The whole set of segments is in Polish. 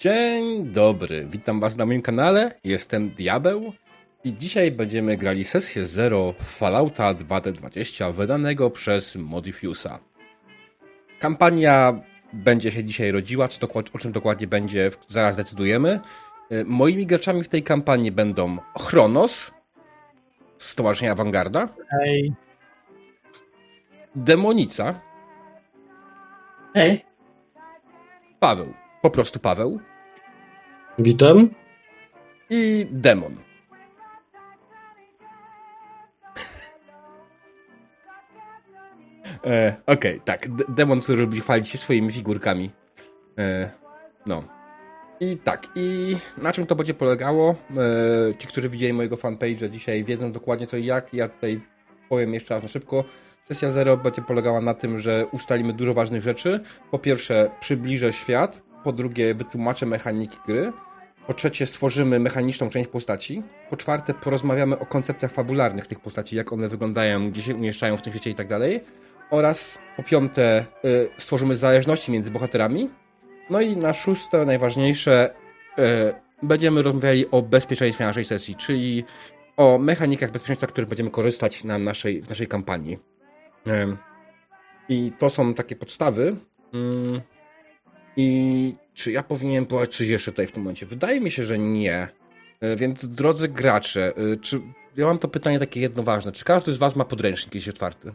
Dzień dobry, witam was na moim kanale, jestem Diabeł i dzisiaj będziemy grali sesję 0 Fallouta 2D20 wydanego przez Modifiusa. Kampania będzie się dzisiaj rodziła, co o czym dokładnie będzie, zaraz decydujemy. E, moimi graczami w tej kampanii będą Chronos z Stowarzyszenia Awangarda, Hej. Demonica, Hej. Paweł, po prostu Paweł Witam. i Demon. E, Okej, okay, tak. D Demon, który lubi chwalić się swoimi figurkami. E, no. I tak, i na czym to będzie polegało? E, ci, którzy widzieli mojego fanpage'a dzisiaj wiedzą dokładnie co i jak. Ja tutaj powiem jeszcze raz na szybko. Sesja zero będzie polegała na tym, że ustalimy dużo ważnych rzeczy. Po pierwsze, przybliżę świat. Po drugie, wytłumaczę mechaniki gry. Po trzecie, stworzymy mechaniczną część postaci. Po czwarte, porozmawiamy o koncepcjach fabularnych tych postaci, jak one wyglądają, gdzie się umieszczają w tym świecie i tak dalej. Oraz po piąte, y, stworzymy zależności między bohaterami. No i na szóste, najważniejsze, y, będziemy rozmawiali o bezpieczeństwie naszej sesji, czyli o mechanikach bezpieczeństwa, których będziemy korzystać na naszej, w naszej kampanii. I to są takie podstawy. Mm, I czy ja powinienem powiedzieć coś jeszcze tutaj w tym momencie? Wydaje mi się, że nie. Więc drodzy gracze, czy ja mam to pytanie takie jedno ważne. Czy każdy z was ma podręcznik jakiś otwarty?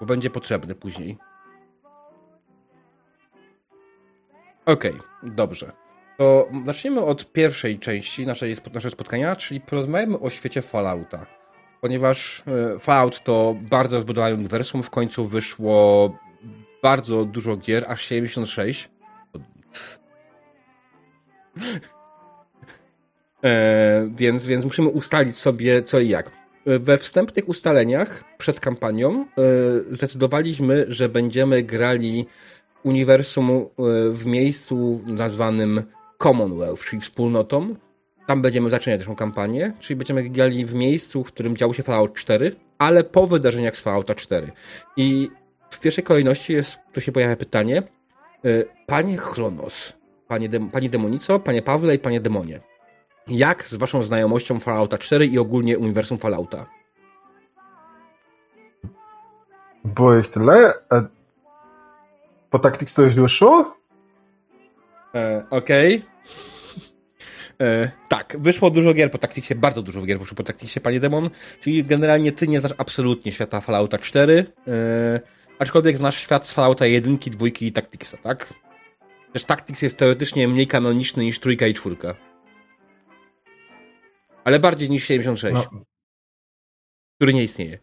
Bo będzie potrzebny później. Okej, okay, dobrze. To zacznijmy od pierwszej części naszej, naszego spotkania, czyli porozmawiamy o świecie Fallouta. Ponieważ Fallout to bardzo rozbudowane uniwersum, w końcu wyszło bardzo dużo gier, aż 76. e, więc, więc musimy ustalić sobie co i jak. We wstępnych ustaleniach przed kampanią e, zdecydowaliśmy, że będziemy grali uniwersum e, w miejscu nazwanym Commonwealth, czyli wspólnotą. Tam będziemy zaczynać naszą kampanię, czyli będziemy grali w miejscu, w którym działo się Fallout 4, ale po wydarzeniach z Fallouta 4. I w pierwszej kolejności jest, tu się pojawia pytanie, Panie Chronos, panie, Dem Panie Demonico, Panie Pawle i Panie Demonie, jak z Waszą znajomością Fallouta 4 i ogólnie uniwersum Fallouta? Było ich tyle? A po Tactics to już wyszło? E, Okej. Okay. E, tak, wyszło dużo gier po Tacticsie, bardzo dużo gier wyszło po Tacticsie, Panie Demon, czyli generalnie Ty nie znasz absolutnie świata Fallouta 4, e, aczkolwiek znasz świat z Fallouta 1, 2 i Tacticsa, tak? Też Tactics jest teoretycznie mniej kanoniczny niż trójka i czwórka. Ale bardziej niż 76. No. Który nie istnieje.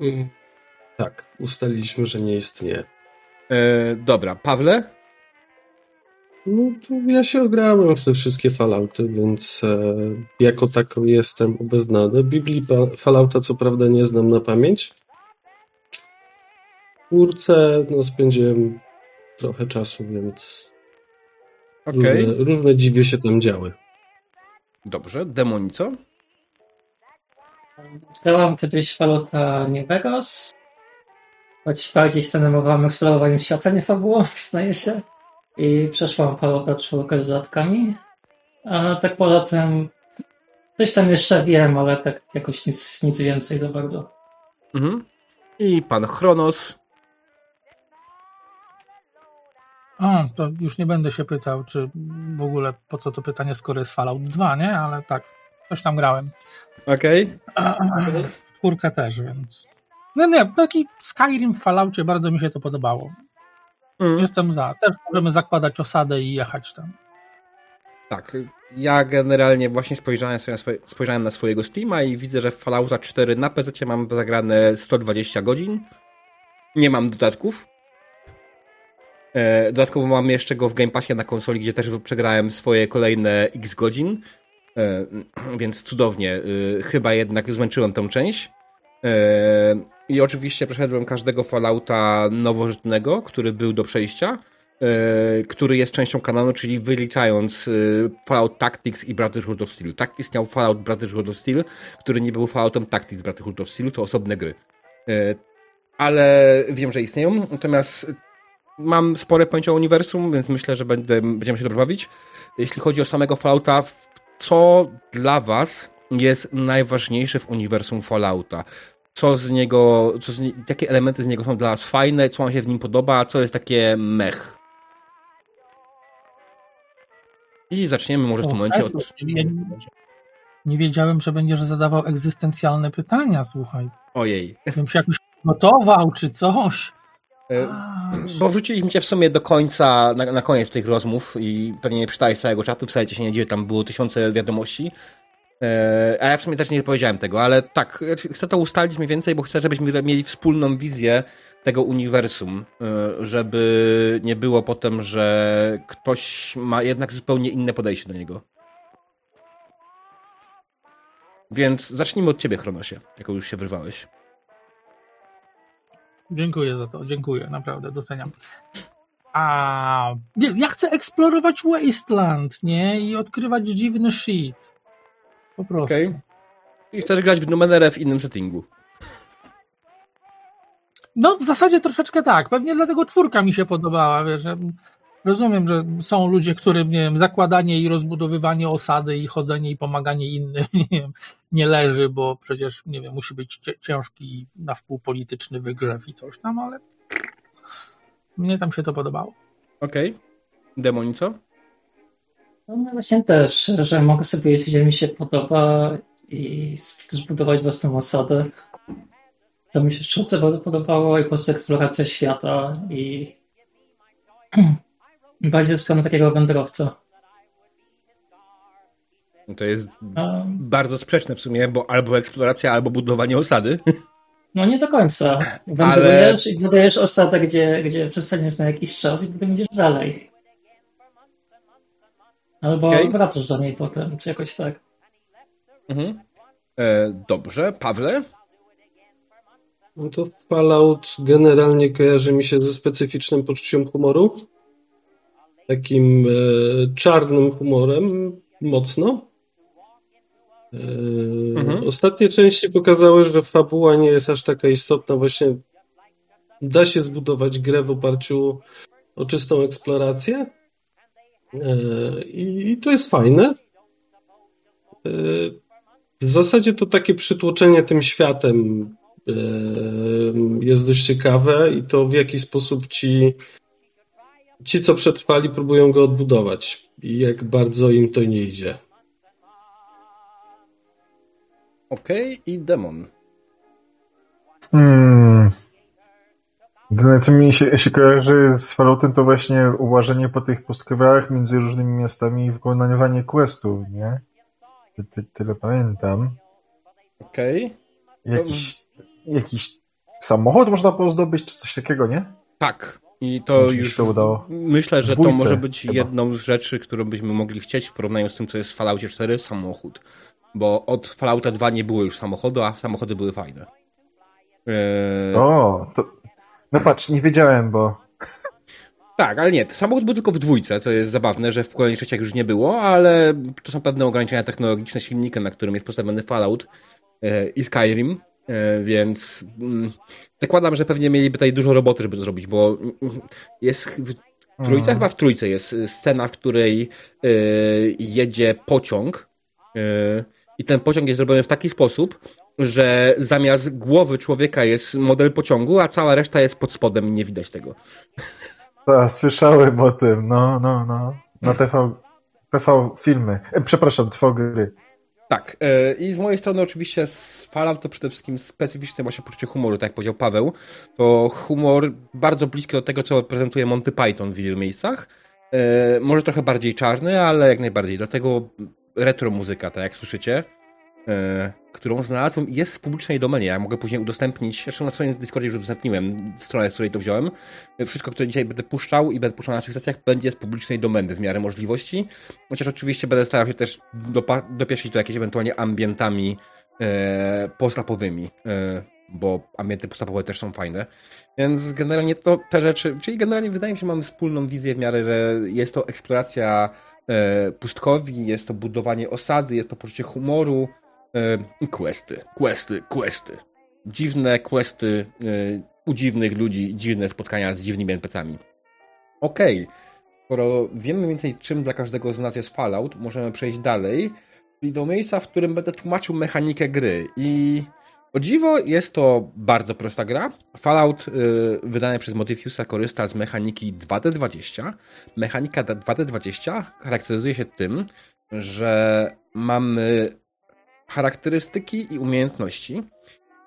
Mm, tak, ustaliliśmy, że nie istnieje. E, dobra, Pawle? No to ja się ograłem w te wszystkie Fallouty, więc e, jako tako jestem obeznany. Biblii Fallouta co prawda nie znam na pamięć. Czwórce no, spędziłem trochę czasu, więc okay. różne, różne dziwy się tam działy. Dobrze, Demonico? Grałam kiedyś Fallouta New Vegas, choć bardziej się zajmowałam eksplorowaniem świata, nie fabułą, znaje się. I przeszłam Fallouta 4 z dodatkami. A tak poza tym coś tam jeszcze wiem, ale tak jakoś nic, nic więcej za bardzo. Mhm. I pan Chronos. A, to już nie będę się pytał, czy w ogóle po co to pytanie, skoro jest Fallout 2, nie? Ale tak, coś tam grałem. Okej. Okay. Czwórkę też, więc... No nie, taki Skyrim w Falloutie bardzo mi się to podobało. Mm. Jestem za. Też możemy zakładać osadę i jechać tam. Tak, ja generalnie właśnie spojrzałem, sobie na swoje, spojrzałem na swojego Steama i widzę, że Fallouta 4 na PC mam zagrane 120 godzin. Nie mam dodatków, dodatkowo mam jeszcze go w Game Passie na konsoli, gdzie też przegrałem swoje kolejne x godzin, e, więc cudownie. E, chyba jednak zmęczyłem tę część. I oczywiście przeszedłem każdego Fallouta nowożytnego, który był do przejścia, który jest częścią kanonu, czyli wyliczając Fallout Tactics i Brotherhood of Steel. Istniał Fallout Brotherhood of Steel, który nie był Falloutem Tactics Brotherhood of Steel, to osobne gry. Ale wiem, że istnieją, natomiast mam spore pojęcie o uniwersum, więc myślę, że będę, będziemy się dobrze bawić. Jeśli chodzi o samego Fallouta, co dla was jest najważniejsze w uniwersum Fallouta? Co z niego, co z, jakie elementy z niego są dla was fajne, co wam się w nim podoba, a co jest takie mech? I zaczniemy może w tym momencie od... Nie, nie wiedziałem, że będziesz zadawał egzystencjalne pytania, słuchaj. Ojej. Bym się jakoś gotował, czy coś. E, bo wrzuciliśmy cię w sumie do końca, na, na koniec tych rozmów i pewnie nie przeczytałeś całego czatu, cię się nie dzieje, tam było tysiące wiadomości. E, a ja w sumie też nie powiedziałem tego, ale tak, chcę to ustalić mniej więcej, bo chcę, żebyśmy mieli wspólną wizję tego uniwersum, e, żeby nie było potem, że ktoś ma jednak zupełnie inne podejście do niego. Więc zacznijmy od ciebie, Chronosie, jako już się wyrwałeś. Dziękuję za to, dziękuję, naprawdę, doceniam. A nie, ja chcę eksplorować Wasteland, nie? I odkrywać dziwny shit. Po prostu. Okay. I chcesz grać w Numenerę w innym settingu. No, w zasadzie troszeczkę tak. Pewnie dlatego czwórka mi się podobała, wiesz. Rozumiem, że są ludzie, którym nie wiem, zakładanie i rozbudowywanie osady i chodzenie i pomaganie innym nie, wiem, nie leży, bo przecież nie wiem, musi być ciężki na wpół polityczny wygrzew i coś tam, ale mnie tam się to podobało. Okej. Okay. Demoni co? No właśnie też, że mogę sobie jeśli że mi się podoba i zbudować własną osadę. Co mi się w bardzo podobało i po prostu eksploracja świata i bardziej w stronę takiego wędrowca. No to jest um, bardzo sprzeczne w sumie, bo albo eksploracja, albo budowanie osady. No nie do końca. Wędrujesz Ale... i budujesz osadę, gdzie, gdzie przystaniesz na jakiś czas i potem idziesz dalej. Albo okay. wracasz do niej potem, czy jakoś tak. Mhm. E, dobrze. Pawle? No to Fallout generalnie kojarzy mi się ze specyficznym poczuciem humoru takim e, czarnym humorem mocno. E, mhm. Ostatnie części pokazały, że fabuła nie jest aż taka istotna. Właśnie da się zbudować grę w oparciu o czystą eksplorację. E, I to jest fajne. W zasadzie to takie przytłoczenie tym światem jest dość ciekawe i to w jaki sposób ci ci, co przetrwali, próbują go odbudować. I jak bardzo im to nie idzie. Okej, okay, i demon. Hmm. Jedyne, co mi się, się kojarzy z Falloutem, to właśnie uważanie po tych pustkowach między różnymi miastami i wykonywanie questów, nie? Ty, ty, tyle pamiętam. Okej. Okay. Jakiś, jakiś samochód można było zdobyć, czy coś takiego, nie? Tak. I to już to udało. myślę, że Dwójce, to może być chyba. jedną z rzeczy, którą byśmy mogli chcieć w porównaniu z tym, co jest w Falloutie 4, samochód. Bo od Fallouta 2 nie było już samochodu, a samochody były fajne. Eee... O, to... No patrz, nie wiedziałem, bo... Tak, ale nie, samochód był tylko w dwójce, to jest zabawne, że w kolejnych częściach już nie było, ale to są pewne ograniczenia technologiczne silnika, na którym jest postawiony Fallout e, i Skyrim, więc mm, zakładam, że pewnie mieliby tutaj dużo roboty, żeby to zrobić, bo jest w trójce, hmm. chyba w trójce jest scena, w której e, jedzie pociąg e, i ten pociąg jest zrobiony w taki sposób, że zamiast głowy człowieka jest model pociągu, a cała reszta jest pod spodem i nie widać tego. Tak, słyszałem o tym, no, no, no. Na TV, TV filmy, przepraszam, TV gry. Tak. E, I z mojej strony oczywiście z to przede wszystkim specyficzne właśnie poczucie humoru, tak jak powiedział Paweł. To humor bardzo bliski do tego, co prezentuje Monty Python w wielu miejscach. E, może trochę bardziej czarny, ale jak najbardziej. Dlatego retro muzyka, tak jak słyszycie. E, którą znalazłem jest w publicznej domenie. Ja mogę później udostępnić, zresztą na swoim Discordzie już udostępniłem stronę, z której to wziąłem. Wszystko, które dzisiaj będę puszczał i będę puszczał na naszych sesjach, będzie z publicznej domeny w miarę możliwości. Chociaż oczywiście będę starał się też dopieścić to jakieś ewentualnie ambientami e, postapowymi, e, bo ambienty postapowe też są fajne. Więc generalnie to te rzeczy, czyli generalnie wydaje mi się, że mamy wspólną wizję w miarę, że jest to eksploracja e, pustkowi, jest to budowanie osady, jest to poczucie humoru, E, questy, questy, questy. Dziwne questy e, u dziwnych ludzi, dziwne spotkania z dziwnymi NPC-ami. Okej, okay. skoro wiemy mniej więcej czym dla każdego z nas jest Fallout, możemy przejść dalej, czyli do miejsca, w którym będę tłumaczył mechanikę gry i o dziwo jest to bardzo prosta gra. Fallout yy, wydany przez Modifiusa korzysta z mechaniki 2D20. Mechanika 2D20 charakteryzuje się tym, że mamy charakterystyki i umiejętności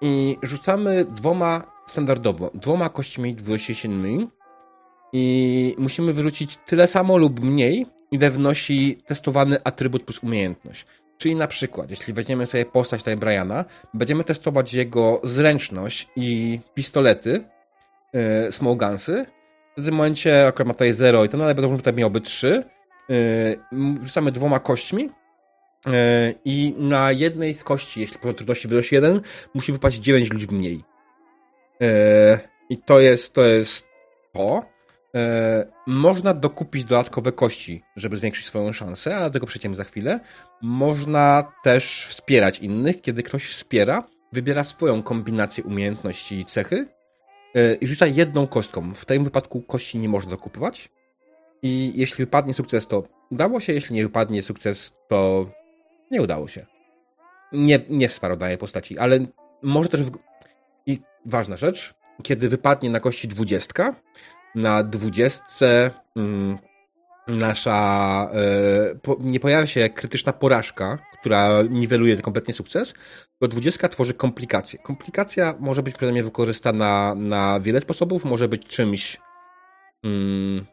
i rzucamy dwoma standardowo, dwoma kośćmi dwudziestosiedmymi i musimy wyrzucić tyle samo lub mniej, ile wnosi testowany atrybut plus umiejętność. Czyli na przykład, jeśli weźmiemy sobie postać tutaj Briana, będziemy testować jego zręczność i pistolety, yy, small gunsy. W tym momencie akurat ma tutaj 0 i to, no ale będą tutaj miałoby 3. Yy, rzucamy dwoma kośćmi i na jednej z kości, jeśli poziom trudności wynosi 1, musi wypaść 9 liczb mniej. Yy, I to jest to. Jest to. E, można dokupić dodatkowe kości, żeby zwiększyć swoją szansę, ale do tego przejdziemy za chwilę. Można też wspierać innych. Kiedy ktoś wspiera, wybiera swoją kombinację umiejętności i cechy e, i rzuca jedną kostką. W tym wypadku kości nie można dokupywać. I jeśli wypadnie sukces, to udało się, jeśli nie wypadnie sukces, to nie udało się. Nie, nie wsparł danej postaci, ale może też. W... I ważna rzecz, kiedy wypadnie na kości dwudziestka, na dwudziestce mm, nasza e, po, nie pojawia się krytyczna porażka, która niweluje kompletnie sukces, to dwudziestka tworzy komplikację. Komplikacja może być przede mnie wykorzystana na wiele sposobów, może być czymś mm,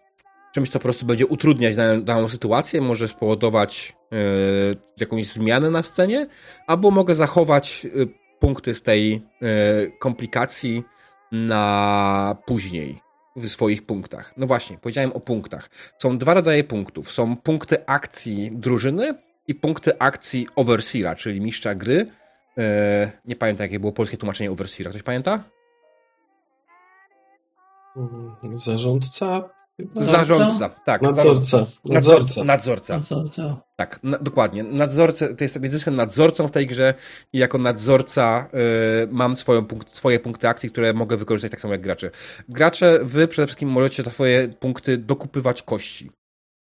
czymś, co po prostu będzie utrudniać daną, daną sytuację, może spowodować jakąś zmianę na scenie, albo mogę zachować e, punkty z tej e, komplikacji na później w swoich punktach. No właśnie, powiedziałem o punktach. Są dwa rodzaje punktów. Są punkty akcji drużyny i punkty akcji overseera, czyli mistrza gry. Nie pamiętam, jakie było polskie tłumaczenie overseera. Ktoś pamięta? Mm, zarządca? Zarządca, tak. Nadzorca. Nadzorca. Nadzorca. Nadzorca. Tak, na, dokładnie. Nadzorca, to jest, jestem nadzorcą w tej grze i jako nadzorca y, mam swoją punkt, swoje punkty akcji, które mogę wykorzystać tak samo jak gracze. Gracze, wy przede wszystkim możecie swoje punkty dokupywać kości.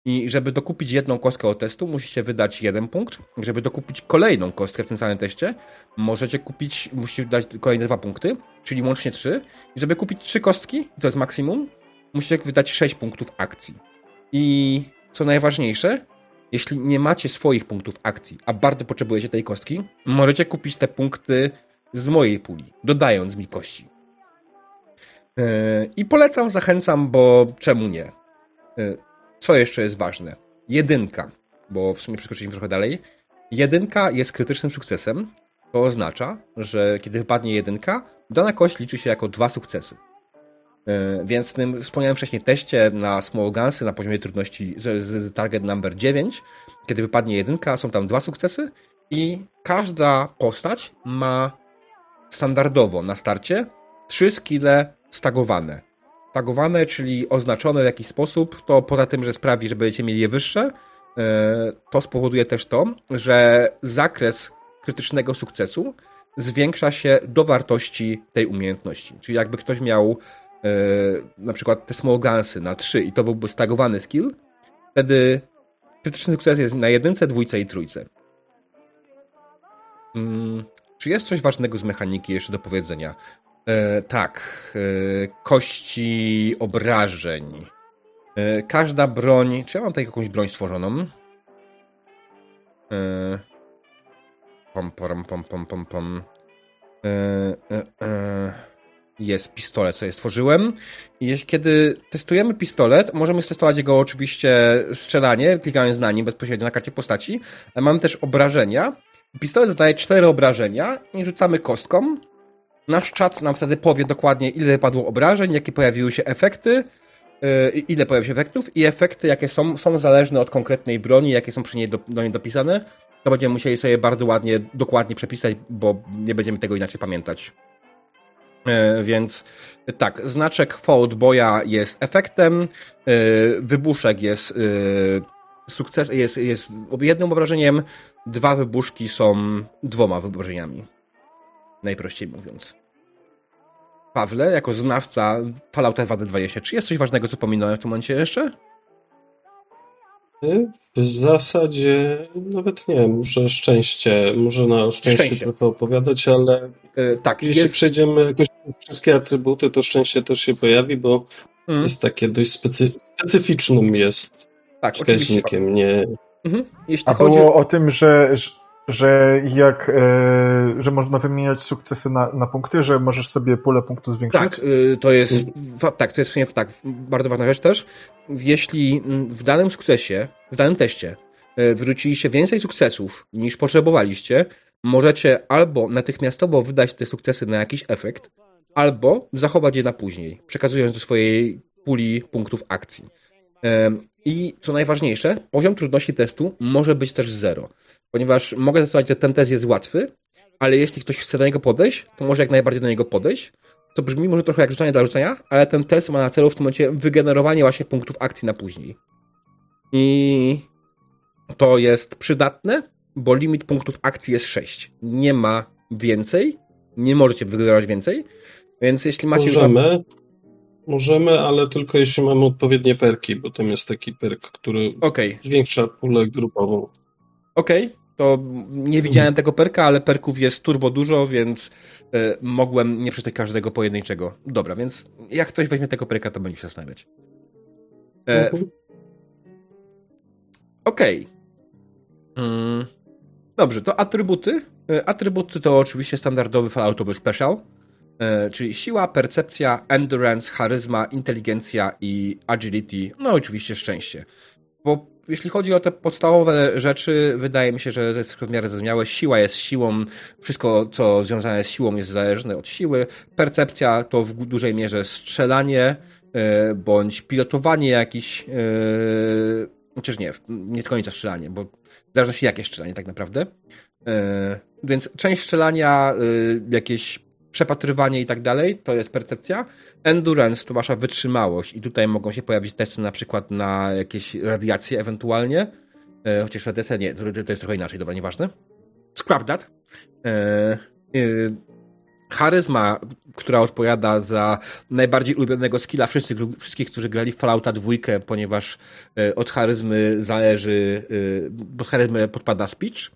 I żeby dokupić jedną kostkę od testu, musicie wydać jeden punkt. Żeby dokupić kolejną kostkę w tym samym teście, możecie kupić, musicie dać kolejne dwa punkty, czyli łącznie trzy. I żeby kupić trzy kostki, to jest maksimum, musicie wydać 6 punktów akcji. I co najważniejsze, jeśli nie macie swoich punktów akcji, a bardzo potrzebujecie tej kostki, możecie kupić te punkty z mojej puli, dodając mi kości. Yy, I polecam, zachęcam, bo czemu nie? Yy, co jeszcze jest ważne? Jedynka, bo w sumie przeskoczyliśmy trochę dalej. Jedynka jest krytycznym sukcesem. To oznacza, że kiedy wypadnie jedynka, dana kość liczy się jako dwa sukcesy. E, więc w tym wspomniałem wcześniej teście na Small Gunsy na poziomie trudności z, target number 9, kiedy wypadnie jedynka, są tam dwa sukcesy i każda postać ma standardowo na starcie trzy skille stagowane. Stagowane, czyli oznaczone w jakiś sposób, to poza tym, że sprawi, że będziecie mieli je wyższe, e, to spowoduje też to, że zakres krytycznego sukcesu zwiększa się do wartości tej umiejętności. Czyli jakby ktoś miał na przykład te small gunsy na 3 i to byłby stagowany skill, wtedy krytyczny sukces jest na jedynce, dwójce i trójce. Hmm, czy jest coś ważnego z mechaniki jeszcze do powiedzenia? E, tak. E, kości obrażeń. E, każda broń. Czy ja mam tutaj jakąś broń stworzoną? E, pom, pom, pom, pom, pom, pom. E, e, e jest pistolet, sobie stworzyłem. I kiedy testujemy pistolet, możemy testować jego oczywiście strzelanie, klikając na nim bezpośrednio na karcie postaci, ale mamy też obrażenia. Pistolet zadaje cztery obrażenia i rzucamy kostką. Nasz czat nam wtedy powie dokładnie, ile padło obrażeń, jakie pojawiły się efekty, yy, ile pojawiły się efektów i efekty, jakie są, są zależne od konkretnej broni, jakie są przy niej do, do niej dopisane. To będziemy musieli sobie bardzo ładnie, dokładnie przepisać, bo nie będziemy tego inaczej pamiętać. E, więc tak, znaczek Fault Boya jest efektem, e, wybuszek jest e, sukces, jest, jest jednym obrażeniem, dwa wybuszki są dwoma wyobrażeniami. Najprościej mówiąc. Pawle, jako znawca Fallouta 2020, czy jest coś ważnego, co pominąłem w tym momencie jeszcze? W zasadzie nawet nie, muszę szczęście, może na szczęście, Szczęście. trochę opowiadać, ale E, tak, jeśli jest... przejdziemy jakoś wszystkie atrybuty, to szczęście też się pojawi, bo Mm, jest takie dość specy... specyficznym jest tak, wskaźnikiem, nie... Mhm. Jeśli A chodzi było o tym, że, że jak, e, że można wymieniać sukcesy na, na punkty, że możesz sobie pulę punktów zwiększyć? Tak, y, to jest, tak, to jest tak, bardzo ważna rzecz też. Jeśli mm, w danym sukcesie, w danym teście y, wyrzuciliście więcej sukcesów niż potrzebowaliście, możecie albo natychmiastowo wydać te sukcesy na jakiś efekt, albo zachować je na później, przekazując do swojej puli punktów akcji. I co najważniejsze, poziom trudności testu może być też zero, ponieważ mogę zastosować, że ten test jest łatwy, ale jeśli ktoś chce do niego podejść, to może jak najbardziej do niego podejść. To brzmi może trochę jak rzucanie dla rzucenia, ale ten test ma na celu w tym momencie wygenerowanie właśnie punktów akcji na później. I to jest przydatne, bo limit punktów akcji jest 6. Nie ma więcej, nie możecie wygenerować więcej, więc jeśli macie już. Możemy, możemy, ale tylko jeśli mamy odpowiednie perki, bo tam jest taki perk, który Okej, zwiększa pulę grupową. okej, to nie widziałem tego perka, ale perków jest turbo dużo, więc e, mogłem nie przeczytać każdego pojedynczego. Dobra, więc jak ktoś weźmie tego perka, to będzie się zastanawiać. E, Mhm. Okej. Mm, Dobrze, to atrybuty. E, Atrybuty to oczywiście standardowy Falloutowy Special, e, czyli siła, percepcja, endurance, charyzma, inteligencja i agility, no oczywiście szczęście. Bo jeśli chodzi o te podstawowe rzeczy, wydaje mi się, że to jest w miarę zrozumiałe. Siła jest siłą, wszystko co związane z siłą jest zależne od siły. Percepcja to w dużej mierze strzelanie, e, bądź pilotowanie jakiś, e, chociaż nie, nie do końca strzelanie, bo w zależności jakie strzelanie tak naprawdę. E, Więc część strzelania, jakieś przepatrywanie i tak dalej, to jest percepcja. Endurance to wasza wytrzymałość i tutaj mogą się pojawić testy na przykład na jakieś radiacje ewentualnie. E, Chociaż radiacja nie, to, to jest trochę inaczej, dobra, nieważne. Scrap that. E, e, charyzma, która odpowiada za najbardziej ulubionego skilla wszystkich, którzy grali Fallouta dwójkę, ponieważ e, od charyzmy zależy, e, od charyzmy podpada speech.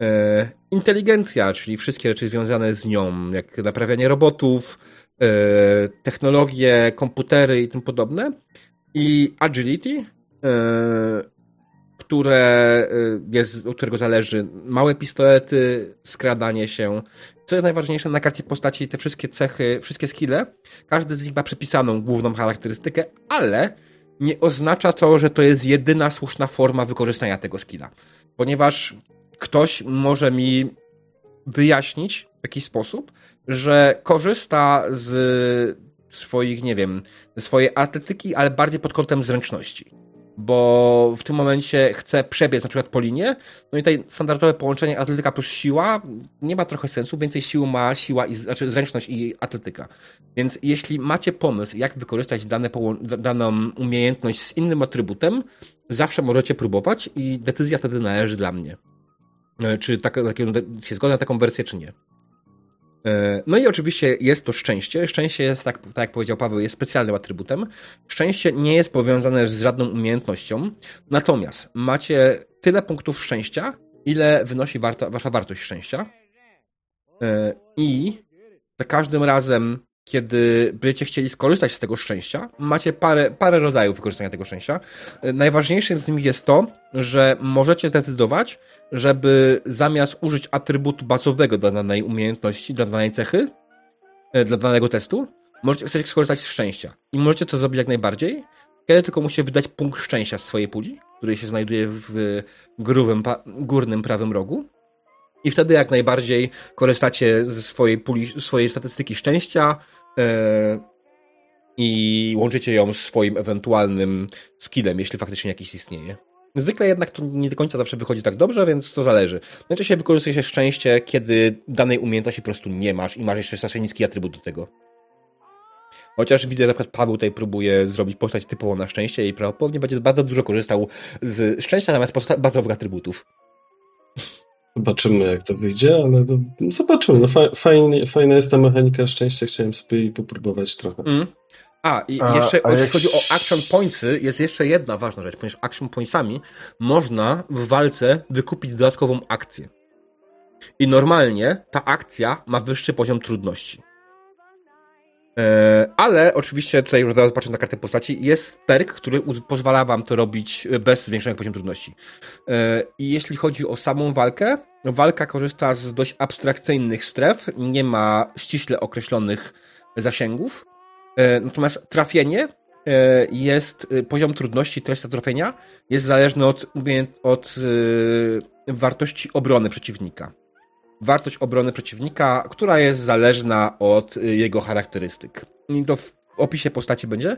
E, inteligencja, czyli wszystkie rzeczy związane z nią, jak naprawianie robotów, technologie, komputery i tym podobne. I agility, e, które e, jest, od którego zależy małe pistolety, skradanie się. Co jest najważniejsze, na karcie postaci te wszystkie cechy, wszystkie skille, każdy z nich ma przypisaną główną charakterystykę, ale nie oznacza to, że to jest jedyna słuszna forma wykorzystania tego skilla. Ponieważ ktoś może mi wyjaśnić w jakiś sposób, że korzysta z swoich, nie wiem, swojej atletyki, ale bardziej pod kątem zręczności. Bo w tym momencie chce przebiec na przykład po linie, no i tutaj standardowe połączenie atletyka plus siła nie ma trochę sensu, więcej sił ma siła, i, znaczy zręczność i atletyka. Więc jeśli macie pomysł, jak wykorzystać dane daną umiejętność z innym atrybutem, zawsze możecie próbować i decyzja wtedy należy dla mnie. E, Czy tak, się zgodzę na taką wersję, czy nie. E, No i oczywiście jest to szczęście. Szczęście jest, tak, tak jak powiedział Paweł, jest specjalnym atrybutem. Szczęście nie jest powiązane z żadną umiejętnością, natomiast macie tyle punktów szczęścia, ile wynosi warta, wasza wartość szczęścia. E, I za każdym razem, kiedy będziecie chcieli skorzystać z tego szczęścia, macie parę, parę rodzajów wykorzystania tego szczęścia. E, Najważniejszym z nich jest to, że możecie zdecydować, żeby zamiast użyć atrybutu bazowego dla danej umiejętności, dla danej cechy, e, dla danego testu, możecie chcecie skorzystać z szczęścia. I możecie to zrobić jak najbardziej, kiedy tylko musicie wydać punkt szczęścia w swojej puli, który się znajduje w grówym, pa- górnym prawym rogu. I wtedy jak najbardziej korzystacie ze swojej puli, swojej statystyki szczęścia i łączycie ją z swoim ewentualnym skillem, jeśli faktycznie jakiś istnieje. Zwykle jednak to nie do końca zawsze wychodzi tak dobrze, więc to zależy. Najczęściej wykorzystuje się szczęście, kiedy danej umiejętności po prostu nie masz i masz jeszcze strasznie niski atrybut do tego. Chociaż widzę, że na przykład Paweł tutaj próbuje zrobić postać typowo na szczęście i prawdopodobnie będzie bardzo dużo korzystał z szczęścia zamiast bazowych atrybutów. Zobaczymy, jak to wyjdzie, ale to, zobaczymy. No, fa fajnie, fajna jest ta mechanika szczęścia. Chciałem sobie jej popróbować trochę. Mm. A, i A- jeszcze a jeśli jak- chodzi o action pointsy, jest jeszcze jedna ważna rzecz, ponieważ action pointsami można w walce wykupić dodatkową akcję. I normalnie ta akcja ma wyższy poziom trudności. E, ale oczywiście tutaj już zaraz patrzę na kartę postaci, jest perk, który pozwala wam to robić bez zwiększonego poziomu trudności. E, I jeśli chodzi o samą walkę, walka korzysta z dość abstrakcyjnych stref, nie ma ściśle określonych zasięgów. E, Natomiast trafienie e, jest, e, poziom trudności, treść trafienia jest zależny od, od e, wartości obrony przeciwnika. Wartość obrony przeciwnika, która jest zależna od e, jego charakterystyk. I to w opisie postaci będzie.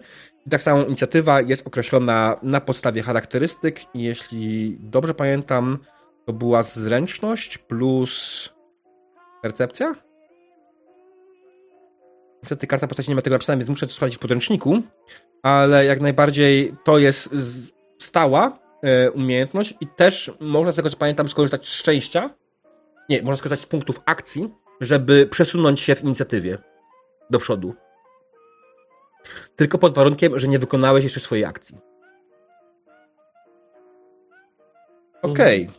Tak samo inicjatywa jest określona na podstawie charakterystyk i jeśli dobrze pamiętam, to była zręczność plus percepcja? Niestety karta postaci nie ma tego napisane, więc muszę to sprawdzić w podręczniku, ale jak najbardziej to jest stała e, umiejętność i też można z tego co pamiętam skorzystać z szczęścia. Nie, można skorzystać z punktów akcji, żeby przesunąć się w inicjatywie do przodu. Tylko pod warunkiem, że nie wykonałeś jeszcze swojej akcji. Okej.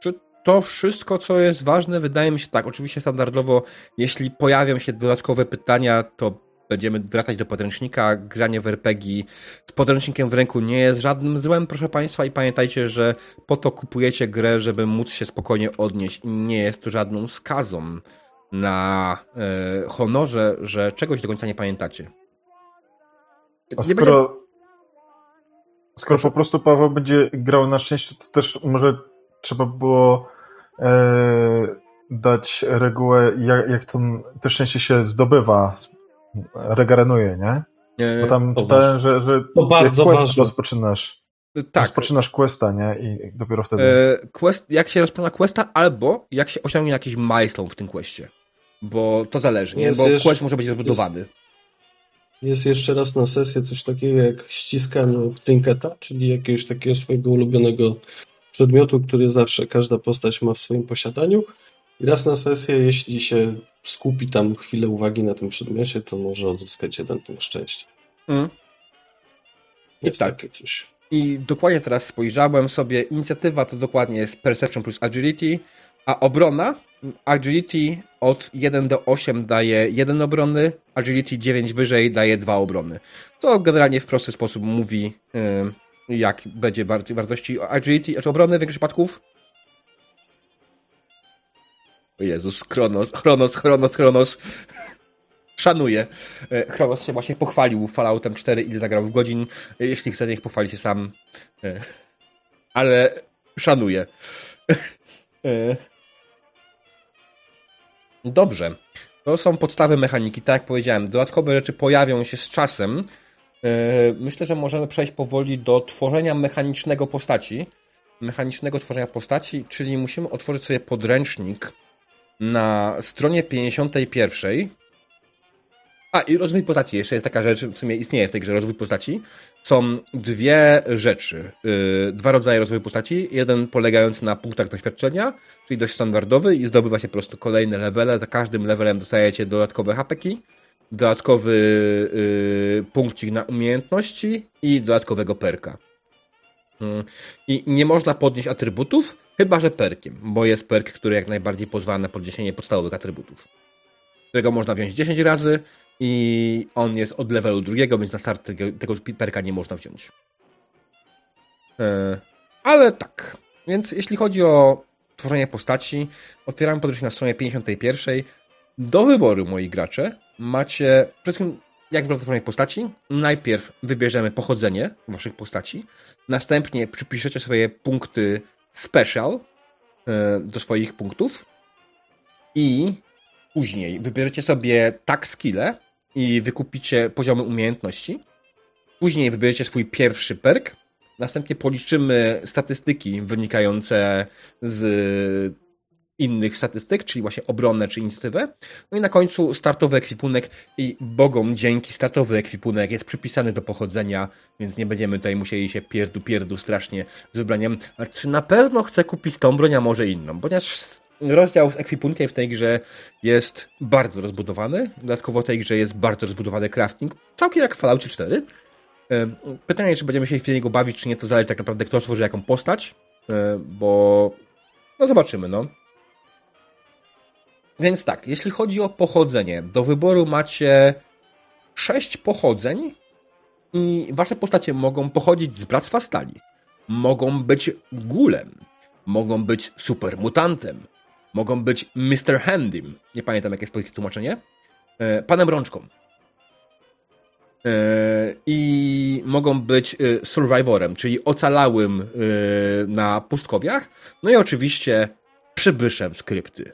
Czy to wszystko, co jest ważne? Wydaje mi się tak. Oczywiście standardowo, jeśli pojawią się dodatkowe pytania, to będziemy wracać do podręcznika. Granie w RPG z podręcznikiem w ręku nie jest żadnym złem, proszę Państwa, i pamiętajcie, że po to kupujecie grę, żeby móc się spokojnie odnieść i nie jest to żadną skazą na e, honorze, że czegoś do końca nie pamiętacie. A Nie będzie- skoro, skoro po prostu Paweł będzie grał na szczęście, to też może trzeba było e, dać regułę, jak, jak to, to szczęście się zdobywa, regeneruje, nie? Bo tam to czytałem, że, że To bardzo quest ważne. rozpoczynasz, tak. rozpoczynasz questa, nie? I dopiero wtedy. E, quest, jak się rozpoczyna questa, albo jak się osiągnie jakiś milestone w tym questie. Bo to zależy, nie? Jest Bo jeszcze- quest może być rozbudowany. Jest jeszcze raz na sesję coś takiego jak ściskanie trinketa, czyli jakiegoś takiego swojego ulubionego przedmiotu, który zawsze każda postać ma w swoim posiadaniu. I raz na sesję, jeśli się skupi tam chwilę uwagi na tym przedmiocie, to może odzyskać jeden punkt szczęścia. Mm. I Jest tak. takie coś. I dokładnie teraz spojrzałem sobie, inicjatywa to dokładnie jest Perception plus Agility, a obrona, Agility od 1 do 8 daje 1 obrony, Agility 9 wyżej daje 2 obrony. To generalnie w prosty sposób mówi, ym, jak będzie wartości Agility, znaczy obrony w większości przypadków. O Jezus, Chronos, Chronos, Chronos, Chronos. Szanuję. E, Chronos się właśnie pochwalił Falloutem 4, ile zagrał w godzin. E, Jeśli chce, niech pochwali się sam. E, Ale szanuję. E, Dobrze. To są podstawy mechaniki. Tak jak powiedziałem, dodatkowe rzeczy pojawią się z czasem. E, Myślę, że możemy przejść powoli do tworzenia mechanicznego postaci. Mechanicznego tworzenia postaci, czyli musimy otworzyć sobie podręcznik na stronie 51. A, i rozwój postaci. Jeszcze jest taka rzecz, w sumie istnieje w tej grze rozwój postaci. Są dwie rzeczy. Yy, dwa rodzaje rozwoju postaci. Jeden polegający na punktach doświadczenia, czyli dość standardowy i zdobywa się po prostu kolejne levele. Za każdym levelem dostajecie dodatkowe hapeki, dodatkowy yy, punkcik na umiejętności i dodatkowego perka. Yy, I nie można podnieść atrybutów, chyba że perkiem, bo jest perk, który jak najbardziej pozwala na podniesienie podstawowych atrybutów. Którego można wziąć 10 razy i on jest od levelu drugiego, więc na start tego, tego perka nie można wziąć. E, ale tak. Więc jeśli chodzi o tworzenie postaci, otwieramy podręcznik na stronie 51. Do wyboru, moi gracze, macie przede wszystkim jak wygląda tworzenie postaci. Najpierw wybierzemy pochodzenie waszych postaci, następnie przypiszecie swoje punkty special e, do swoich punktów i później wybierzecie sobie tak skille i wykupicie poziomy umiejętności. Później wybierzecie swój pierwszy perk. Następnie policzymy statystyki wynikające z innych statystyk, czyli właśnie obronne czy inicjatywę. No i na końcu startowy ekwipunek i bogom dzięki startowy ekwipunek jest przypisany do pochodzenia, więc nie będziemy tutaj musieli się pierdu pierdu strasznie z wybraniem. Czy na pewno chcę kupić tą broń, a może inną? Ponieważ rozdział z ekwipunkiem w tej grze jest bardzo rozbudowany. Dodatkowo w tej grze jest bardzo rozbudowany crafting, całkiem jak w Falloutie 4. Pytanie, czy będziemy się w niego bawić, czy nie, to zależy tak naprawdę, kto stworzy jaką postać, bo no zobaczymy, no. Więc tak, jeśli chodzi o pochodzenie, do wyboru macie sześć pochodzeń i wasze postacie mogą pochodzić z Bractwa Stali. Mogą być gulem, mogą być supermutantem, mogą być Mr. Handym, nie pamiętam jakie jest polskie tłumaczenie, e, panem rączką. E, I mogą być e, survivorem, czyli ocalałym na pustkowiach, no i oczywiście przybyszem skrypty.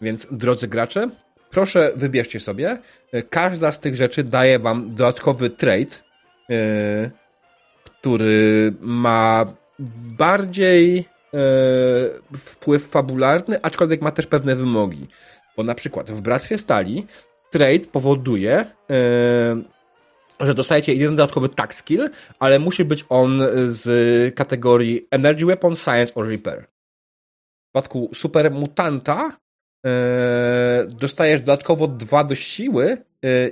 Więc drodzy gracze, proszę wybierzcie sobie. Każda z tych rzeczy daje wam dodatkowy trade, który ma bardziej E, wpływ fabularny, aczkolwiek ma też pewne wymogi. Bo na przykład w Bractwie Stali trade powoduje, e, że dostajecie jeden dodatkowy tag skill, ale musi być on z kategorii Energy Weapon, Science or Repair. W przypadku Super Mutanta dostajesz dodatkowo dwa do siły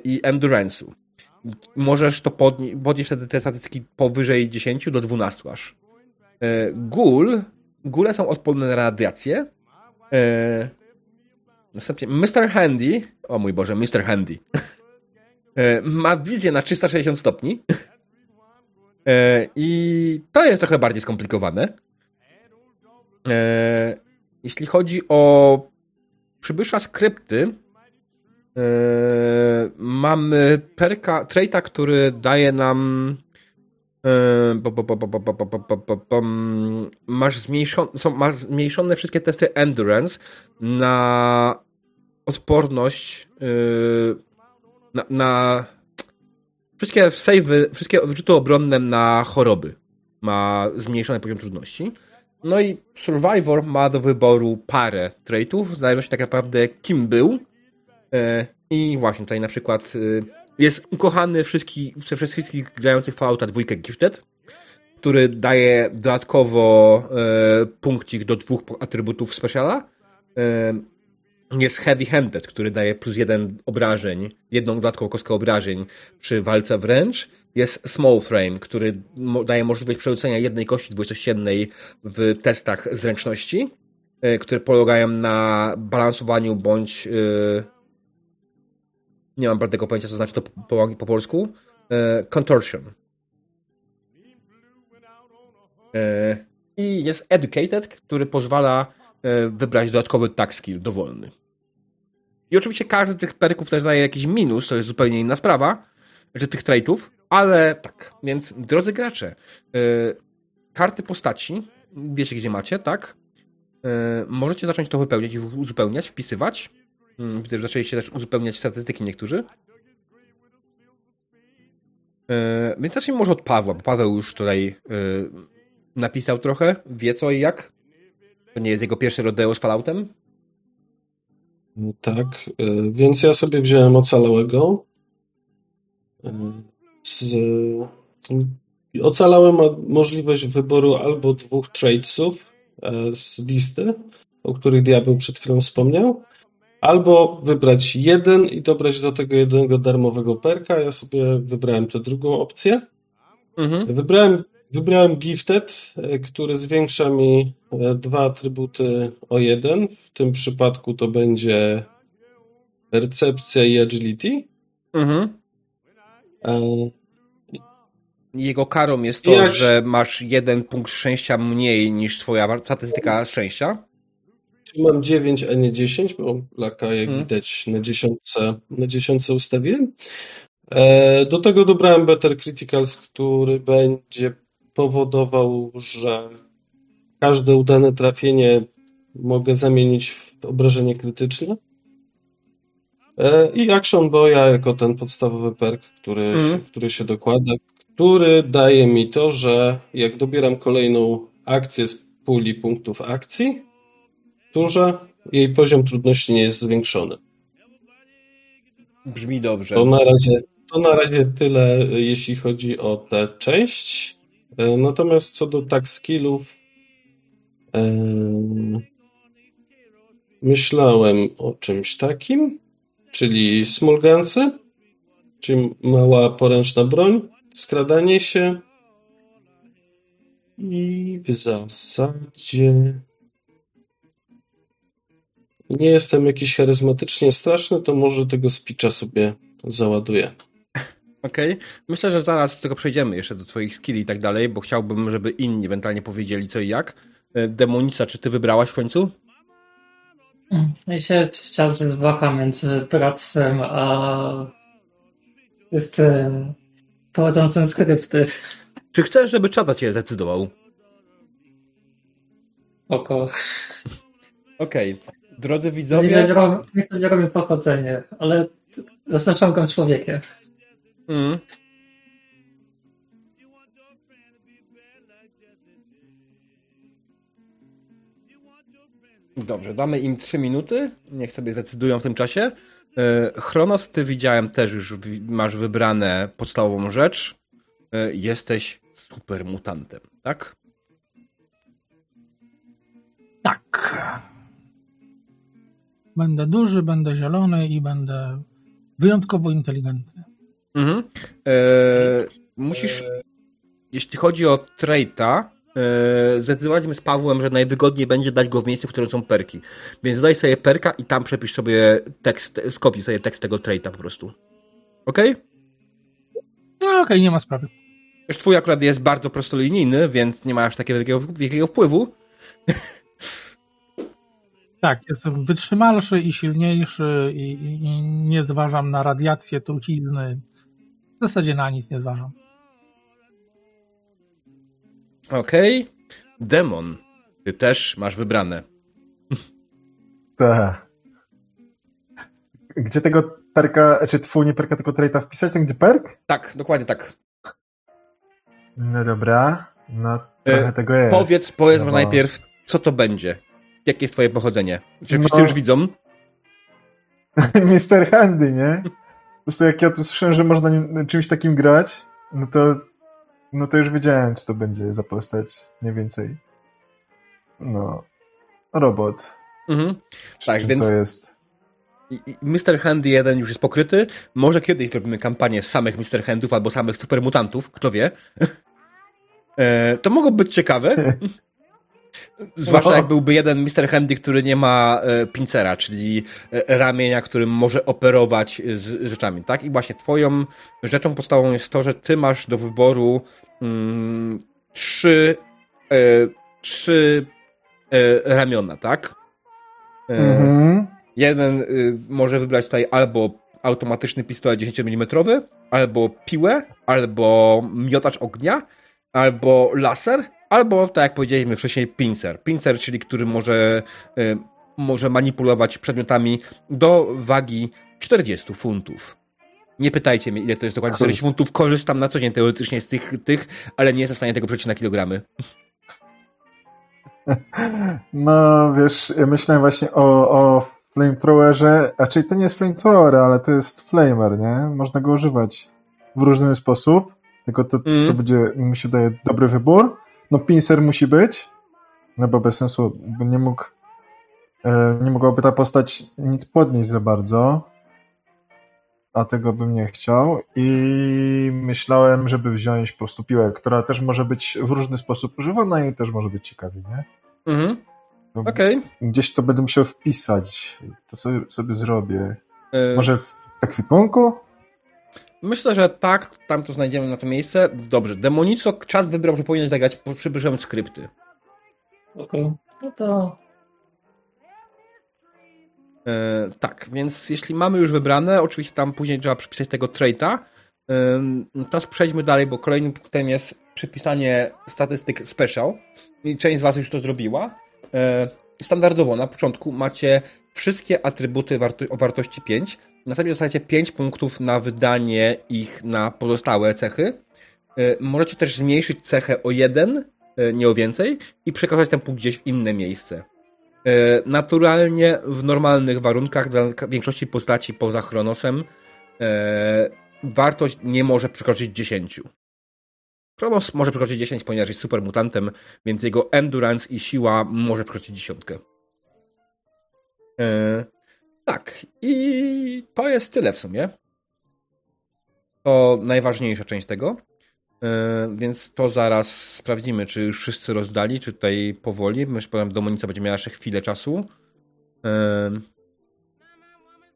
i endurance'u. Możesz to podnieść wtedy te statystyki powyżej 10 do 12 aż. Ghoul Góle są odporne na radiację. E, następnie Mr. Handy, o mój Boże, Mr. Handy, e, ma wizję na 360 stopni. E, I to jest trochę bardziej skomplikowane. E, jeśli chodzi o przybysza skrypty, e, mamy perka, traita, który daje nam masz, zmniejszone, są, masz zmniejszone wszystkie testy endurance na odporność yy, na, na wszystkie save'y, wszystkie rzuty obronne na choroby ma zmniejszony poziom trudności. No i Survivor ma do wyboru parę traitów, zależności tak naprawdę kim był. Yy, I właśnie tutaj na przykład yy, jest ukochany wszystkich, przez wszystkich grających Fallouta dwójkę Gifted, który daje dodatkowo e, punkcik do dwóch atrybutów speciala. Jest Heavy Handed, który daje plus jeden obrażeń, jedną dodatkową kostkę obrażeń przy walce wręcz. Jest Small Frame, który daje możliwość przerzucenia jednej kości dwustościennej w testach zręczności, e, które polegają na balansowaniu bądź e, nie mam tego pojęcia, co znaczy to po, po, po polsku, e, contortion. I jest educated, który pozwala wybrać dodatkowy tag skill dowolny. I oczywiście każdy z tych perków też daje jakiś minus, to jest zupełnie inna sprawa, czy tych traitów, ale tak, więc drodzy gracze, e, karty postaci, wiecie gdzie macie, tak? E, możecie zacząć to wypełniać uzupełniać, wpisywać. Hmm, widzę, że zaczęliście też uzupełniać statystyki niektórzy. E, więc zacznijmy może od Pawła, bo Paweł już tutaj e, napisał trochę, wie co i jak. To nie jest jego pierwszy rodeo z Falloutem? Tak, e, więc ja sobie wziąłem ocalałego. Z... Ocalałem ma możliwość wyboru albo dwóch tradesów z listy, o których diabeł przed chwilą wspomniał, Albo wybrać jeden i dobrać do tego jednego darmowego perka. Ja sobie wybrałem tę drugą opcję. Mhm. Wybrałem, wybrałem Gifted, e, który zwiększa mi e, dwa atrybuty o jeden. W tym przypadku to będzie recepcja i agility. Mhm. E... Jego karą jest to, Jak... że masz jeden punkt szczęścia mniej niż twoja statystyka szczęścia. Mam 9, a nie 10, bo laka jak hmm. widać na dziesiątce, na dziesiątce ustawiłem. Do tego dobrałem Better Criticals, który będzie powodował, że każde udane trafienie mogę zamienić w obrażenie krytyczne. E, I Action Boya jako ten podstawowy perk, który, mm. który się dokłada, który daje mi to, że jak dobieram kolejną akcję z puli punktów akcji, turze. Jej poziom trudności nie jest zwiększony. Brzmi dobrze. To na razie, to na razie tyle, jeśli chodzi o tę część. E, Natomiast co do tak skillów, em, myślałem o czymś takim, czyli small gunsy, czyli mała poręczna broń, skradanie się i w zasadzie nie jestem jakiś charyzmatycznie straszny, to może tego spicza sobie załaduję. Okej. Myślę, że zaraz tylko przejdziemy jeszcze do twoich skilli i tak dalej, bo chciałbym, żeby inni ewentualnie powiedzieli co i jak. E, Demonica, czy ty wybrałaś w końcu? Ja się chciał, że zwlaka między bractwem a z tym prowadzącym skrypty. Czy chcesz, żeby czata cię zdecydował? Oko. Okej. Drodzy Nie widzowie... nie mi pochodzenie, ale zaznaczam go człowiekiem. Mm. Dobrze, damy im 3 minuty. Niech sobie zdecydują w tym czasie. E, Chronos, ty widziałem też już masz wybrane podstawową rzecz. E, Jesteś super mutantem, tak? Tak. Będę duży, będę zielony i będę wyjątkowo inteligentny. Mhm. E, musisz, jeśli chodzi o traita, e, zdecydowaliśmy z Pawłem, że najwygodniej będzie dać go w miejscu, w którym są perki. Więc daj sobie perka i tam przepisz sobie tekst, skopiuj sobie tekst tego traita po prostu. Okej? No okej, nie ma sprawy. Już twój akurat jest bardzo prostolinijny, więc nie ma aż takiego wielkiego, wielkiego wpływu. Tak, jestem wytrzymalszy i silniejszy i, i, i nie zważam na radiację, trucizny. W zasadzie na nic nie zważam. Okej. Demon. Ty też masz wybrane. Tak. Gdzie tego perka, czy tfu, nie perka, tylko traita wpisać? Tam gdzie perk? Tak, dokładnie tak. No dobra. No trochę E, tego jest. Powiedz, powiedz No bo- najpierw, co to będzie. Jakie jest twoje pochodzenie? Czy wszyscy No. już widzą? Mr. Handy, nie? Po prostu jak ja tu słyszałem, że można czymś takim grać, no to no to już wiedziałem, co to będzie za postać, mniej więcej. No. Robot. Mhm. Tak, więc- to jest? Mr. Handy 1 już jest pokryty. Może kiedyś zrobimy kampanię samych Mr. Handów albo samych supermutantów, kto wie. E, to mogło być ciekawe. Zwłaszcza No. jak byłby jeden Mr. Handy, który nie ma e, pincera, czyli e, ramienia, którym może operować e, z rzeczami, tak? I właśnie twoją rzeczą podstawową jest to, że ty masz do wyboru mm, trzy, e, trzy ramiona, tak? Mhm. Jeden może wybrać tutaj albo automatyczny pistolet 10 mm, albo piłę, albo miotacz ognia, albo laser, albo, tak jak powiedzieliśmy wcześniej, pincer. Pincer, czyli który może, y, może manipulować przedmiotami do wagi 40 funtów. Nie pytajcie mnie, ile to jest dokładnie 40 funtów. Korzystam na co dzień teoretycznie z tych, tych ale nie jestem w stanie tego przeliczyć na kilogramy. No, wiesz, ja myślałem właśnie o, o flamethrowerze, a czyli to nie jest flamethrower, ale to jest flamer, nie? Można go używać w różny sposób, tylko to, Mm. to będzie, mi się daje dobry wybór. No, pincer musi być, no bo bez sensu, bo nie mógł, e, nie mogłaby ta postać nic podnieść za bardzo, a tego bym nie chciał i myślałem, żeby wziąć po prostu piłę, która też może być w różny sposób używana i też może być ciekawie, nie? Mhm, To okej. Gdzieś to będę musiał wpisać. To sobie, sobie zrobię. Y, Może w ekwipunku? Myślę, że tak, tam to znajdziemy na to miejsce. Dobrze, Demonico czas wybrał, że powinien zagrać, przybyłem skrypty. Oko. No to E, tak, więc jeśli mamy już wybrane, oczywiście tam później trzeba przypisać tego traita. E, teraz przejdźmy dalej, bo kolejnym punktem jest przypisanie statystyk special. I część z Was już to zrobiła. E, standardowo na początku macie wszystkie atrybuty warto o wartości 5. Następnie dostajecie 5 punktów na wydanie ich na pozostałe cechy. E, możecie też zmniejszyć cechę o jeden, e, nie o więcej, i przekazać ten punkt gdzieś w inne miejsce. E, naturalnie w normalnych warunkach dla większości postaci poza Chronosem wartość nie może przekroczyć 10. Chronos może przekroczyć 10, ponieważ jest super mutantem, więc jego endurance i siła może przekroczyć dziesiątkę. E, tak, i to jest tyle w sumie. To najważniejsza część tego. E, więc to zaraz sprawdzimy, czy już wszyscy rozdali, czy tutaj powoli. Myślę, że Domonica będzie miała jeszcze chwilę czasu. E,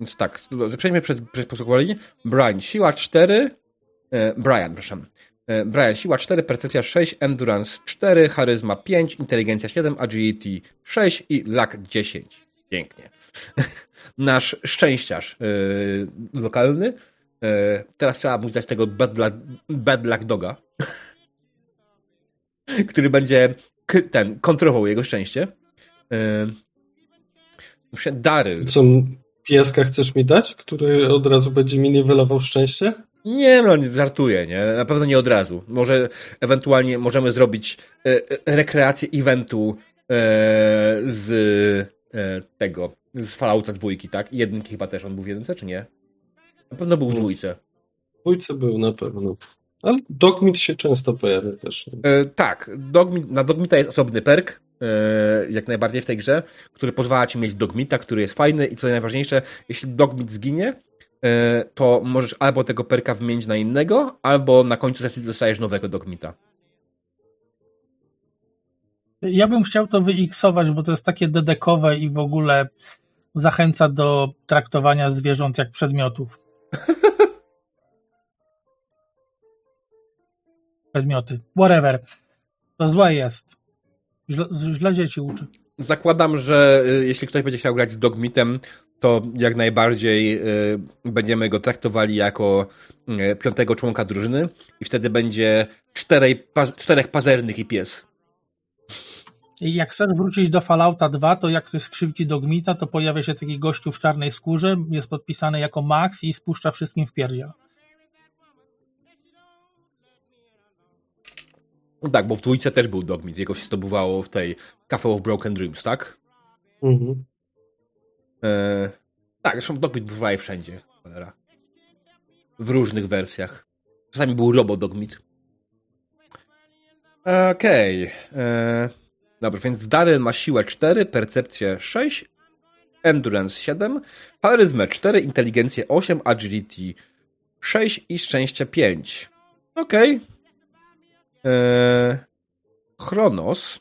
więc tak, przejdźmy przez, przez powoli. Brian, siła 4. E, Brian, proszę. Brian, siła 4, percepcja 6, endurance 4, charyzma 5, inteligencja 7, agility 6 i luck 10. Pięknie. Nasz szczęściarz yy, lokalny E, teraz trzeba mu dać tego bad luck, bad luck doga, który będzie ten, kontrolował jego szczęście. Muszę Daryl. Co, pieska chcesz mi dać, który od razu będzie mi niwelował szczęście? Nie, no, żartuję, nie? Na pewno nie od razu. Może ewentualnie możemy zrobić e, rekreację eventu e, z tego, z Fallouta dwójki, tak? Jedynki chyba też, on był w jedynce, czy nie? Na pewno był w dwójce. W dwójce był na pewno. Ale Dogmit się często pojawia też. E, tak, Dogmit, na Dogmita jest osobny perk, e, jak najbardziej w tej grze, który pozwala ci mieć Dogmita, który jest fajny i co najważniejsze, jeśli Dogmit zginie, e, to możesz albo tego perka wymienić na innego, albo na końcu sesji dostajesz nowego Dogmita. Ja bym chciał to wyiksować, bo to jest takie dedekowe i w ogóle zachęca do traktowania zwierząt jak przedmiotów. Przedmioty. Whatever. To złe jest. Źle, źle dzieci uczy. Zakładam, że y, jeśli ktoś będzie chciał grać z Dogmitem, to jak najbardziej y, będziemy go traktowali jako y, piątego członka drużyny i wtedy będzie czterej, czterech pazernych i pies. I jak chcesz wrócić do Fallouta 2, to jak ktoś skrzywdzi Dogmita, to pojawia się taki gościu w czarnej skórze, jest podpisany jako Max i spuszcza wszystkim w pierdziel. No tak, bo w dwójce też był Dogmit, jego się zdobywało w tej Cafe of Broken Dreams, tak? Mhm. E, tak, zresztą Dogmit bywa wszędzie, cholera. W różnych wersjach. Czasami był Robo Dogmit. Okej. Okay. E, dobra, więc Daryl ma siłę 4, percepcję 6, endurance 7, charyzmę 4, inteligencję 8, agility 6 i szczęście 5. Okej. Okay. Eee, Chronos,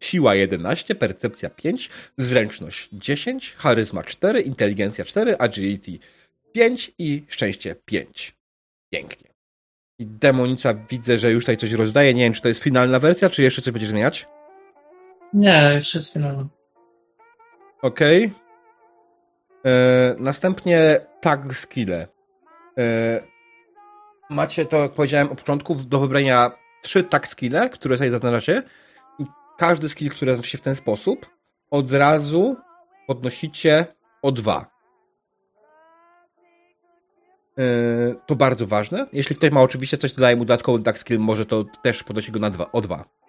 siła 11, percepcja 5, zręczność 10, charyzma 4, inteligencja 4, agility 5 i szczęście 5. Pięknie. I demonica widzę, że już tutaj coś rozdaje. Nie wiem, czy to jest finalna wersja, czy jeszcze coś będzie zmieniać? Nie, już jest finalna. Okej. Okay. Eee, następnie tag skille. Eee, macie to, jak powiedziałem od początku, do wybrania trzy tak skille, które sobie zaznaczacie i każdy skill, który się w ten sposób, od razu podnosicie o dwa. Yy, to bardzo ważne. Jeśli ktoś ma oczywiście coś, co daje mu dodatkowy tak skill, może to też podnosi go na dwa, o dwa.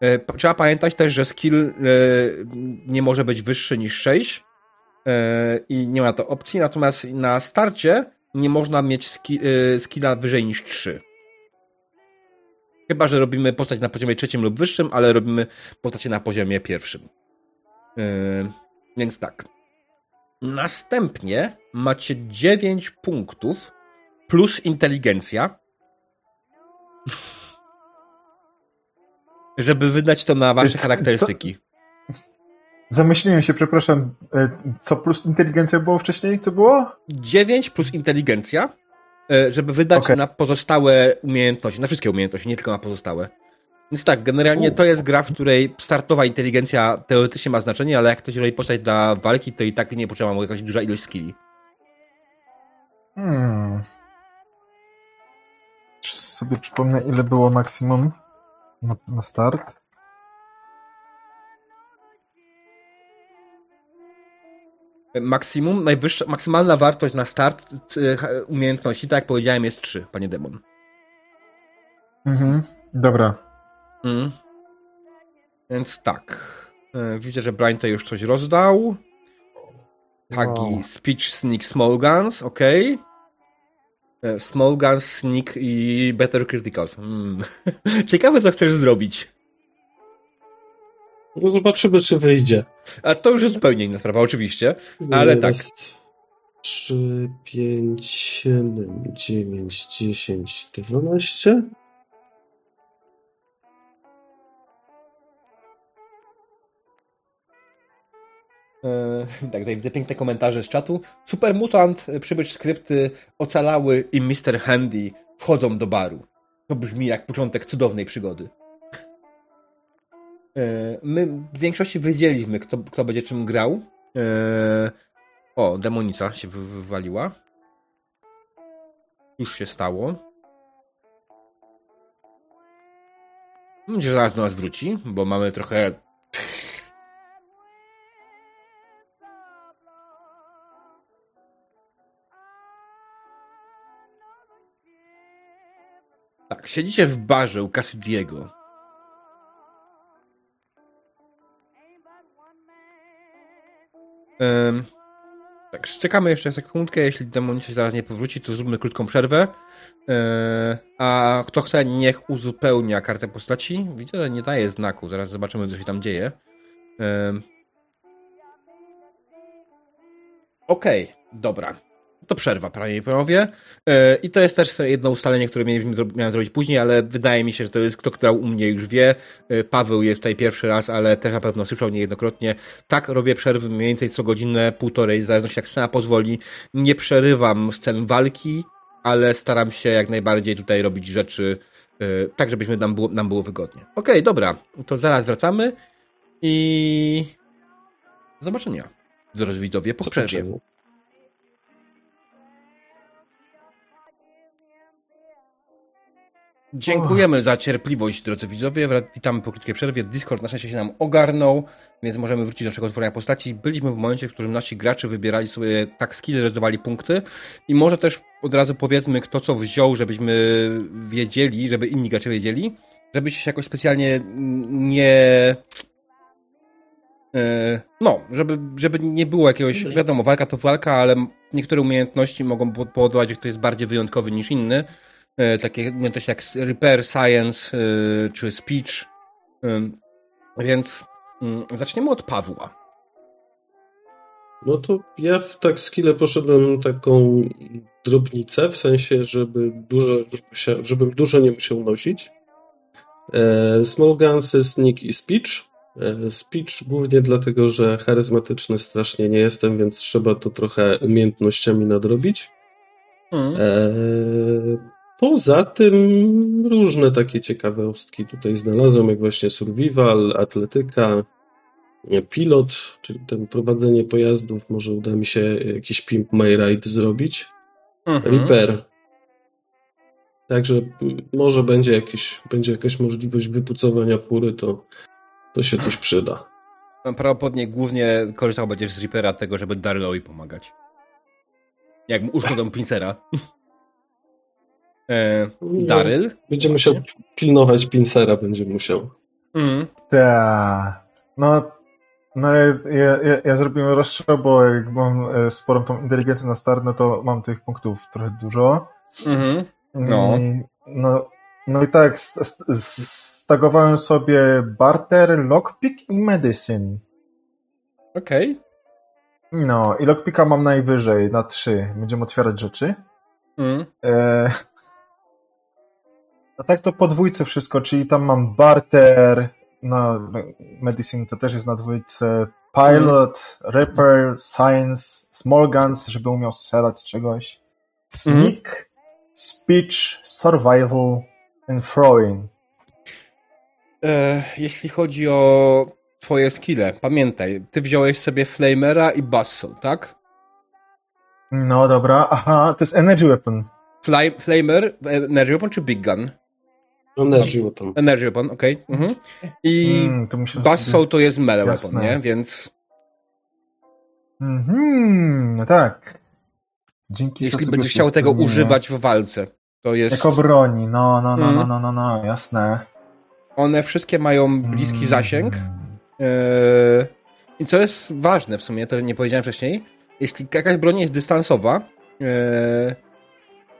Yy, trzeba pamiętać też, że skill yy, nie może być wyższy niż 6 yy, i nie ma to opcji, natomiast na starcie nie można mieć ski, skilla wyżej niż 3. Chyba, że robimy postać na poziomie trzecim lub wyższym, ale robimy postacie na poziomie pierwszym. Więc tak. Następnie macie 9 punktów plus inteligencja. Żeby wydać to na wasze charakterystyki. Zamyśliłem się, przepraszam. E, co plus inteligencja było wcześniej? Co było? 9 plus inteligencja E, żeby wydać okay. na pozostałe umiejętności, na wszystkie umiejętności, nie tylko na pozostałe. Więc tak, generalnie to jest gra, w której startowa inteligencja teoretycznie ma znaczenie, ale jak ktoś robi postać dla walki, to i tak nie potrzeba mu jakaś duża ilość skilli. Hmm. Sobie przypomnę, ile było maksimum na, na start. maksimum, najwyższa, maksymalna wartość na start umiejętności, tak jak powiedziałem, jest 3, panie demon. Mhm, dobra. Mm. Więc tak. E, widzę, że Brian to już coś rozdał. Tagi, Wow. Speech, Sneak, Small Guns, ok. E, Small Guns, Sneak i Better Criticals. Hmm. Ciekawe, co chcesz zrobić. No zobaczymy, czy wyjdzie. A to już jest zupełnie inna sprawa, oczywiście, ale jest tak. 3, 5, 7, 9, 10, 12? E, tak, tutaj widzę piękne komentarze z czatu. Super mutant, e, przybyć skrypty, ocalały i Mr. Handy wchodzą do baru. To brzmi jak początek cudownej przygody. E, my w większości wiedzieliśmy, kto, kto będzie czym grał. O, demonica się wywaliła. Już się stało. Mam nadzieję, że zaraz do nas wróci, bo mamy trochę Tak, siedzicie w barze u Cassidiego. Ym, tak, czekamy jeszcze sekundkę. Jeśli demonicy zaraz nie powróci, to zróbmy krótką przerwę. Yy, a kto chce, niech uzupełnia kartę postaci. Widzę, że nie daje znaku. Zaraz zobaczymy, co się tam dzieje. Ym. Okej, dobra. To przerwa, panie i panowie. E, I to jest też jedno ustalenie, które miałem zrobić później, ale wydaje mi się, że to jest kto grał u mnie już wie. E, Paweł jest tutaj pierwszy raz, ale też na pewno słyszał niejednokrotnie. Tak, robię przerwy mniej więcej co godzinę, półtorej, w zależności jak scena pozwoli. Nie przerywam scen walki, ale staram się jak najbardziej tutaj robić rzeczy e, tak, żebyśmy nam było, nam było wygodnie. Okej, dobra, to zaraz wracamy i do zobaczenia. Drodzy widzowie, po przerwie. Dziękujemy za cierpliwość, drodzy widzowie. Witamy po krótkiej przerwie. Discord na szczęście się nam ogarnął, więc możemy wrócić do naszego tworzenia postaci. Byliśmy w momencie, w którym nasi gracze wybierali sobie tak skille, rozdawali punkty i może też od razu powiedzmy, kto co wziął, żebyśmy wiedzieli, żeby inni gracze wiedzieli, żebyście się jakoś specjalnie nie... e, No, żeby, żeby nie było jakiegoś, wiadomo, walka to walka, ale niektóre umiejętności mogą po- powodować, że ktoś jest bardziej wyjątkowy niż inny takie umiejętności jak Repair, Science e, czy Speech. E, Więc mm, zaczniemy od Pawła. No to ja w tak skille poszedłem taką drobnicę, w sensie, żeby dużo, żeby się- żebym dużo nie musiał nosić. E, Small Gunsy, Sneak i Speech. E, Speech głównie dlatego, że charyzmatyczny strasznie nie jestem, więc trzeba to trochę umiejętnościami nadrobić. E, Poza tym różne takie ciekawostki tutaj znalazłem, jak właśnie survival, atletyka, pilot, czyli ten prowadzenie pojazdów, może uda mi się jakiś Pimp My Ride zrobić. Mhm. Repair. Także może będzie, jakiś, będzie jakaś możliwość wypucowania fury, to, to się coś przyda. Prawdopodobnie głównie korzystał będziesz z Reapera tego, żeby Darylowi pomagać. Jak mu uszkodzą pincera. E, Daryl? Będzie musiał pilnować pincera, będzie musiał. Mm. Ta. No, no ja, ja, ja, ja zrobiłem rozstrzał, bo jak mam e, sporą tą inteligencję na start, no to mam tych punktów trochę dużo. Mhm. No. I, no, no i tak, st- st- stagowałem sobie barter, lockpick i medicine. Okej. No, i lockpicka mam najwyżej, na trzy. Będziemy otwierać rzeczy. Mm. E, a tak to po dwójce wszystko, czyli tam mam barter, no, medicine to też jest na dwójce, pilot, repair, science, small guns, żeby umiał strzelać czegoś, sneak, speech, survival and throwing. E, jeśli chodzi o twoje skille, pamiętaj, ty wziąłeś sobie Flamera i Basso, tak? No dobra, aha, to jest energy weapon. Fly, Flamer, Energy Weapon czy Big Gun? Energy weapon. Energy Weapon, okej. Mhm. I Mm, to muszę Basso sobie... to jest melee Jasne. weapon, nie? Więc Mhm, no tak. Dzięki jeśli będziesz chciał tego zmienię. używać w walce, to jest... Jako broni, no, no, no, Mm. no, no, no, no, jasne. One wszystkie mają bliski Mm. zasięg, Eee, I co jest ważne w sumie, to nie powiedziałem wcześniej, jeśli jakaś broń jest dystansowa, eee,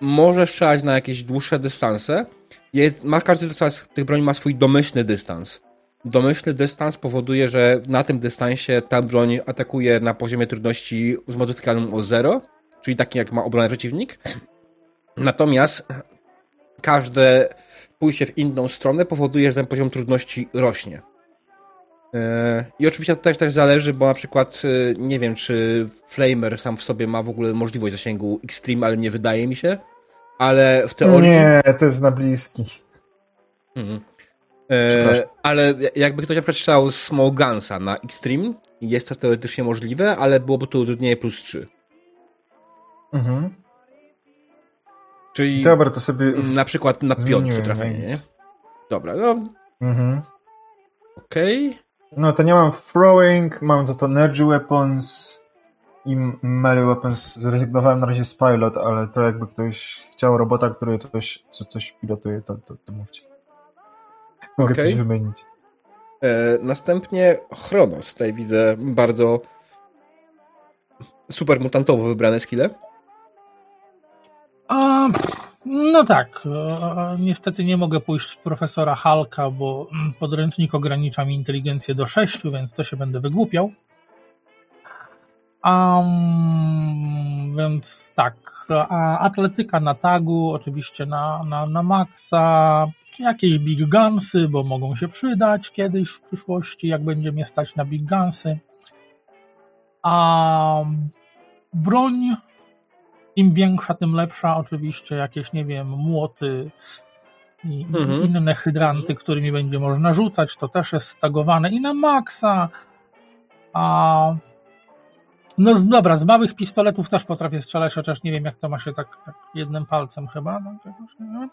może strzelać na jakieś dłuższe dystanse. Jest, ma, każdy dystans tych broni ma swój domyślny dystans. Domyślny dystans powoduje, że na tym dystansie ta broń atakuje na poziomie trudności zmodyfikowanym o 0, czyli takim jak ma obronę przeciwnik. Natomiast każde pójście w inną stronę powoduje, że ten poziom trudności rośnie. E, I oczywiście to też, też zależy, bo na przykład e, nie wiem, czy Flamer sam w sobie ma w ogóle możliwość zasięgu Extreme, ale nie wydaje mi się. Ale w teorii. Nie, to jest na bliski. Mhm. E, ale jakby ktoś na przykład strzelał Small Gunsa na Extreme, jest to teoretycznie możliwe, ale byłoby to utrudnienie plus 3. Mhm. Czyli Dobra, to sobie. na przykład na piątce trafienie, nie? Dobra, no Mhm. okej. No to nie mam throwing, mam za to energy weapons i melee weapons. Zrezygnowałem na razie z pilot, ale to jakby ktoś chciał robota, który coś, co, coś pilotuje, to, to, to mówcie. Mogę Okej. coś wymienić. E, następnie Chronos. Tutaj widzę bardzo super mutantowo wybrane skille. A, no tak. e, Niestety nie mogę pójść w profesora Halka, bo mm, podręcznik ogranicza mi inteligencję do 6, więc to się będę wygłupiał. Um, więc tak. A atletyka na tagu, oczywiście na, na, na maksa. Jakieś big gunsy, bo mogą się przydać kiedyś w przyszłości, jak będzie mnie stać na big gunsy. A broń im większa, tym lepsza. Oczywiście jakieś, nie wiem, młoty i, Mhm. inne hydranty, którymi będzie można rzucać, to też jest stagowane i na maksa. A no dobra, z małych pistoletów też potrafię strzelać, chociaż nie wiem, jak to ma się tak, jednym palcem chyba. No.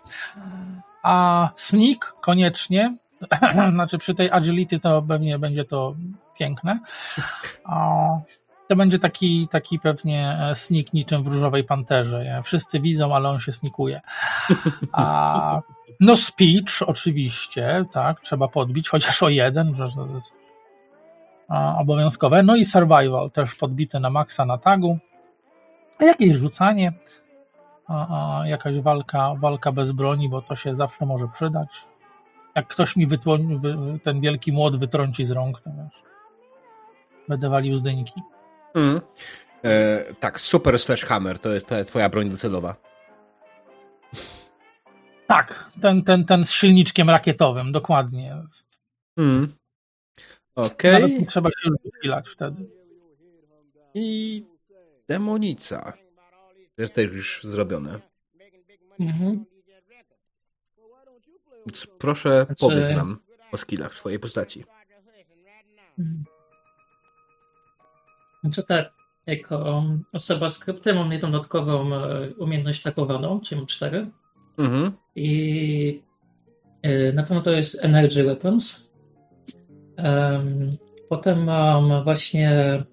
A sneak koniecznie. znaczy przy tej agility to pewnie będzie to piękne. A, to będzie taki, taki pewnie e, sneak niczym w różowej panterze. Nie? Wszyscy widzą, ale on się snikuje. A, no speech oczywiście, tak, trzeba podbić, chociaż o jeden, że to jest obowiązkowe. No i survival też podbity na maksa na tagu. Jakieś rzucanie, jakaś walka, walka bez broni, bo to się zawsze może przydać. Jak ktoś mi wytło- wy, ten wielki młot wytrąci z rąk, to wiesz, będę walił z. Mm. E, tak, super sledgehammer to jest ta twoja broń docelowa. Tak, ten, ten, ten z silniczkiem rakietowym, dokładnie. Jest. Mm. Okej. nie trzeba się już wychylać wtedy. I demonica. Też już zrobione. Mhm. Więc proszę Znaczy- powiedz nam o skillach swojej postaci. Mhm. Znaczy tak, jako osoba z krypty mam jedną dodatkową e, umiejętność takowaną, czyli mam cztery. Mhm. I e, na pewno to jest Energy Weapons. Em, Potem mam właśnie,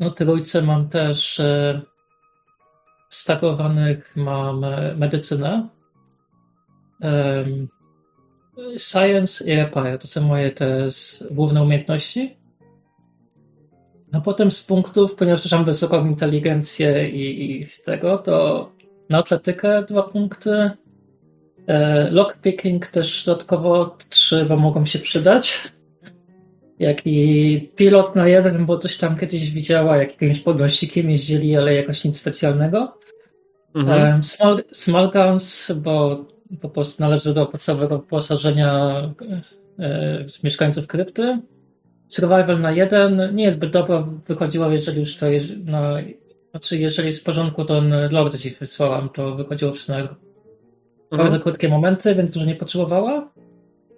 no trójce mam też e, stakowanych mam e, medycynę, Science i Repair. To są moje te główne umiejętności. A potem z punktów, ponieważ też mam wysoką inteligencję i, i z tego, to na atletykę dwa punkty. E, lockpicking też dodatkowo trzy, bo mogą się przydać. Jak i pilot na jeden, bo coś tam kiedyś widziała, jak jakimś podnośnikiem jeździli, ale jakoś nic specjalnego. Mhm. Em, Small, small guns, bo po prostu należy do podstawowego wyposażenia e, mieszkańców krypty. Survival na jeden nie jest zbyt dobro wychodziło, jeżeli już to no, znaczy jeżeli jest w porządku, to ten co ci wysłałam, to wychodziło wszystko na bardzo Mhm. krótkie momenty, więc dużo nie potrzebowała.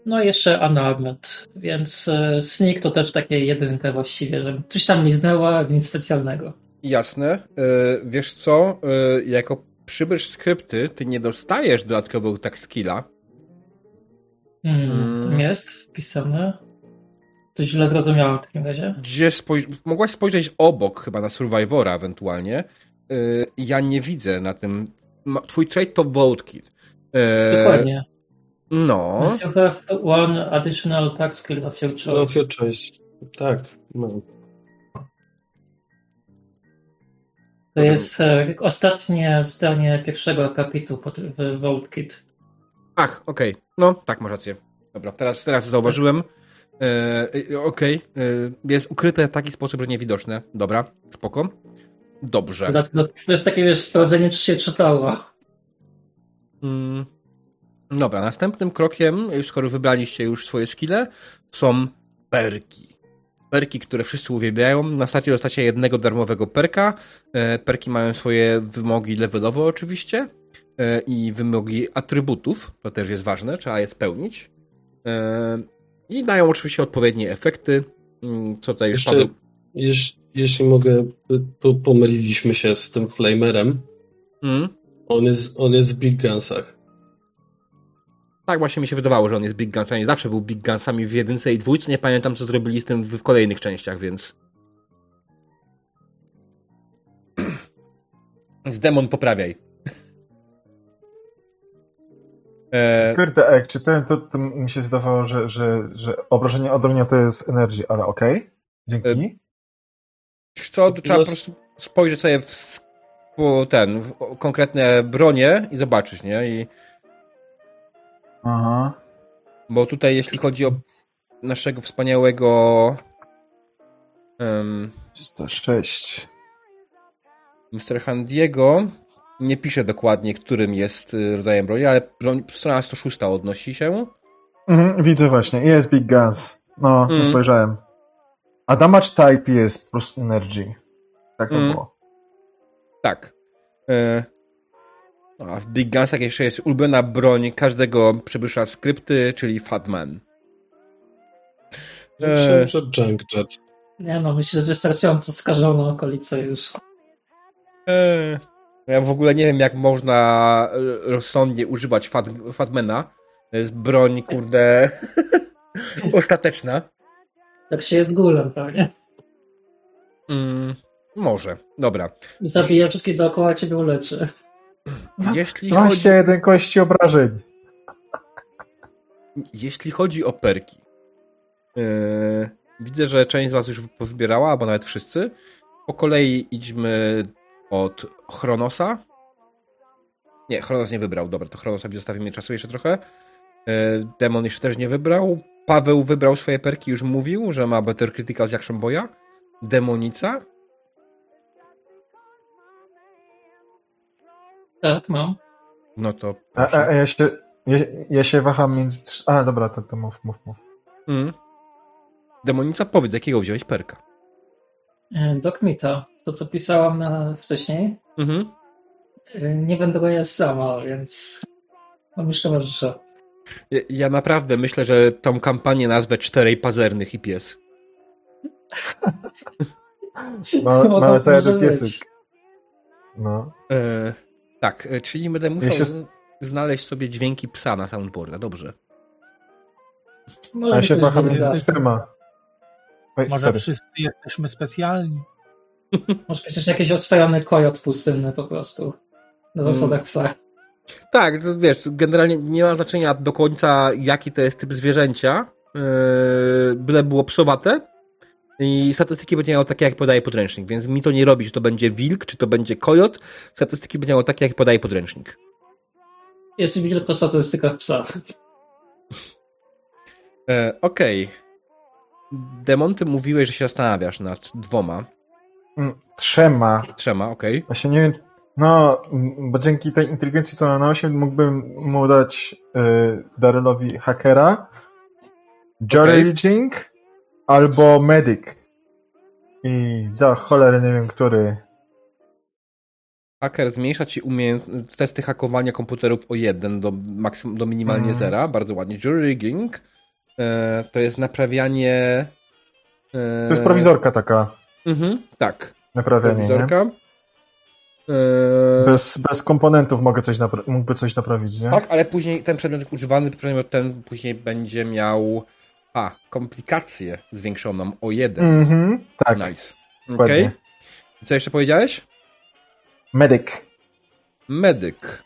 No i jeszcze unarmed, więc e, sneak to też takie jedynkę właściwie, że coś tam liznęła, nic specjalnego. Jasne. E, wiesz co? E, jako przybysz skrypty, ty nie dostajesz dodatkowego tak skilla. Hmm, Mm. Jest wpisane. To źle zrozumiałem w takim razie. Gdzie spoj- mogłaś spojrzeć obok chyba na Survivora ewentualnie. Ja nie widzę na tym. Twój trade to Vote Kit. Dokładnie. No. Must you have one additional tax skill of your choice. your choice. Tak, no. To jest e, ostatnie zdanie pierwszego akapitu pod- w Vault Kit. Ach, okej. No, tak, masz rację. Dobra, teraz, teraz zauważyłem. E, e, okej. E, jest ukryte w taki sposób, że niewidoczne. Dobra, spoko. Dobrze. Dlatego To jest takie wiesz, sprawdzenie, czy się czytało. Mm. Dobra, następnym krokiem, skoro wybraliście już swoje skille, są perki. Perki, które wszyscy uwielbiają. Na starcie dostacie jednego darmowego perka. E, Perki mają swoje wymogi levelowe oczywiście e, i wymogi atrybutów, to też jest ważne, trzeba je spełnić. E, I dają oczywiście odpowiednie efekty. Mm, Co tutaj Jeszcze, Paweł... jeś, jeśli mogę, po, pomyliliśmy się z tym Flamerem. Mm? On jest, on jest w Big Gunsach. Tak właśnie mi się wydawało, że on jest Big Gunsami. Zawsze był Big Gunsami w jedynce i dwójce. Nie pamiętam, co zrobili z tym w kolejnych częściach, więc... Z demon poprawiaj. E, Kurde, jak czytałem, to, to mi się zdawało, że, że, że obrażenie od ognia to jest energy, ale okej. Dzięki. wiesz co, to trzeba po prostu spojrzeć sobie w ten, w konkretne bronie i zobaczyć, nie? I, Aha. bo tutaj, jeśli chodzi o naszego wspaniałego um, 106. Mr. Handiego nie pisze dokładnie, którym jest y, rodzajem broni, ale strona 106 odnosi się. Mhm, widzę właśnie. Jest Big Guns. No, Mhm. nie spojrzałem. A damage type jest prostu energy. Tak to Mhm. było. Tak. No, a w Big Gunsach jeszcze jest ulubiona broń każdego przybysza skrypty, czyli Fatman. Eee. Że Junk Jet. Nie no, myślę, że wystarczająco skażone okolice już. E, ja w ogóle nie wiem, jak można e, rozsądnie używać fat, Fatmana. To jest broń, kurde, ostateczna. Jak się jest gulem, pewnie. Mm, może. Dobra. Zabija wszystkich dookoła, ciebie uleczy. Jeśli chodzi, 21 kości obrażeń. jeśli chodzi o perki, yy, widzę, że część z Was już pozbierała, albo nawet wszyscy. Po kolei idźmy od Chronosa. Nie, Chronos nie wybrał. Dobra, to Chronosowi zostawimy czasu jeszcze trochę. Yy, Demon jeszcze też nie wybrał. Paweł wybrał swoje perki, już mówił, że ma Better Critical z Action Boya. Demonica. Tak, mam. No to A, a, ja, się, ja, ja się waham między... A, dobra, to, to mów, mów, mów. Mm. Demonica, powiedz, jakiego wziąłeś perka? E, Dokmita, to co pisałam na wcześniej, Mhm. e, nie będę go jest sama, więc mam już towarzysza. Ja, ja naprawdę myślę, że tą kampanię nazwę Czterej Pazernych i Pies. No, to zajadł może piesek. No. E, tak, e, czyli będę musiał Ja się- znaleźć sobie dźwięki psa na soundboarda, dobrze. Może ja się trzema. Oj, Może sorry. wszyscy jesteśmy specjalni. Może przecież jakiś oswojony kojot pustynny po prostu. Na Mm. zasadach psa. Tak, to wiesz, generalnie nie ma znaczenia do końca, jaki to jest typ zwierzęcia, e, byle było psowate i statystyki będzie miało takie, jak podaje podręcznik, więc mi to nie robi, czy to będzie wilk, czy to będzie kojot, statystyki będzie miało takie, jak podaje podręcznik. Jest wilk po statystykach psa. E, Okej. Demon, ty mówiłeś, że się zastanawiasz nad dwoma, Mm, Trzema. trzema, okej. Właśnie nie wiem. No, mm, bo dzięki tej inteligencji, co ma na 8, mógłbym mu dać y, Darylowi hakera, Joraging albo Medic. I za cholerę nie wiem, który. Hacker zmniejsza ci umiejęt- testy hakowania komputerów o jeden do, maksym- do minimalnie Mhm. zera. Bardzo ładnie. Jury rigging e, to jest naprawianie. E, To jest prowizorka taka. Mhm, tak. Naprawianie, nie? Prowizorka. E, Bez, bez komponentów mogę coś napra- mógłby coś naprawić, nie? Tak, ale później ten przedmiot używany, przedmiot ten później będzie miał a, komplikację zwiększoną o jeden. Mhm, tak, Nice. Okej. Co jeszcze powiedziałeś? Medic. Medyk.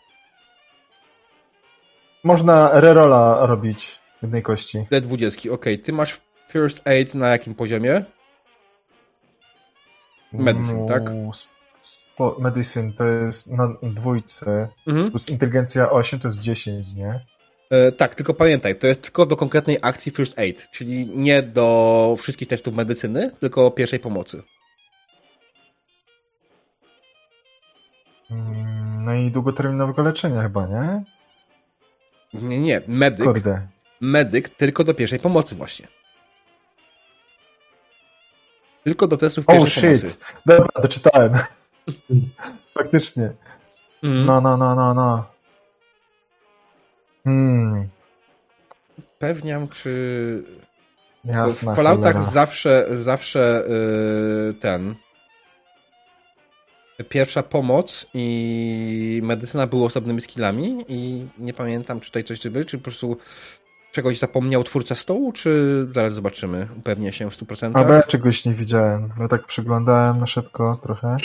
Można rerola robić jednej kości. D20, okej. Ty masz First aid na jakim poziomie? Medicine, tak? No, spo, medicine to jest na dwójce, Mhm. plus inteligencja 8 to jest 10, nie? E, tak, tylko pamiętaj, to jest tylko do konkretnej akcji First Aid, czyli nie do wszystkich testów medycyny, tylko pierwszej pomocy. Mm, No i długoterminowego leczenia chyba, nie? Nie, nie, medyk, Kurde. medyk tylko do pierwszej pomocy właśnie. Tylko do testów Oh pierwszej shit. pomocy. Dobra, doczytałem. Faktycznie. Mhm. No, no, no, no, no. Hmm, Pewniam, czy... Bo jasna w Falloutach cholera. zawsze, zawsze yy, ten... Pierwsza pomoc i medycyna były osobnymi skillami i nie pamiętam, czy tutaj coś był, czy po prostu czegoś zapomniał twórca stołu, czy zaraz zobaczymy. Upewnię się w 100%. A bo ja czegoś nie widziałem. Ja tak przeglądałem na szybko trochę.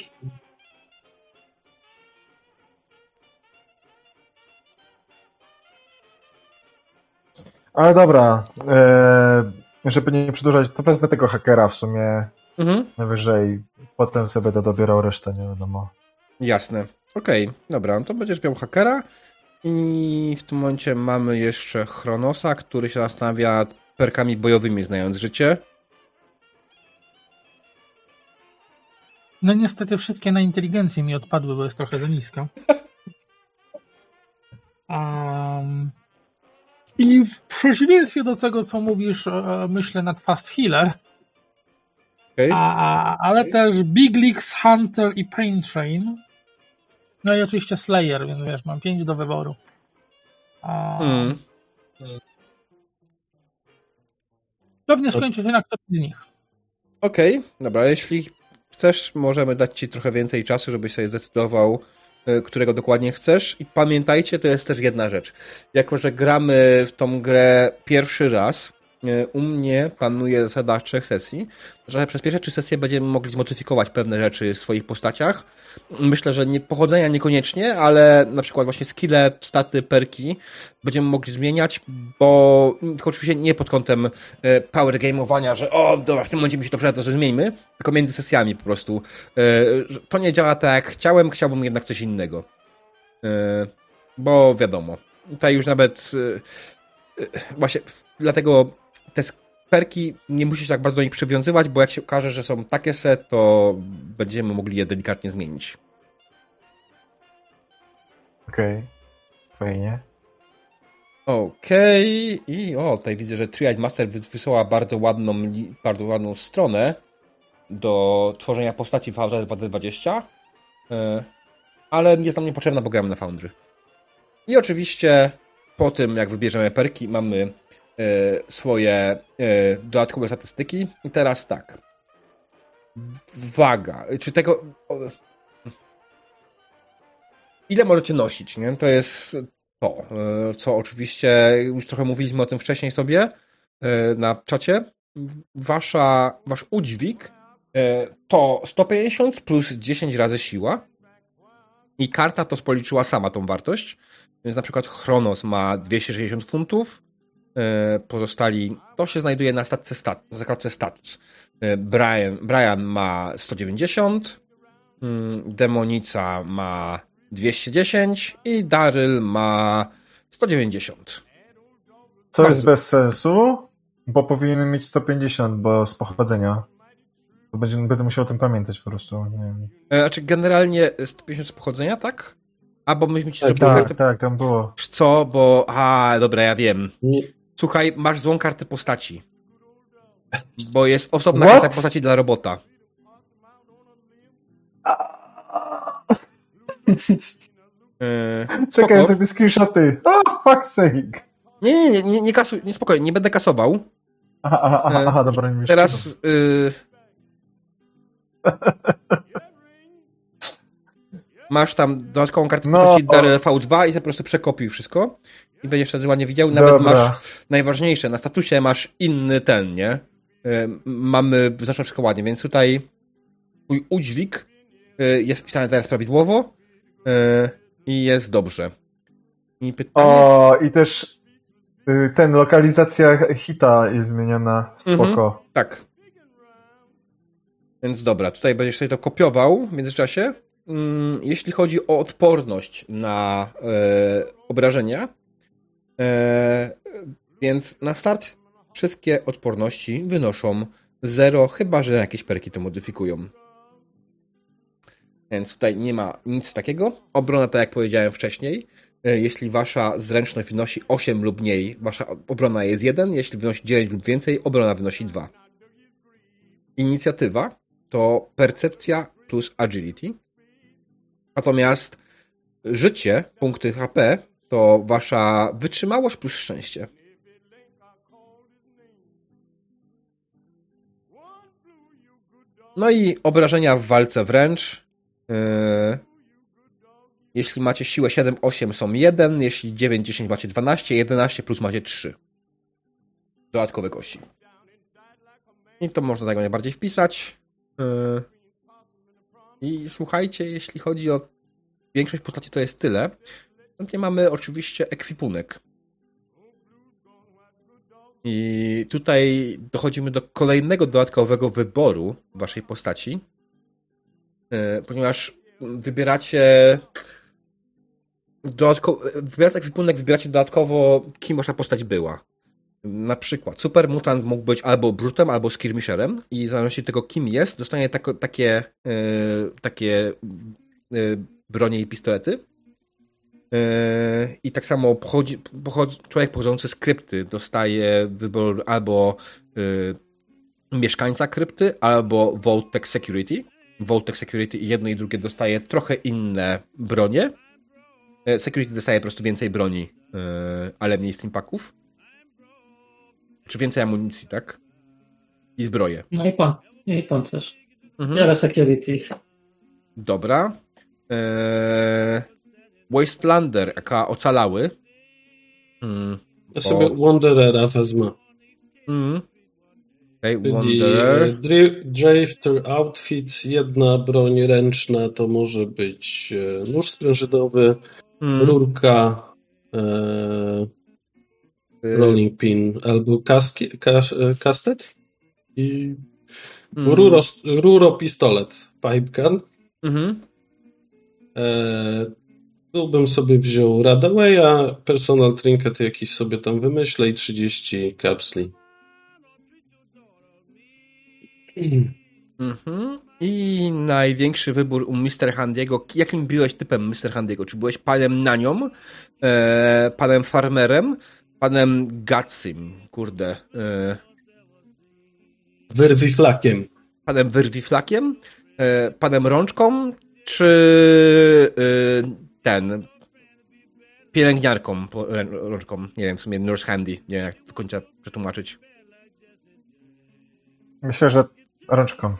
Ale dobra, e, żeby nie przedłużać, to wezmę tego hakera w sumie Mhm. najwyżej. Potem sobie będę dobierał resztę, nie wiadomo. Jasne. Okej, dobra, no to będziesz miał hakera i w tym momencie mamy jeszcze Chronosa, który się zastanawia nad perkami bojowymi, znając życie. No niestety wszystkie na inteligencję mi odpadły, bo jest trochę za niska. Um, I w przeciwieństwie do tego, co mówisz, e, myślę nad Fast Healer, Okej? a, ale też Big Leagues, Hunter i Pain Train. No i oczywiście Slayer, więc wiesz, mam pięć do wyboru. A, Mm. Pewnie skończy się na którymś z nich. Okej, dobra, jeśli chcesz, możemy dać ci trochę więcej czasu, żebyś sobie zdecydował, którego dokładnie chcesz. I pamiętajcie, to jest też jedna rzecz. Jako, że gramy w tą grę pierwszy raz, u mnie panuje zasada trzech sesji, że przez pierwsze trzy sesje będziemy mogli zmodyfikować pewne rzeczy w swoich postaciach. Myślę, że nie, pochodzenia niekoniecznie, ale na przykład właśnie skille, staty, perki będziemy mogli zmieniać, bo tylko oczywiście nie pod kątem e, power gameowania, że o, dobra, w tym momencie mi się to przyda, to zmieńmy, tylko między sesjami po prostu. E, To nie działa tak jak chciałem, chciałbym jednak coś innego. E, Bo wiadomo, tutaj już nawet e, e, właśnie w- dlatego te perki nie musisz tak bardzo do nich przywiązywać, bo jak się okaże, że są takie set, to będziemy mogli je delikatnie zmienić. Okej. Fajnie. Okej, i o, tutaj widzę, że Triad Master wys- wysłała bardzo ładną, bardzo ładną stronę do tworzenia postaci w Fallout 2020, e, ale jest nam niepotrzebna, bo gramy na Foundry. I oczywiście po tym, jak wybierzemy perki, mamy e, swoje e, dodatkowe statystyki. I teraz tak. Waga. Czy tego... Ile możecie nosić, nie? To jest to, e, co oczywiście już trochę mówiliśmy o tym wcześniej sobie na czacie. Wasza, wasz udźwig to 150 plus 10 razy siła i karta to policzyła sama tą wartość. Więc na przykład Chronos ma 260 funtów, e, pozostali to się znajduje na statce stat, na zakładce status. E, Brian, Brian ma 190, mm, Demonica ma 210 i Daryl ma 190. Co Bardzo. jest bez sensu, bo powinienem mieć 150, bo z pochodzenia. Będzie, będę musiał o tym pamiętać po prostu. Nie wiem. E, Znaczy generalnie 150 z pochodzenia, tak? A, bo myśmy ci Tak, zrobili Tak, kartę... tak, tam było. Co, bo... A, dobra, ja wiem. Nie, Słuchaj, masz złą kartę postaci. Bo jest osobna What? karta postaci dla robota. E, Czekaj, spoko. sobie screenshoty. Oh, fuck's sake. Nie, nie, nie, nie, nie kasuj, nie spokojnie, nie będę kasował. Aha, aha, aha, E, aha dobra, nie. Teraz... Y... Masz tam dodatkową kartę No. postaci Daryl V2 i po prostu przekopiuj wszystko. I będziesz wtedy ładnie widział. Nawet Dobra. masz najważniejsze, na statusie masz inny ten, nie? Mamy znacznie wszystko ładnie, więc tutaj twój udźwig y, jest wpisany teraz prawidłowo y, i jest dobrze. I pytanie... O, i też Y, Ten, lokalizacja hita jest zmieniona. Spoko. Tak. Więc dobra, tutaj będziesz sobie to kopiował w międzyczasie. Mm, Jeśli chodzi o odporność na e, obrażenia, e, więc na start wszystkie odporności wynoszą 0, chyba że jakieś perki to modyfikują. Więc tutaj nie ma nic takiego. Obrona, tak jak powiedziałem wcześniej, e, jeśli wasza zręczność wynosi 8 lub mniej, wasza obrona jest 1, jeśli wynosi 9 lub więcej, obrona wynosi 2. Inicjatywa to percepcja plus agility. Natomiast życie, punkty HP, to wasza wytrzymałość plus szczęście. No i obrażenia w walce wręcz. Yy, jeśli macie siłę 7-8 są 1, jeśli 9-10 macie 12, 11 plus macie 3. Dodatkowe kości. I to można tak najbardziej wpisać. Yy. I słuchajcie, jeśli chodzi o większość postaci, to jest tyle. Następnie mamy oczywiście ekwipunek. I tutaj dochodzimy do kolejnego dodatkowego wyboru waszej postaci, Yy, ponieważ wybieracie dodatkowo, wybierając ekwipunek, wybieracie dodatkowo, kim wasza postać była. Na przykład super mutant mógł być albo brutem, albo skirmisherem i w zależności od tego, kim jest, dostanie tako, takie, yy, takie yy, bronie i pistolety. Yy, I tak samo pochodzi, pochodzi, człowiek pochodzący z krypty dostaje wybór albo mieszkańca krypty, albo Vault-Tec Security. Vault-Tec Security jedno i drugie dostaje trochę inne bronie. Security dostaje po prostu więcej broni, ale mniej steampaków. Czy więcej amunicji, tak? I zbroje. No i pan, i pan też. Mhm. Wiele securities. Dobra. Eee, Wastelander, jaka ocalały. Mm. Ja sobie. Wanderera wezmę. Mm. Okay, Czyli Wanderer. dri- Drifter Outfit, jedna broń ręczna to może być e, nóż sprężynowy, Mm. rurka, e, rolling pin albo kaski, kas, e, kastet i mm. ruro, ruro pistolet, pipe gun. Mhm. E, tu bym sobie wziął Radawaya, personal trinket jakiś sobie tam wymyślę i 30 kapsli. Mhm. I największy wybór u Mr. Handiego. Jakim byłeś typem Mr. Handiego? Czy byłeś panem Nanią, e, panem Farmerem, panem Gatsim, kurde, e, Wyrwi flakiem. panem Wyrwiflakiem, e, panem Rączką, czy e, ten pielęgniarką po, rę- rączką, nie wiem, w sumie nurse handy, nie wiem jak do końca przetłumaczyć. Myślę, że rączką.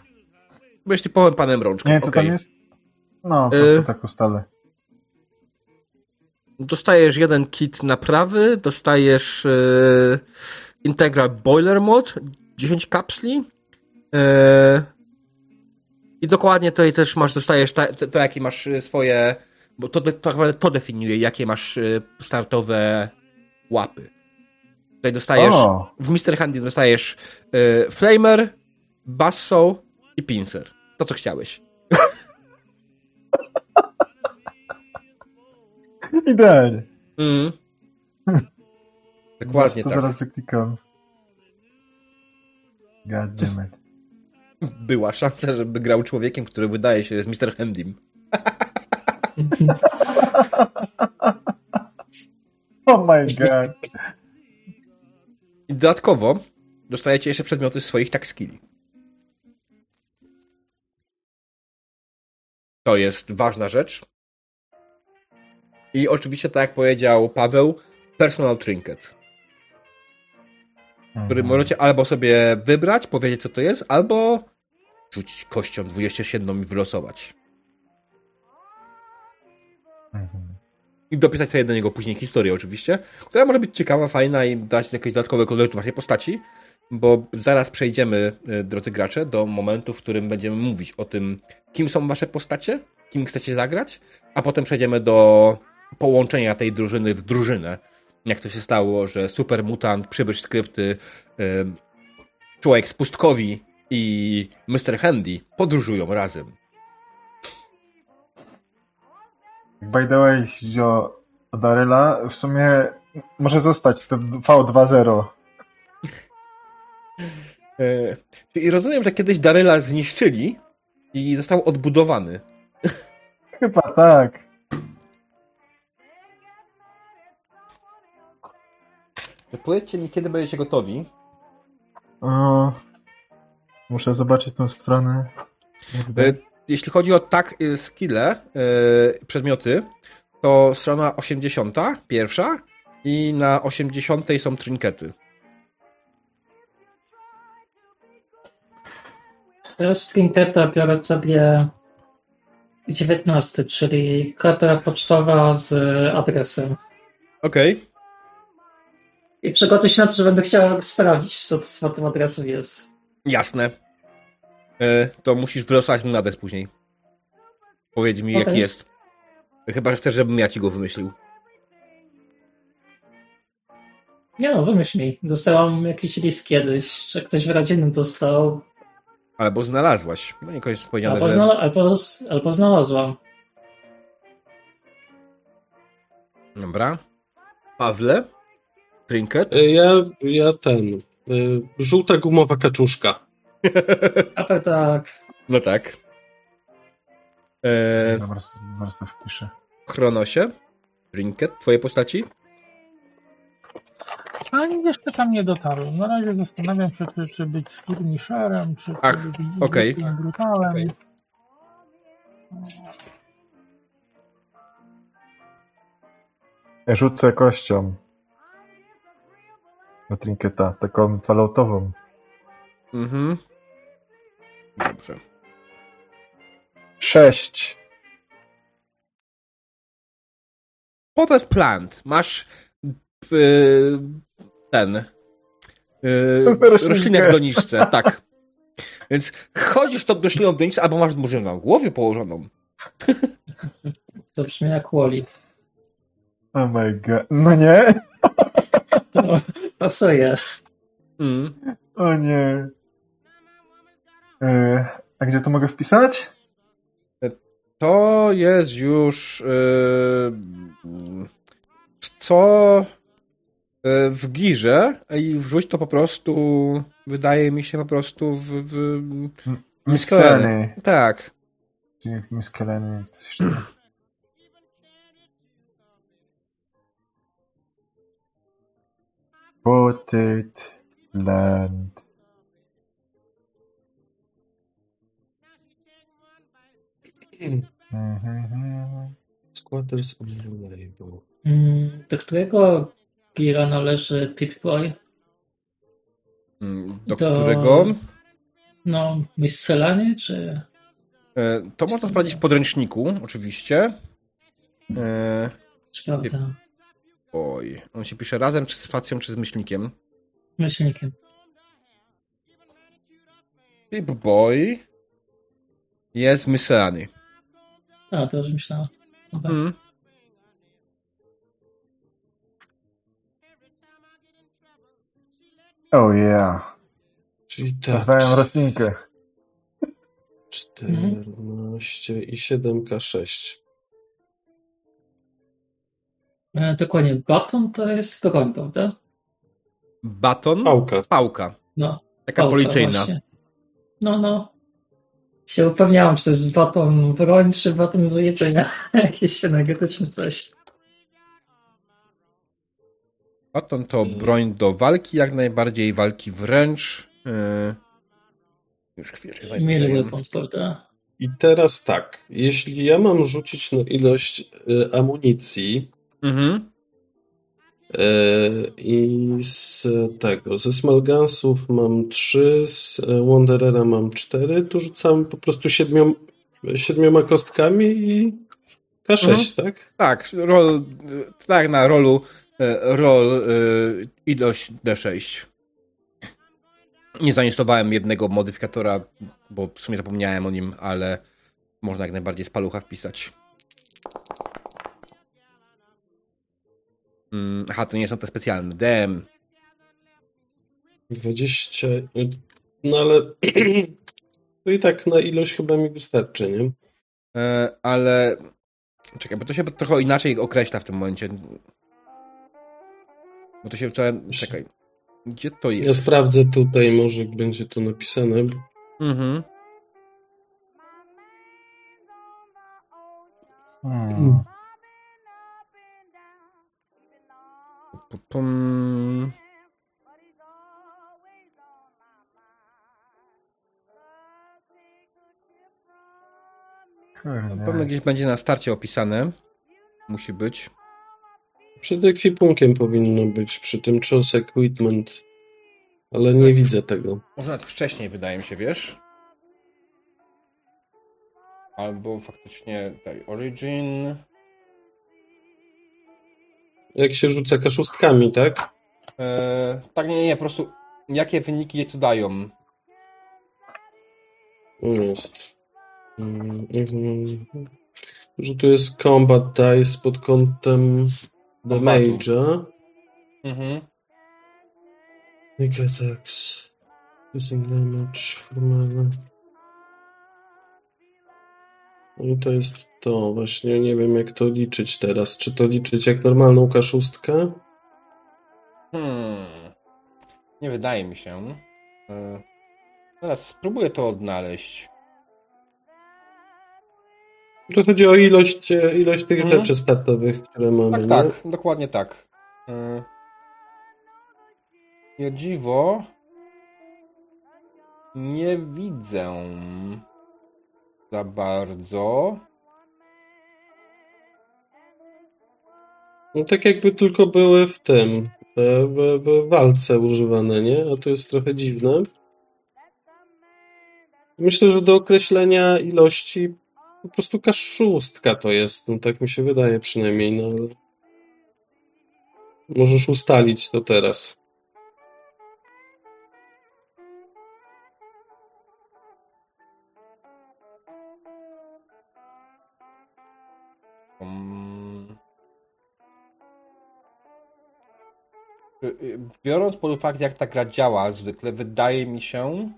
Byłeś typowym panem Rączką, Nie co okej. tam jest. No, po Y- prostu tak ustalę. Dostajesz jeden kit naprawy, dostajesz e, Integral Boiler Mod, 10 kapsli e, i dokładnie tutaj też masz, dostajesz ta, to, to, jakie masz e, swoje, bo to, to, tak naprawdę to definiuje, jakie masz e, startowe łapy. Tutaj dostajesz, O, w Mr. Handy dostajesz e, Flamer, Basso i Pincer. To, co chciałeś. Idealnie. Mm. Dokładnie to tak. zaraz wyklikam. God damn it. była szansa, żeby grał człowiekiem, który wydaje się jest Mr. Handym. Oh my god. I dodatkowo dostajecie jeszcze przedmioty z swoich tak skilli. To jest ważna rzecz. I oczywiście, tak jak powiedział Paweł, personal trinket, który Mhm. możecie albo sobie wybrać, powiedzieć co to jest, albo rzucić kością 27 i wylosować. Mhm. I dopisać sobie do niego później historię oczywiście, która może być ciekawa, fajna i dać jakieś dodatkowe kolory waszej postaci, bo zaraz przejdziemy, y, drodzy gracze, do momentu, w którym będziemy mówić o tym, kim są wasze postacie, kim chcecie zagrać, a potem przejdziemy do połączenia tej drużyny w drużynę, jak to się stało, że super mutant, przybysz skrypty, y, człowiek z pustkowi i Mr. Handy podróżują razem. By the way, jeśli chodzi o, o Daryla, w sumie może zostać to V2.0. E, I rozumiem, że kiedyś Daryla zniszczyli i został odbudowany. Chyba tak. Powiedzcie mi, kiedy będziecie gotowi. O, muszę zobaczyć tą stronę. E, Jeśli chodzi o tak y, skille, y, przedmioty, to strona 80, pierwsza i na 80 są trinkety. Teraz trinketa biorę sobie 19, czyli karta pocztowa z adresem. Okej. I przygotuj się na to, że będę chciał sprawdzić, co to z tym adresem jest. Jasne. E, to musisz wylosować ten adres później. Powiedz mi, jaki Okej. jest. Chyba, że chcesz, żebym ja ci go wymyślił. Nie no, wymyśl mi. Dostałam jakiś list kiedyś, że ktoś w rodzinnym dostał, Albo znalazłaś. No niekoniecznie powiedziane, albo, że... znala- albo, albo znalazłam. Dobra. Pawle? Trinket? E, Ja, ja ten. e, Żółta gumowa kaczuszka. A tak, tak. no tak. E, Dobra, zaraz to wpiszę. Chronosie? Trinket? Twoje postaci? Ani jeszcze tam nie dotarłem. Na razie zastanawiam się, czy, czy być skirmisherem, czy Ach, czy być zwykłym brutalem. Ja rzucę kością. Na trinketa, taką falautową. Mhm. Dobrze. Sześć. Potted plant. Masz y, ten. Y, Roślinkę. roślinę w doniczce, tak. Więc chodzisz tą rośliną w doniczce, albo masz może na głowie położoną. To brzmi jak Wally. Oh my god. No nie? No, pasuje. Mm. O nie. E, a gdzie to mogę wpisać? To jest już y, co y, w girze i wrzuć to po prostu wydaje mi się po prostu w, w Miskeleny. tak. Miskeleny, coś tam. Potted land. Squatters on the label. Mm, Do którego gira należy Pip-Boy? Mm, Do To- którego No, Miscelanie, czy... e, to można sprawdzić w podręczniku oczywiście. E, prawda? Oj, on się pisze razem czy z spacją czy z myślnikiem. Myślnikiem. Pip Boy jest miscelany. A, to już myślałem. Dobra. Mm. Oh yeah. Czyli tak. Nazwałem roślinkę. 14 i 7K6. E, dokładnie, baton to jest broń, prawda? Baton, Pałka. pałka. No, Taka pałka policyjna. właśnie. No, no. Się upewniałem, czy to jest baton broń, czy baton do jedzenia. Jakieś energetyczne coś. Baton to broń do walki, jak najbardziej walki wręcz. Yy... Już weapons, prawda? I teraz tak. Jeśli ja mam rzucić na ilość y, amunicji Mhm. y, i z tego, ze Smalgansów mam 3, z Wanderera mam 4, to rzucam po prostu siedmiom, siedmioma kostkami i K6, Mhm. tak? Tak, roll, yy, tak na rolu yy, roll yy, ilość D6. Nie zainstalowałem jednego modyfikatora, bo w sumie zapomniałem o nim, ale można jak najbardziej z palucha wpisać. Mm, aha, to nie są te specjalne. Dem. 20. No ale to i tak na ilość chyba mi wystarczy, nie? E, ale. Czekaj, bo to się trochę inaczej określa w tym momencie. Bo to się wcale. Czekaj. Gdzie to jest? Ja sprawdzę tutaj, może będzie to napisane. Mhm. Hmm. Pu- pum. Na pewno gdzieś będzie na starcie opisane. Musi być. Przed ekwipunkiem powinno być, przy tym czas equipment. Ale nie widzę tego. Może nawet wcześniej, wydaje mi się, wiesz? Albo faktycznie tutaj Origin. Jak się rzuca kaszustkami, tak? E, tak, nie, nie, nie, po prostu jakie wyniki je co dają. Jest. Że tu jest combat dice pod kątem damage'a. Mhm. Make attacks. Using damage. Formalne. No i to jest to. Właśnie nie wiem jak to liczyć teraz. Czy to liczyć jak normalną kaszustkę? Hmm. Nie wydaje mi się. E, Teraz spróbuję to odnaleźć. To chodzi o ilość, e, ilość tych Mhm. rzeczy startowych, które mamy. Tak, tak, dokładnie tak. O dziwo nie widzę za bardzo. No tak jakby tylko były w tym, w, w walce używane, nie? A to jest trochę dziwne. Myślę, że do określenia ilości po prostu kaszustka to jest. No tak mi się wydaje przynajmniej, no ale możesz ustalić to teraz. Biorąc pod uwagę, jak ta gra działa zwykle, wydaje mi się,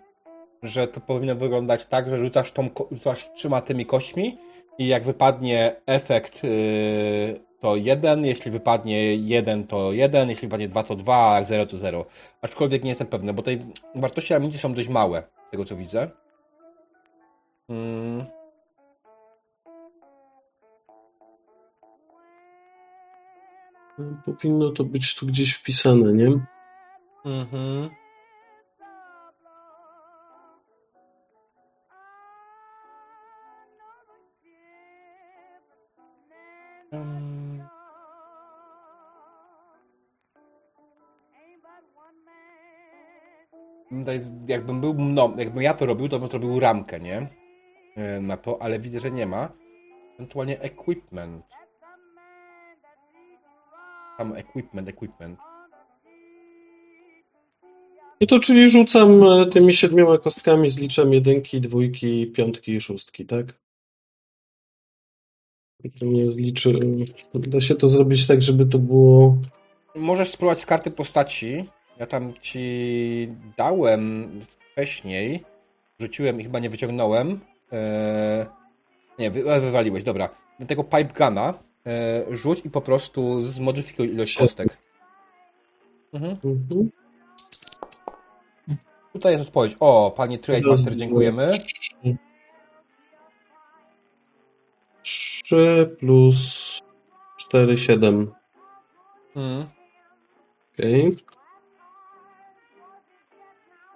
że to powinno wyglądać tak, że rzucasz, tą, rzucasz trzyma tymi kośćmi i jak wypadnie efekt y, to jeden, jeśli wypadnie jeden to jeden, jeśli wypadnie dwa to dwa, a jak to zero. Aczkolwiek nie jestem pewny, bo tej wartości amunicji są dość małe, z tego co widzę. Mm. Powinno to być tu gdzieś wpisane, nie? Mhm. Mm. Tutaj, jakbym był, no, jakbym ja to robił, to bym zrobił ramkę, nie? E, Na to, ale widzę, że nie ma. Ewentualnie equipment. Tam equipment, equipment. No to czyli rzucam e, tymi siedmioma kostkami, zliczam jedynki, dwójki, piątki i szóstki, tak? To nie zliczy. Da się to zrobić tak, żeby to było. Możesz spróbować z karty postaci. Ja tam ci dałem wcześniej. Rzuciłem i chyba nie wyciągnąłem. Eee, nie, wy, wywaliłeś, dobra. Do tego pipe guna rzuć i po prostu zmodyfikuj ilość kostek. Mhm. Mhm. Tutaj jest odpowiedź. O, panie Trade Master, dziękujemy. 3 plus 4, 7. Mhm. Okej.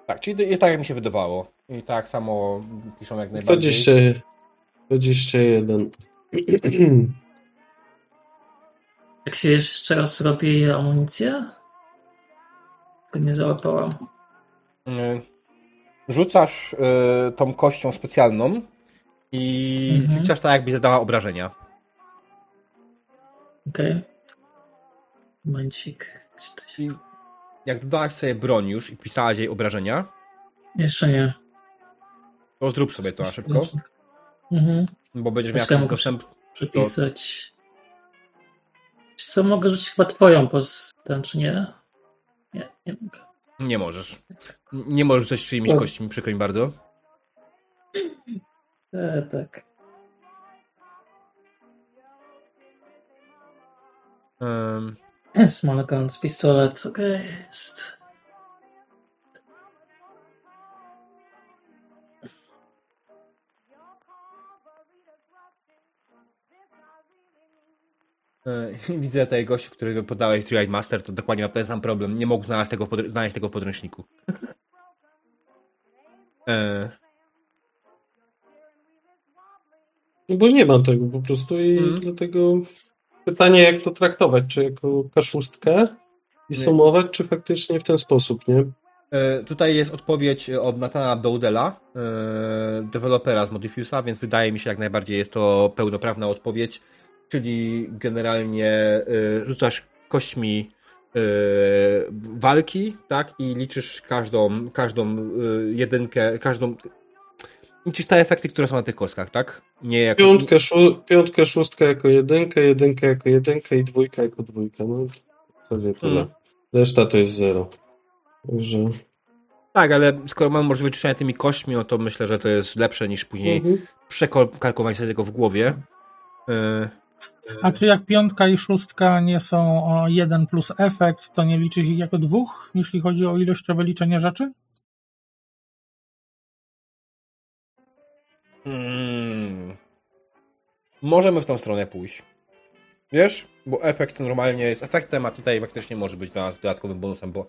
Tak, czyli jest tak, jak mi się wydawało. I tak samo piszą jak najbardziej. 20, 21. Jak się jeszcze raz robi amunicję? Tylko nie załapałam. Y, Rzucasz y, tą kością specjalną i Mhm. zliczasz tak, jakby zadała obrażenia. Okej. Momencik. Gdzie to się- jak dodałaś sobie broń już i wpisałaś jej obrażenia, Jeszcze nie. to zrób sobie to na szybko, Mhm. bo będziesz miał dostęp. Przepisać. Co mogę rzucić chyba twoją postęp, czy nie? Nie, nie mogę. Nie możesz. Nie możesz coś czyimiś kośćmi, przykro mi bardzo. E, tak. Um, Small guns, pistolet, okej, jest. widzę tego gościa, którego podałeś Triad Master, to dokładnie ma ten sam problem. Nie mógł znaleźć tego znaleźć tego w podręczniku. e, No bo nie ma tego po prostu i Mhm. dlatego pytanie, jak to traktować, czy jako kaszustkę i sumować, czy faktycznie w ten sposób, nie? E, Tutaj jest odpowiedź od Natana Dowdela, e, dewelopera z Modifusa, więc wydaje mi się jak najbardziej jest to pełnoprawna odpowiedź, czyli generalnie e, rzucasz kośćmi e, walki, tak, i liczysz każdą, każdą e, jedynkę, każdą liczysz te efekty, które są na tych kostkach, tak? Nie jako... Piątkę, szó- piątkę, szóstkę jako jedynkę, jedynkę jako jedynkę i dwójka jako dwójka. No, w zasadzie tyle. Mm. Reszta to jest zero. Także... Tak, ale skoro mamy możliwość czyszczenia tymi kośćmi, no to myślę, że to jest lepsze niż później Mhm. przekalkulowanie sobie tego w głowie. E, A czy jak piątka i szóstka nie są jeden plus efekt, to nie liczysz ich jako dwóch, jeśli chodzi o ilościowe liczenie rzeczy? Mm. Możemy w tą stronę pójść. Wiesz? Bo efekt normalnie jest efektem, a tutaj faktycznie może być dla nas dodatkowym bonusem, bo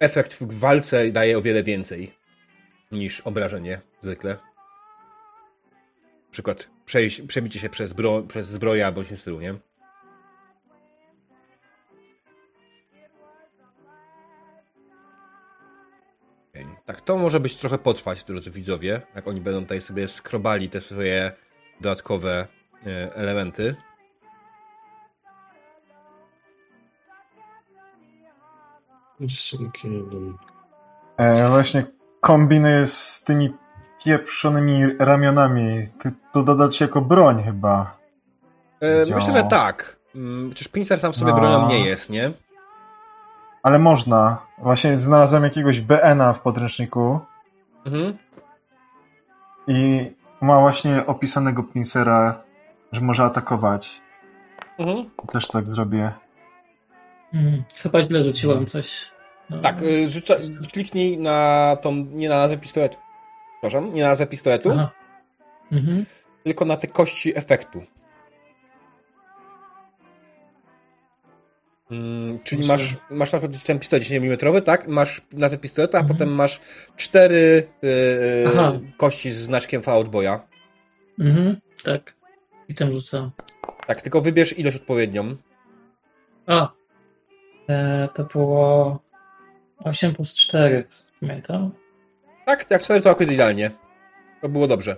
efekt w walce daje o wiele więcej niż obrażenie zwykle. Na przykład przejść, przebicie się przez, bro, przez zbroję albo coś w stylu, nie? Tak, to może być trochę potrwać, drodzy widzowie, jak oni będą tutaj sobie skrobali te swoje dodatkowe e, elementy. E, właśnie kombinuję z tymi pieprzonymi ramionami. Ty, to dodać jako broń chyba. E, myślę, że tak. Mm, Przecież Pincer sam w sobie No. bronią nie jest, nie? Ale można. Właśnie znalazłem jakiegoś BN-a w podręczniku Mhm. i ma właśnie opisanego pincera, że może atakować. Mhm. Też tak zrobię. Mm, chyba źle rzuciłem coś. No. Tak, y, rzuca, kliknij na tą, nie na nazwę pistoletu. Przepraszam, nie na nazwę pistoletu. Mhm. tylko na te kości efektu. Mm, czyli masz, masz na przykład ten pistolet 10 mm, tak? Masz nazwę pistoletu, a Mhm. potem masz cztery y, Aha. kości z znaczkiem od boja. Mhm. Tak. I tym rzucam. Tak, tylko wybierz ilość odpowiednią. A. E, to było 8 plus 4. Pamiętam. Tak, jak 4 to akurat idealnie. To było dobrze.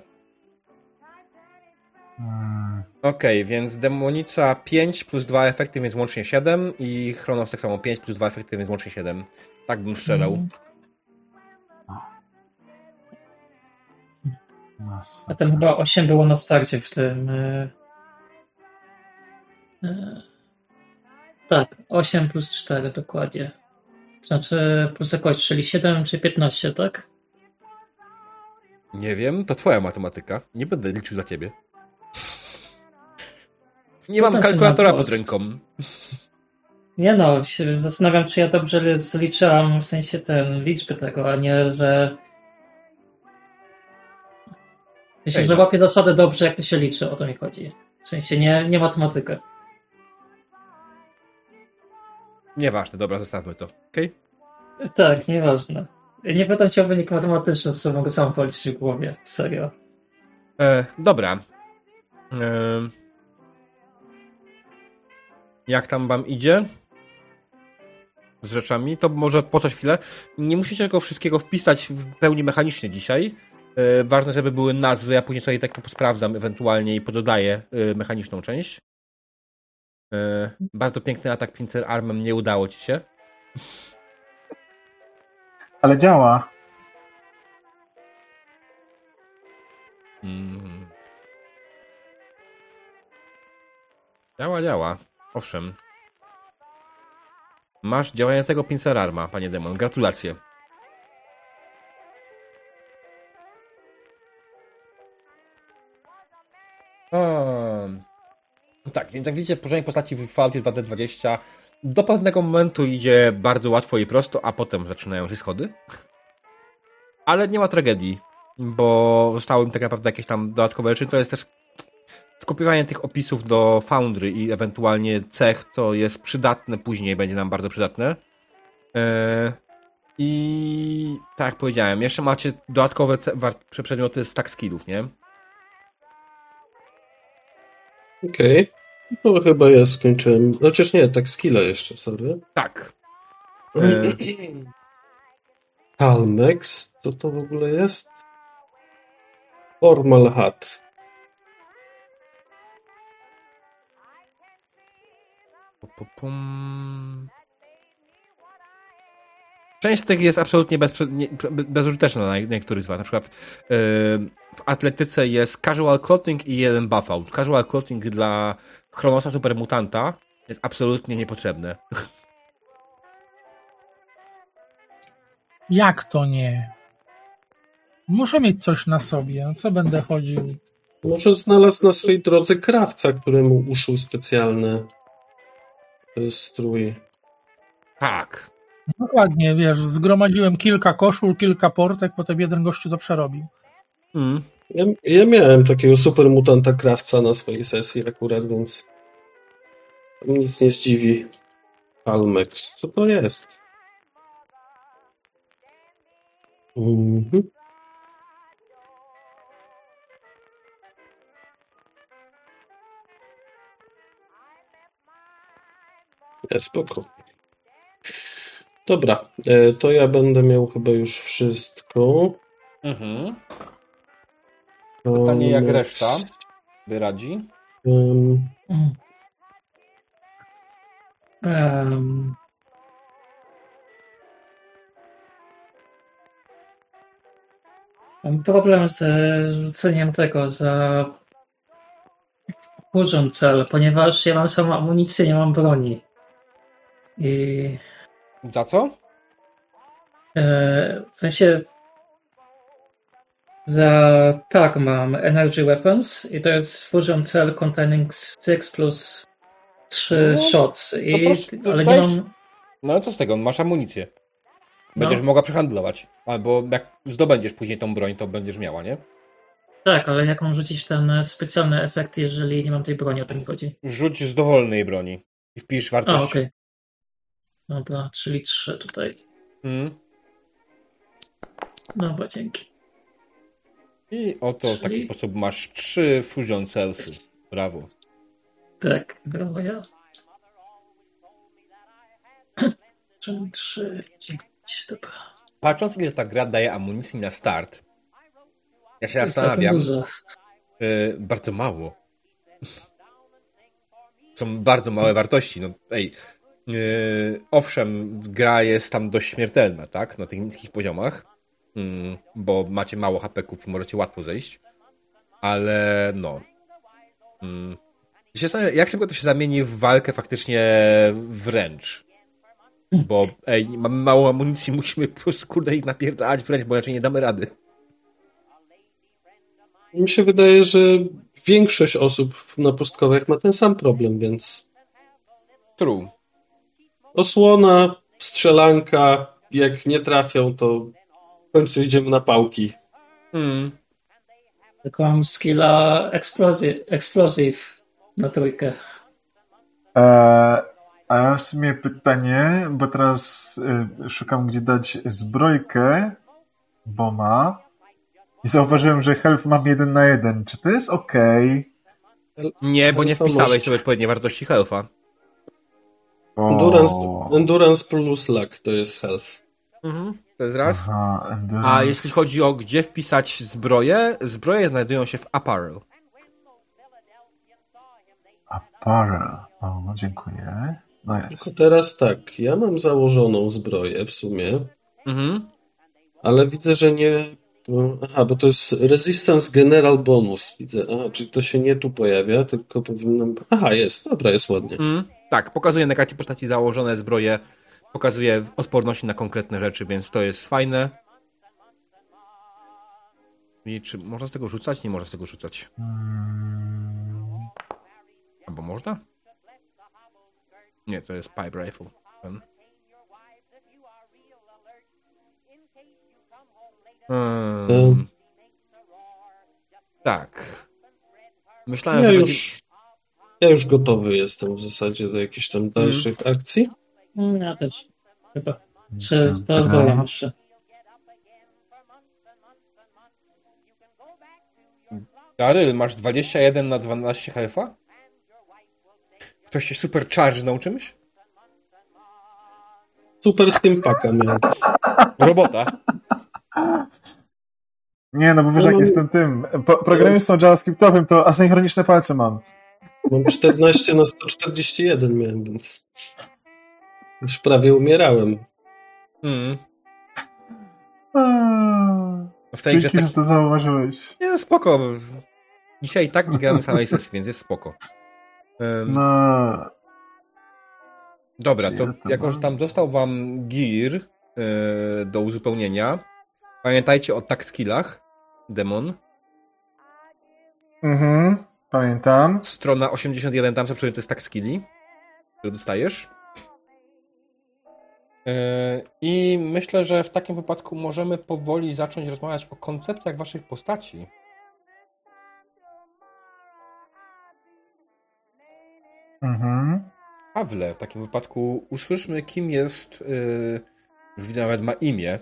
Hmm. Okej, więc demonica 5 plus 2 efekty, więc łącznie 7 i Chronos tak samo 5 plus 2 efekty, więc łącznie 7. Tak bym strzelał. Masa. A tam chyba 8 było na starcie w tym. E, e, tak, 8 plus 4 dokładnie. Znaczy plus jakoś, czyli 7 czy 15, tak? Nie wiem, to twoja matematyka. Nie będę liczył za ciebie. Nie Potem mam kalkulatora pod ręką. Nie no, się zastanawiam, czy ja dobrze zliczyłam w sensie ten liczby tego, a nie, że. Ej, że no. łapię zasadę dobrze, jak to się liczy, o to mi chodzi. W sensie nie, nie matematykę. Nieważne, dobra, zostawmy to. Okej? Tak, nieważne. Nie pytam cię o wynik matematyczny, co mogę sam policzyć w głowie. Serio. E, Dobra. E, jak tam wam idzie? Z rzeczami? To może po coś chwilę. Nie musicie tego wszystkiego wpisać w pełni mechanicznie dzisiaj. E, ważne, żeby były nazwy, ja później sobie tak to posprawdzam ewentualnie i pododaję e, mechaniczną część. E, bardzo piękny atak Pincer Armem, nie udało ci się. Ale działa. Mm. Działa, działa. Owszem. Masz działającego pincelarma, panie demon. Gratulacje. Um. Tak, więc jak widzicie, położenie postaci w Falloutie 2D20 do pewnego momentu idzie bardzo łatwo i prosto, a potem zaczynają się schody. Ale nie ma tragedii, bo zostały mi tak naprawdę jakieś tam dodatkowe rzeczy. To jest też skopiowanie tych opisów do Foundry i ewentualnie cech, to jest przydatne później, będzie nam bardzo przydatne. Eee, I tak jak powiedziałem, jeszcze macie dodatkowe przedmioty stack skillów, nie? Okej. No chyba ja skończyłem. Chociaż nie, tak skilla jeszcze, sorry. Tak. Eee, Calmex, co to w ogóle jest? Formal Hat. pu- pu- pum. Część z tych jest absolutnie bezprze- nie- be- bezużyteczna na niektórych z was. Na przykład yy, w atletyce jest casual clothing i jeden buff out. Casual clothing dla Chronosa Supermutanta jest absolutnie niepotrzebne. Jak to nie? Muszę mieć coś na sobie. No co będę chodził? Może znalazł na swojej drodze krawca, któremu uszył specjalny e, strój. Tak. Dokładnie, wiesz, zgromadziłem kilka koszul, kilka portek, potem jeden gościu to przerobił. Mm. Ja, ja miałem takiego super mutanta krawca na swojej sesji akurat, więc nic nie zdziwi. Calmex, co to jest? Mhm. Nie, spoko. Dobra, e, to ja będę miał chyba już wszystko. Mhm. Pytanie jak Calmex. reszta wyradzi. Em, Em, Mam problem z rzuceniem tego za burzą cel, ponieważ ja mam samą amunicję, nie mam broni. I Za co? e, w sensie za tak mam Energy Weapons i to jest fusion cell containing 6 plus 3 No, shots. I, proszę, ale nie mam. No co z tego? Masz amunicję. Będziesz No. mogła przehandlować. Albo jak zdobędziesz później tą broń, to będziesz miała, nie? Tak, ale jak mam rzucić ten specjalny efekt, jeżeli nie mam tej broni, o to mi chodzi. Rzuć z dowolnej broni. I wpisz A, wartość. Dobra, czyli trzy tutaj. Mm. Dobra, dzięki. I oto w taki Czyli- sposób masz trzy Fusion Cellsy. Brawo. Tak, brawo ja. Czyli trzy, dziewięć, dobra. Patrząc ile ta gra daje amunicji na start, ja się zastanawiam, dużo. y, bardzo mało. Są bardzo małe wartości. No, ej, y, owszem, gra jest tam dość śmiertelna, tak? Na tych niskich poziomach, mm, bo macie mało hapeków i możecie łatwo zejść, ale no. Zastanawiam, jak szybko to się zamieni w walkę faktycznie wręcz. Bo ej, mamy mało amunicji, musimy po prostu kurde ich napierdalać wręcz, bo inaczej nie damy rady. Mi się wydaje, że większość osób na pustkowach ma ten sam problem, więc True. Osłona, strzelanka, jak nie trafią, to w końcu idziemy na pałki. Mm. Tylko mam skilla explosive, explosive na trójkę. E, a ja w sumie pytanie, bo teraz y, szukam gdzie dać zbrojkę Boma i zauważyłem, że health mam jeden na jeden. Czy to jest ok? Nie, bo nie wpisałeś sobie odpowiedniej wartości health'a. Endurance, endurance plus luck to jest health. To jest raz. Aha. A jeśli chodzi o gdzie wpisać zbroje, zbroje znajdują się w apparel. Apparel. O, no dziękuję. No Tylko jest. teraz tak, ja mam założoną zbroję w sumie, Mhm. ale widzę, że nie bo, aha, bo to jest Resistance General Bonus, widzę. Aha, czyli to się nie tu pojawia, tylko powinnam... Aha, jest, dobra, jest ładnie. Mm, tak, pokazuje na karcie postaci założone zbroje, pokazuje odporności na konkretne rzeczy, więc to jest fajne. I czy można z tego rzucać? Nie można z tego rzucać. Mm, Albo można? Nie, to jest pipe rifle. Ten. Um, tak. Myślałem, Ja że już, ja już gotowy jestem w zasadzie do jakichś tam dalszych akcji. Mm, Ja też. Chyba. Czy pozwolę jeszcze. Daryl, masz 21 na 12 HF-a? Ktoś się super charge'nął czymś? Super Steampaka miałem. Robota. Nie, no bo wiesz, No, jak no- jestem tym po, programistą javascriptowym, to asynchroniczne palce mam. Mam 14 na 141 miałem, więc już prawie umierałem. Mm. W tej grze Dzięki, tak... że to zauważyłeś. Nie, no spoko. Dzisiaj i tak nie gramy samej sesji, więc jest spoko. Um, No, Dobra, to ja to jako, że tam został wam gear e, do uzupełnienia, pamiętajcie o tak skillach, demon. mhm, pamiętam. Strona 81, tam są przyjęte stack skilli, które dostajesz. E, I myślę, że w takim wypadku możemy powoli zacząć rozmawiać o koncepcjach waszych postaci. Mhm. Pawle, w takim wypadku usłyszmy, kim jest. Yy, już widzę, nawet ma imię.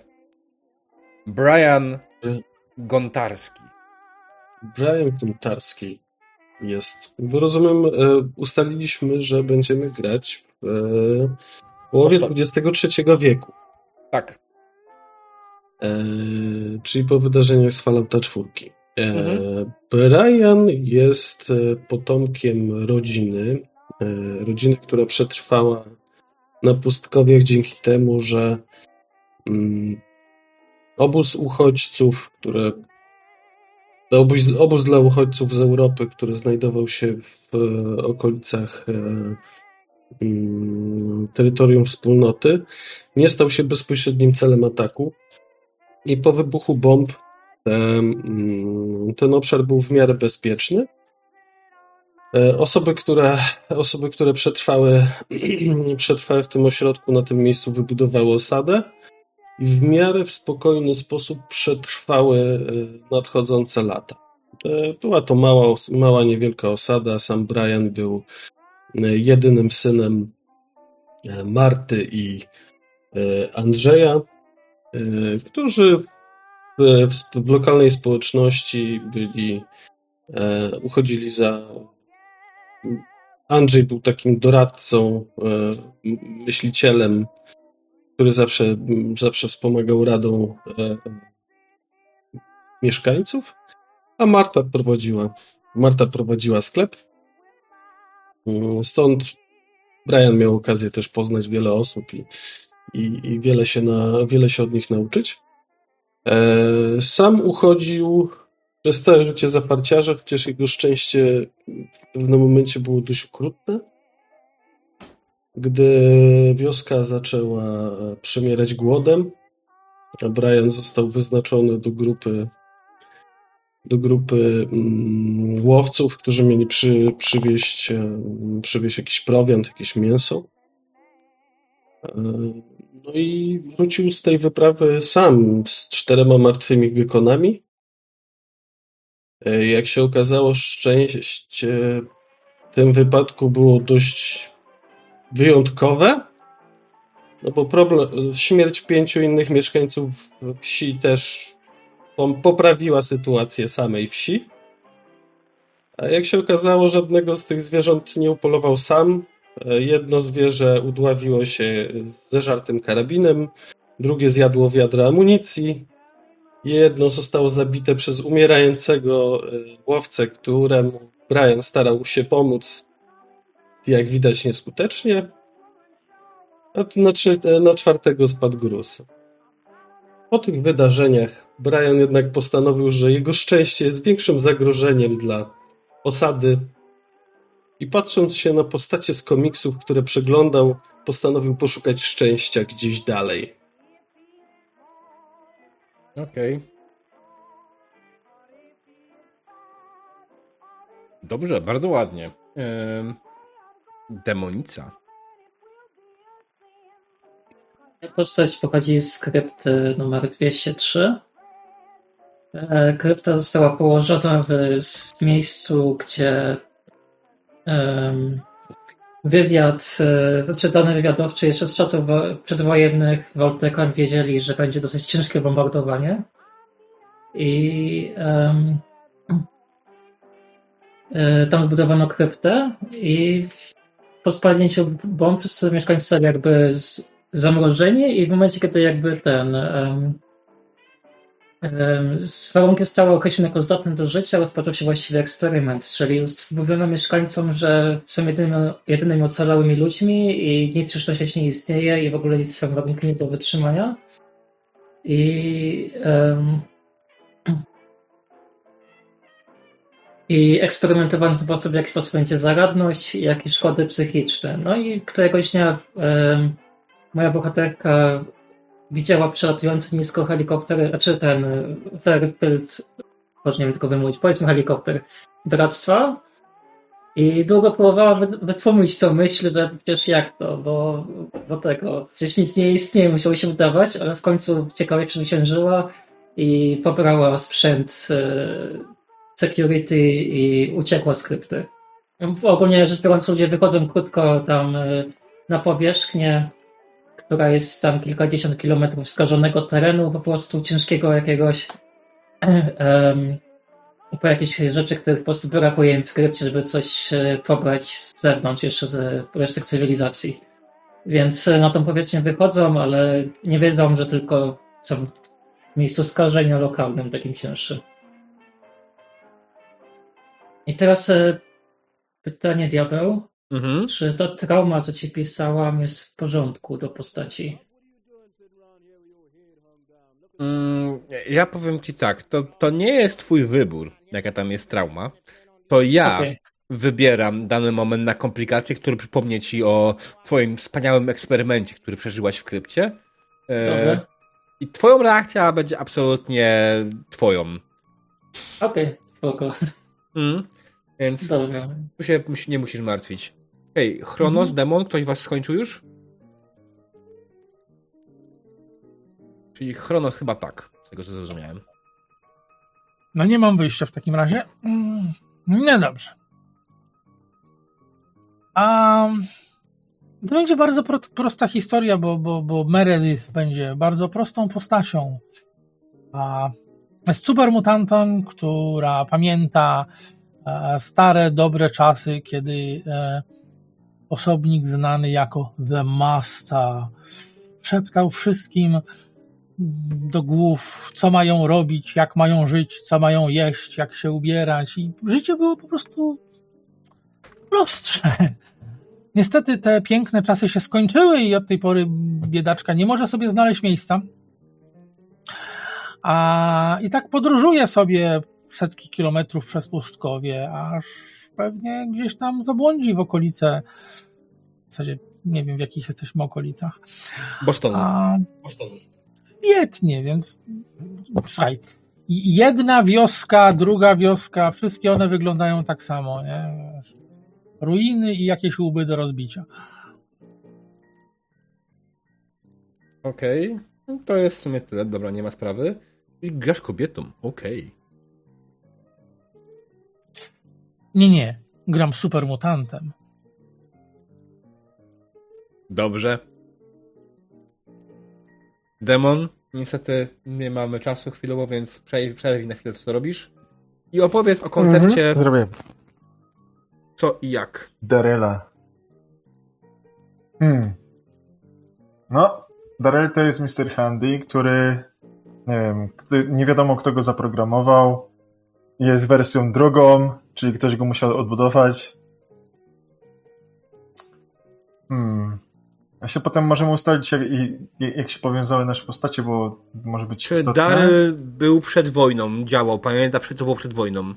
Brian Y. Gontarski. Brian Kuntarski jest. Bo rozumiem, e, ustaliliśmy, że będziemy grać w e, połowie XXIII wieku. Tak. E, czyli po wydarzeniach z Fallouta 4. E, Mhm. Brian jest potomkiem rodziny, rodziny, która przetrwała na pustkowiach dzięki temu, że mm, obóz uchodźców, które obóz, obóz dla uchodźców z Europy, który znajdował się w e, okolicach e, mm, terytorium wspólnoty, nie stał się bezpośrednim celem ataku. I po wybuchu bomb em, ten obszar był w miarę bezpieczny. E, Osoby, które, osoby, które przetrwały, przetrwały w tym ośrodku, na tym miejscu wybudowały osadę i w miarę w spokojny sposób przetrwały e, nadchodzące lata. E, Była to mała, mała niewielka osada. Sam Brian był e, jedynym synem Marty i Andrzeja, którzy w, w, lokalnej społeczności byli, uchodzili za. Andrzej był takim doradcą, myślicielem, który zawsze, zawsze wspomagał radą e, mieszkańców, a Marta prowadziła, Marta prowadziła sklep. Mm, Stąd Brian miał okazję też poznać wiele osób i, i, i wiele, się na, wiele się od nich nauczyć. E, Sam uchodził przez całe życie za parciarza, chociaż jego szczęście w pewnym momencie było dość okrutne. Gdy wioska zaczęła przemierać głodem, Brian został wyznaczony do grupy do grupy mm, łowców, którzy mieli przy, przywieźć, em, przywieźć jakiś prowiant, jakieś mięso. E, No i wrócił z tej wyprawy sam z czterema martwymi gekonami. E, Jak się okazało, szczęście w tym wypadku było dość wyjątkowe. No bo problem, śmierć pięciu innych mieszkańców wsi też poprawiła sytuację samej wsi. A jak się okazało, żadnego z tych zwierząt nie upolował sam. Jedno zwierzę udławiło się z zeżartym karabinem, drugie zjadło wiadro amunicji, jedno zostało zabite przez umierającego e, łowcę, któremu Brian starał się pomóc, jak widać nieskutecznie, na, trzy- na czwartego spadł gruz. Po tych wydarzeniach Brian jednak postanowił, że jego szczęście jest większym zagrożeniem dla osady. I patrząc się na postacie z komiksów, które przeglądał, postanowił poszukać szczęścia gdzieś dalej. Okej. Dobrze, bardzo ładnie. Ym, Demonica. Postać pochodzi z krypty numer 203. E, Krypta została położona w miejscu, gdzie wywiad, e, dane wywiadowcze jeszcze z czasów wo- przedwojennych Voltecon wiedzieli, że będzie dosyć ciężkie bombardowanie. I e, tam zbudowano kryptę i po spadnięciu bomb wszyscy mieszkańcy są jakby z, zamrożeni i w momencie, kiedy jakby ten um, um, warunki zostały określone jako zdatne do życia, rozpoczął się właściwie eksperyment, czyli mówiono mieszkańcom, że są jedynymi, jedynymi ocalałymi ludźmi i nic już na świecie nie istnieje i w ogóle nic są warunki nie do wytrzymania. I um, i eksperymentowano w sposób, w jaki sposób będzie zaradność, jak i szkody psychiczne. No i któregoś dnia em, moja bohaterka widziała przelatujący nisko helikopter, znaczy ten Verpilt, może nie wiem tylko wymówić, powiedzmy helikopter Bractwa i długo próbowała wy- wytłumić tą myśl, że przecież jak to, bo, bo tego, przecież nic nie istnieje, musiało się udawać, ale w końcu ciekawie przezwyciężyła i pobrała sprzęt e, security i uciekła z krypty. Ogólnie rzecz biorąc, ludzie wychodzą krótko tam y, na powierzchnię, która jest tam kilkadziesiąt kilometrów skażonego terenu, po prostu ciężkiego jakiegoś po jakieś rzeczy, których po prostu brakuje im w krypcie, żeby coś y, pobrać z zewnątrz, jeszcze z reszty cywilizacji. Więc y, na tą powierzchnię wychodzą, ale nie wiedzą, że tylko są w miejscu skażenia lokalnym, takim cięższym. I teraz e, pytanie, diabeł. Mhm. Czy to trauma, co ci pisałam, jest w porządku do postaci? Mm, ja powiem ci tak, to, to nie jest twój wybór, jaka tam jest trauma. To ja Okej. wybieram dany moment na komplikację, który przypomnie ci o twoim wspaniałym eksperymencie, który przeżyłaś w krypcie. E, Dobra. I twoją reakcja będzie absolutnie twoją. Okej, spoko. Mm. Więc Dobra. tu się nie musisz martwić. Hej, Chronos, Mhm. Demon, ktoś was skończył już? Czyli Chronos chyba tak, z tego co zrozumiałem. No nie mam wyjścia w takim razie. Mm, No dobrze. A to będzie bardzo pro, prosta historia, bo, bo, bo Meredith będzie bardzo prostą postacią. A jest supermutantem, która pamięta stare, dobre czasy, kiedy e, osobnik znany jako The Master szeptał wszystkim do głów, co mają robić, jak mają żyć, co mają jeść, jak się ubierać. I życie było po prostu prostsze. Niestety te piękne czasy się skończyły i od tej pory biedaczka nie może sobie znaleźć miejsca. A i tak podróżuje sobie setki kilometrów przez pustkowie, aż pewnie gdzieś tam zabłądzi w okolice. W zasadzie nie wiem, w jakich jesteśmy okolicach. Boston. A świetnie, więc słuchaj, jedna wioska, druga wioska, wszystkie one wyglądają tak samo, nie? Ruiny i jakieś łby do rozbicia. Okej. No To jest w sumie tyle. Dobra, nie ma sprawy. I grasz kobietą. Okej. Nie, nie, gram supermutantem. Dobrze. Demon, niestety nie mamy czasu chwilowo, więc przerwij na chwilę, co robisz. I opowiedz o koncercie, Mhm, zrobię. co i jak. Darela. Hmm. No, Darel to jest Mr. Handy, który nie wiem, nie wiadomo kto go zaprogramował. Jest wersją drugą, czyli ktoś go musiał odbudować. Hmm. Właśnie potem możemy ustalić, jak, jak, się powiązały nasze postacie, bo może być Czy istotne. Daryl był przed wojną, działał, pamięta, co było przed wojną?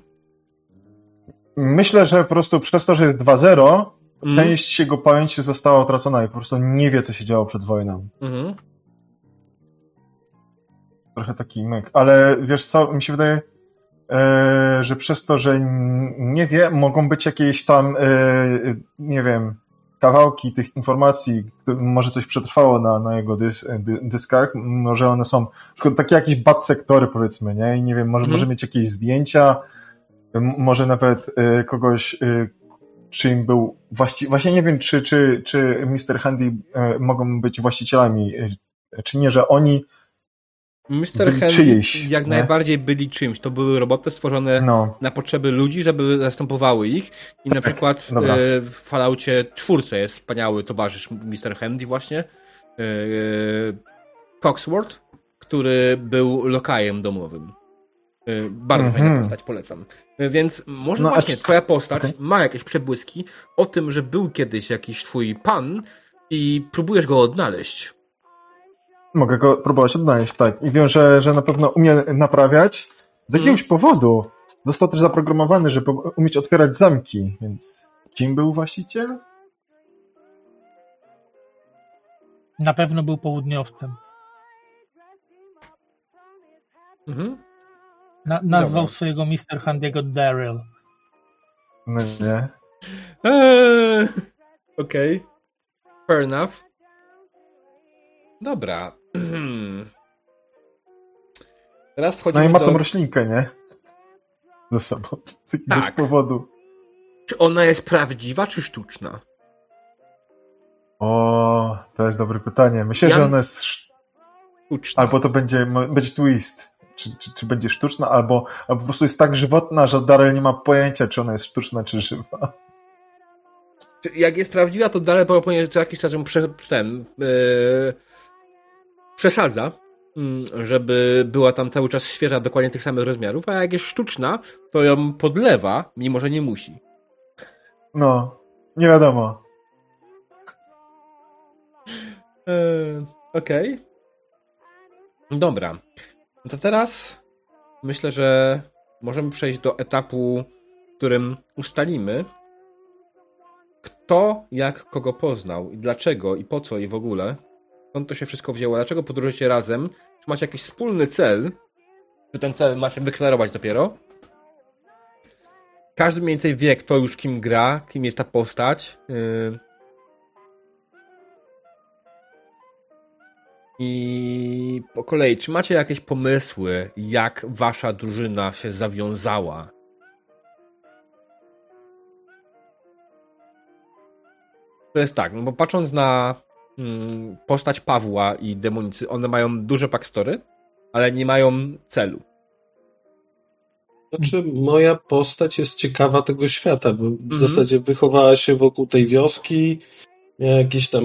Myślę, że po prostu przez to, że jest 2-0, Mm. część jego pamięci została utracona i po prostu nie wie, co się działo przed wojną. Mhm. Trochę taki myk. Ale wiesz co, mi się wydaje, że przez to, że nie wie, mogą być jakieś tam, e, nie wiem, kawałki tych informacji, może coś przetrwało na, na jego dys, dy, dyskach, może one są, takie jakieś bad sektory powiedzmy, nie? I nie wiem, może, Mhm. może mieć jakieś zdjęcia, może nawet e, kogoś, e, czyim był właści... Właśnie nie wiem, czy, czy, czy Mr. Handy e, mogą być właścicielami, e, czy nie, że oni Mr. Czyjeś, jak nie? najbardziej byli czymś. To były roboty stworzone no, na potrzeby ludzi, żeby zastępowały ich. I na Tak, przykład dobra. e, w Falloutie czwórce jest wspaniały towarzysz Mr. Handy właśnie. E, Coxworth, który był lokajem domowym. E, Bardzo Mhm. fajna postać, polecam. Więc może No, właśnie czy- twoja postać okej. ma jakieś przebłyski o tym, że był kiedyś jakiś twój pan i próbujesz go odnaleźć. Mogę go próbować odnaleźć, tak. I wiem, że, że na pewno umie naprawiać. Z jakiegoś powodu został też zaprogramowany, żeby umieć otwierać zamki, więc kim był właściciel? Na pewno był południowcem. Mhm. Na, nazwał Dobra. swojego Mr. Handiego Daryl. No nie. Eee, Okej. Fair enough. Dobra. Teraz No wchodzimy i ma do... tą roślinkę, nie? Ze sobą. Z jakiegoś Tak. powodu. Czy ona jest prawdziwa, czy sztuczna? O, to jest dobre pytanie. Myślę, Ja- że ona jest. sz- Sztuczna. Albo to będzie, będzie twist. Czy, czy, czy będzie sztuczna, albo, albo po prostu jest tak żywotna, że Daryl nie ma pojęcia, czy ona jest sztuczna, czy żywa. Jak jest prawdziwa, to dalej powinien co jakiś czas ją prze, ten... Yy, przesadza, mm, żeby była tam cały czas świeża, dokładnie tych samych rozmiarów, a jak jest sztuczna, to ją podlewa, mimo że nie musi. No, nie wiadomo. Eee, Okej. Dobra. No to teraz myślę, że możemy przejść do etapu, w którym ustalimy, kto jak kogo poznał i dlaczego i po co i w ogóle. Skąd to się wszystko wzięło, dlaczego podróżujecie razem, czy macie jakiś wspólny cel, czy ten cel ma się wyklarować dopiero. Każdy mniej więcej wie, kto już kim gra, kim jest ta postać. Yy, I po kolei, czy macie jakieś pomysły, jak wasza drużyna się zawiązała? To jest tak, no bo patrząc na mm, postać Pawła i demonicy, one mają duże backstory, ale nie mają celu. Znaczy, moja postać jest ciekawa tego świata, bo w Mhm. zasadzie wychowała się wokół tej wioski, miała jakieś tam.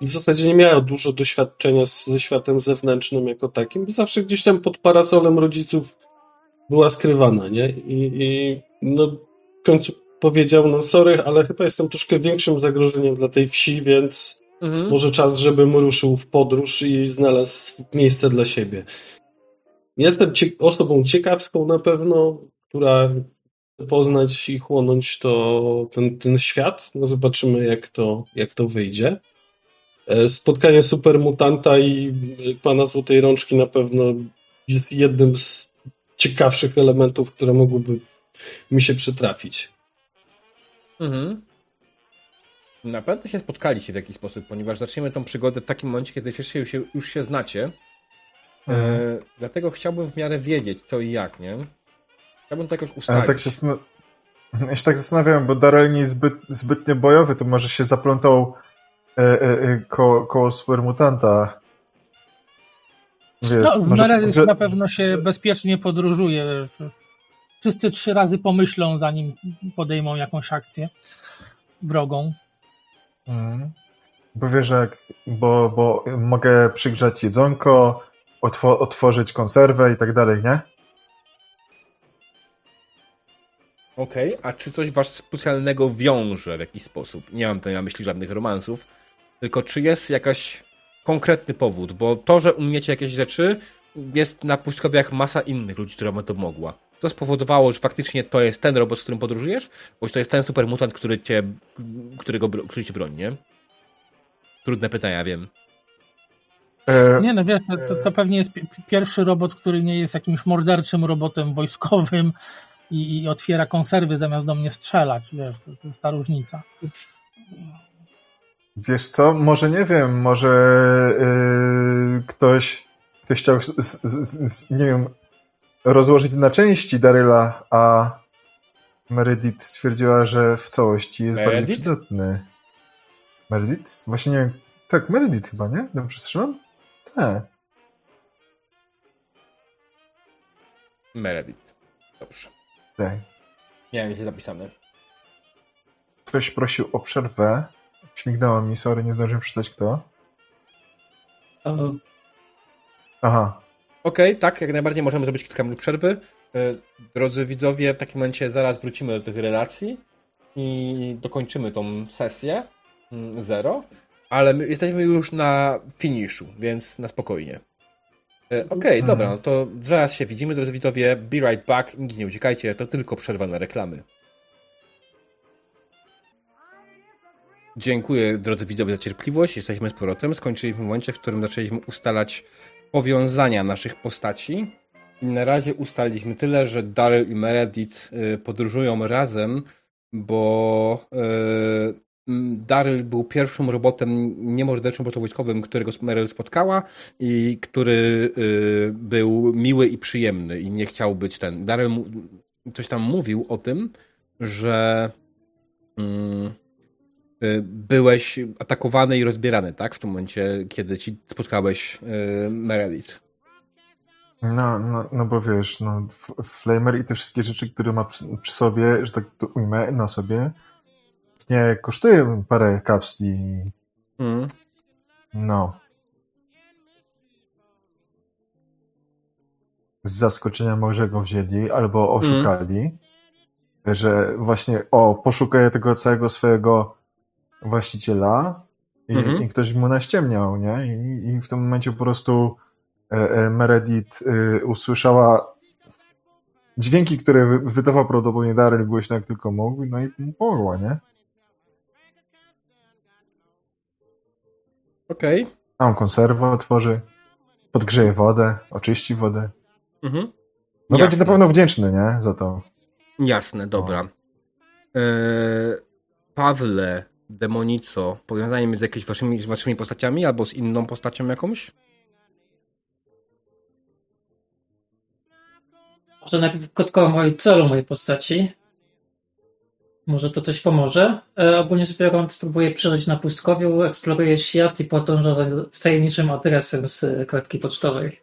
W zasadzie nie miała dużo doświadczenia z, ze światem zewnętrznym jako takim, bo zawsze gdzieś tam pod parasolem rodziców była skrywana, nie? I, i no, w końcu powiedział: No, sorry, ale chyba jestem troszkę większym zagrożeniem dla tej wsi, więc Mhm. może czas, żebym ruszył w podróż i znalazł miejsce dla siebie. Jestem cie- osobą ciekawską na pewno, która chce poznać i chłonąć to, ten, ten świat. No zobaczymy, jak to, jak to wyjdzie. E, Spotkanie supermutanta i pana Złotej Rączki na pewno jest jednym z ciekawszych elementów, które mogłyby mi się przytrafić. Mhm. Na pewno się spotkaliście w jakiś sposób, ponieważ zaczniemy tą przygodę w takim momencie, kiedy już się, już się znacie. Mhm. E, dlatego chciałbym w miarę wiedzieć, co i jak, nie? Chciałbym to jakoś Ale ustalić. tak się, ja się tak zastanawiałem, bo Daryl nie jest zbyt, zbytnio bojowy, to może się zaplątał e, e, e, ko, koło supermutanta. Wiesz, No, w może- miarę że- na pewno się bezpiecznie podróżuje. Wszyscy trzy razy pomyślą, zanim podejmą jakąś akcję wrogą. Mhm. Bo wiesz, jak, bo, bo mogę przygrzać jedzonko, otwo, otworzyć konserwę i tak dalej, nie? Okej, a czy coś was specjalnego wiąże w jakiś sposób? Nie mam tutaj na myśli żadnych romansów, Tylko czy jest jakaś konkretny powód? Bo to, że umiecie jakieś rzeczy, jest na pustkowiach masa innych ludzi, która by to mogła. Co spowodowało, że faktycznie to jest ten robot, z którym podróżujesz? Bo to jest ten supermutant, który cię, którego, który cię broni, nie? Trudne pytania, wiem. E, Nie no, wiesz, to, to pewnie jest pi- pierwszy robot, który nie jest jakimś morderczym robotem wojskowym i, i otwiera konserwy zamiast do mnie strzelać, wiesz, to, to jest ta różnica. Wiesz co, może nie wiem, może yy, ktoś, ktoś chciał, z, z, z, nie wiem, rozłożyć na części Daryla, a Meredith stwierdziła, że w całości jest bardziej Meredith? przydatny. Meredith? Właśnie nie wiem. Tak, Meredith chyba, nie? Dobrze strzelam? Tak. Meredith. Dobrze. tak. Miałem się zapisane. Ktoś prosił o przerwę. Śmignęło mi, sorry, nie zdążyłem przeczytać kto. Aha. Okej, tak, jak najbardziej możemy zrobić kilka minut przerwy. E, Drodzy widzowie, w takim momencie zaraz wrócimy do tych relacji i dokończymy tą sesję mm, zero, ale my jesteśmy już na finiszu, więc na spokojnie. E, Okej, Mhm. dobra, no to zaraz się widzimy, drodzy widzowie. Be right back, nigdzie nie uciekajcie, to tylko przerwa na reklamy. Dziękuję, drodzy widzowie, za cierpliwość. Jesteśmy z powrotem. Skończyliśmy w momencie, w którym zaczęliśmy ustalać powiązania naszych postaci. I na razie ustaliliśmy tyle, że Daryl i Meredith y, podróżują razem, bo y, Daryl był pierwszym robotem, niemorderczym wojskowym, którego Meredith spotkała i który y, był miły i przyjemny i nie chciał być ten. Daryl coś tam mówił o tym, że mm, byłeś atakowany i rozbierany, tak? W tym momencie, kiedy ci spotkałeś y, Meredith. No, no, no bo wiesz, no, Flamer i te wszystkie rzeczy, które ma przy, przy sobie, że tak to ujmę, na sobie, nie kosztuje parę kapsli. Mm. No. Z zaskoczenia może go wzięli albo oszukali, że właśnie, o, poszukaję tego całego swojego właściciela i, Mhm. i ktoś mu naściemniał, nie? I, I w tym momencie po prostu e, e, Meredith e, usłyszała dźwięki, które wy, wydawał prawdopodobnie Daryl głośno jak tylko mógł, no i mu pomogła, nie? Okej. Tam konserwę otworzy, podgrzeje wodę, oczyści wodę. Mhm. No Jasne. będzie na pewno wdzięczny, nie? Za to. Jasne, dobra. E, Pawle, Demonico, powiązanie między jakimiś waszymi, z waszymi postaciami albo z inną postacią jakąś? Może najpierw krótko o moim celu mojej postaci. Może to coś pomoże. E, ogólnie rzecz biorąc, próbuję przeżyć na pustkowiu, eksploruję świat i podążam za z tajemniczym adresem z kartki pocztowej.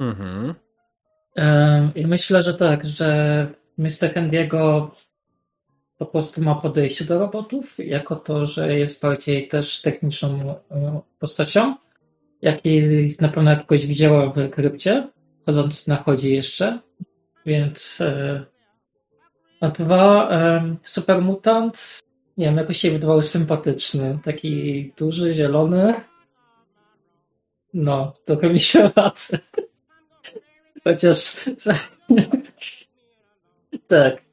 Mhm. E, I myślę, że tak, że Mr. Handiego po prostu ma podejście do robotów, jako to, że jest bardziej też techniczną e, postacią, jak i na pewno jakiegoś widziała w krypcie, chodząc na chodzie jeszcze, więc e, a dwa, e, supermutant, nie wiem, jakoś się wydawał sympatyczny, taki duży, zielony, no, trochę mi się radzę. Chociaż tak,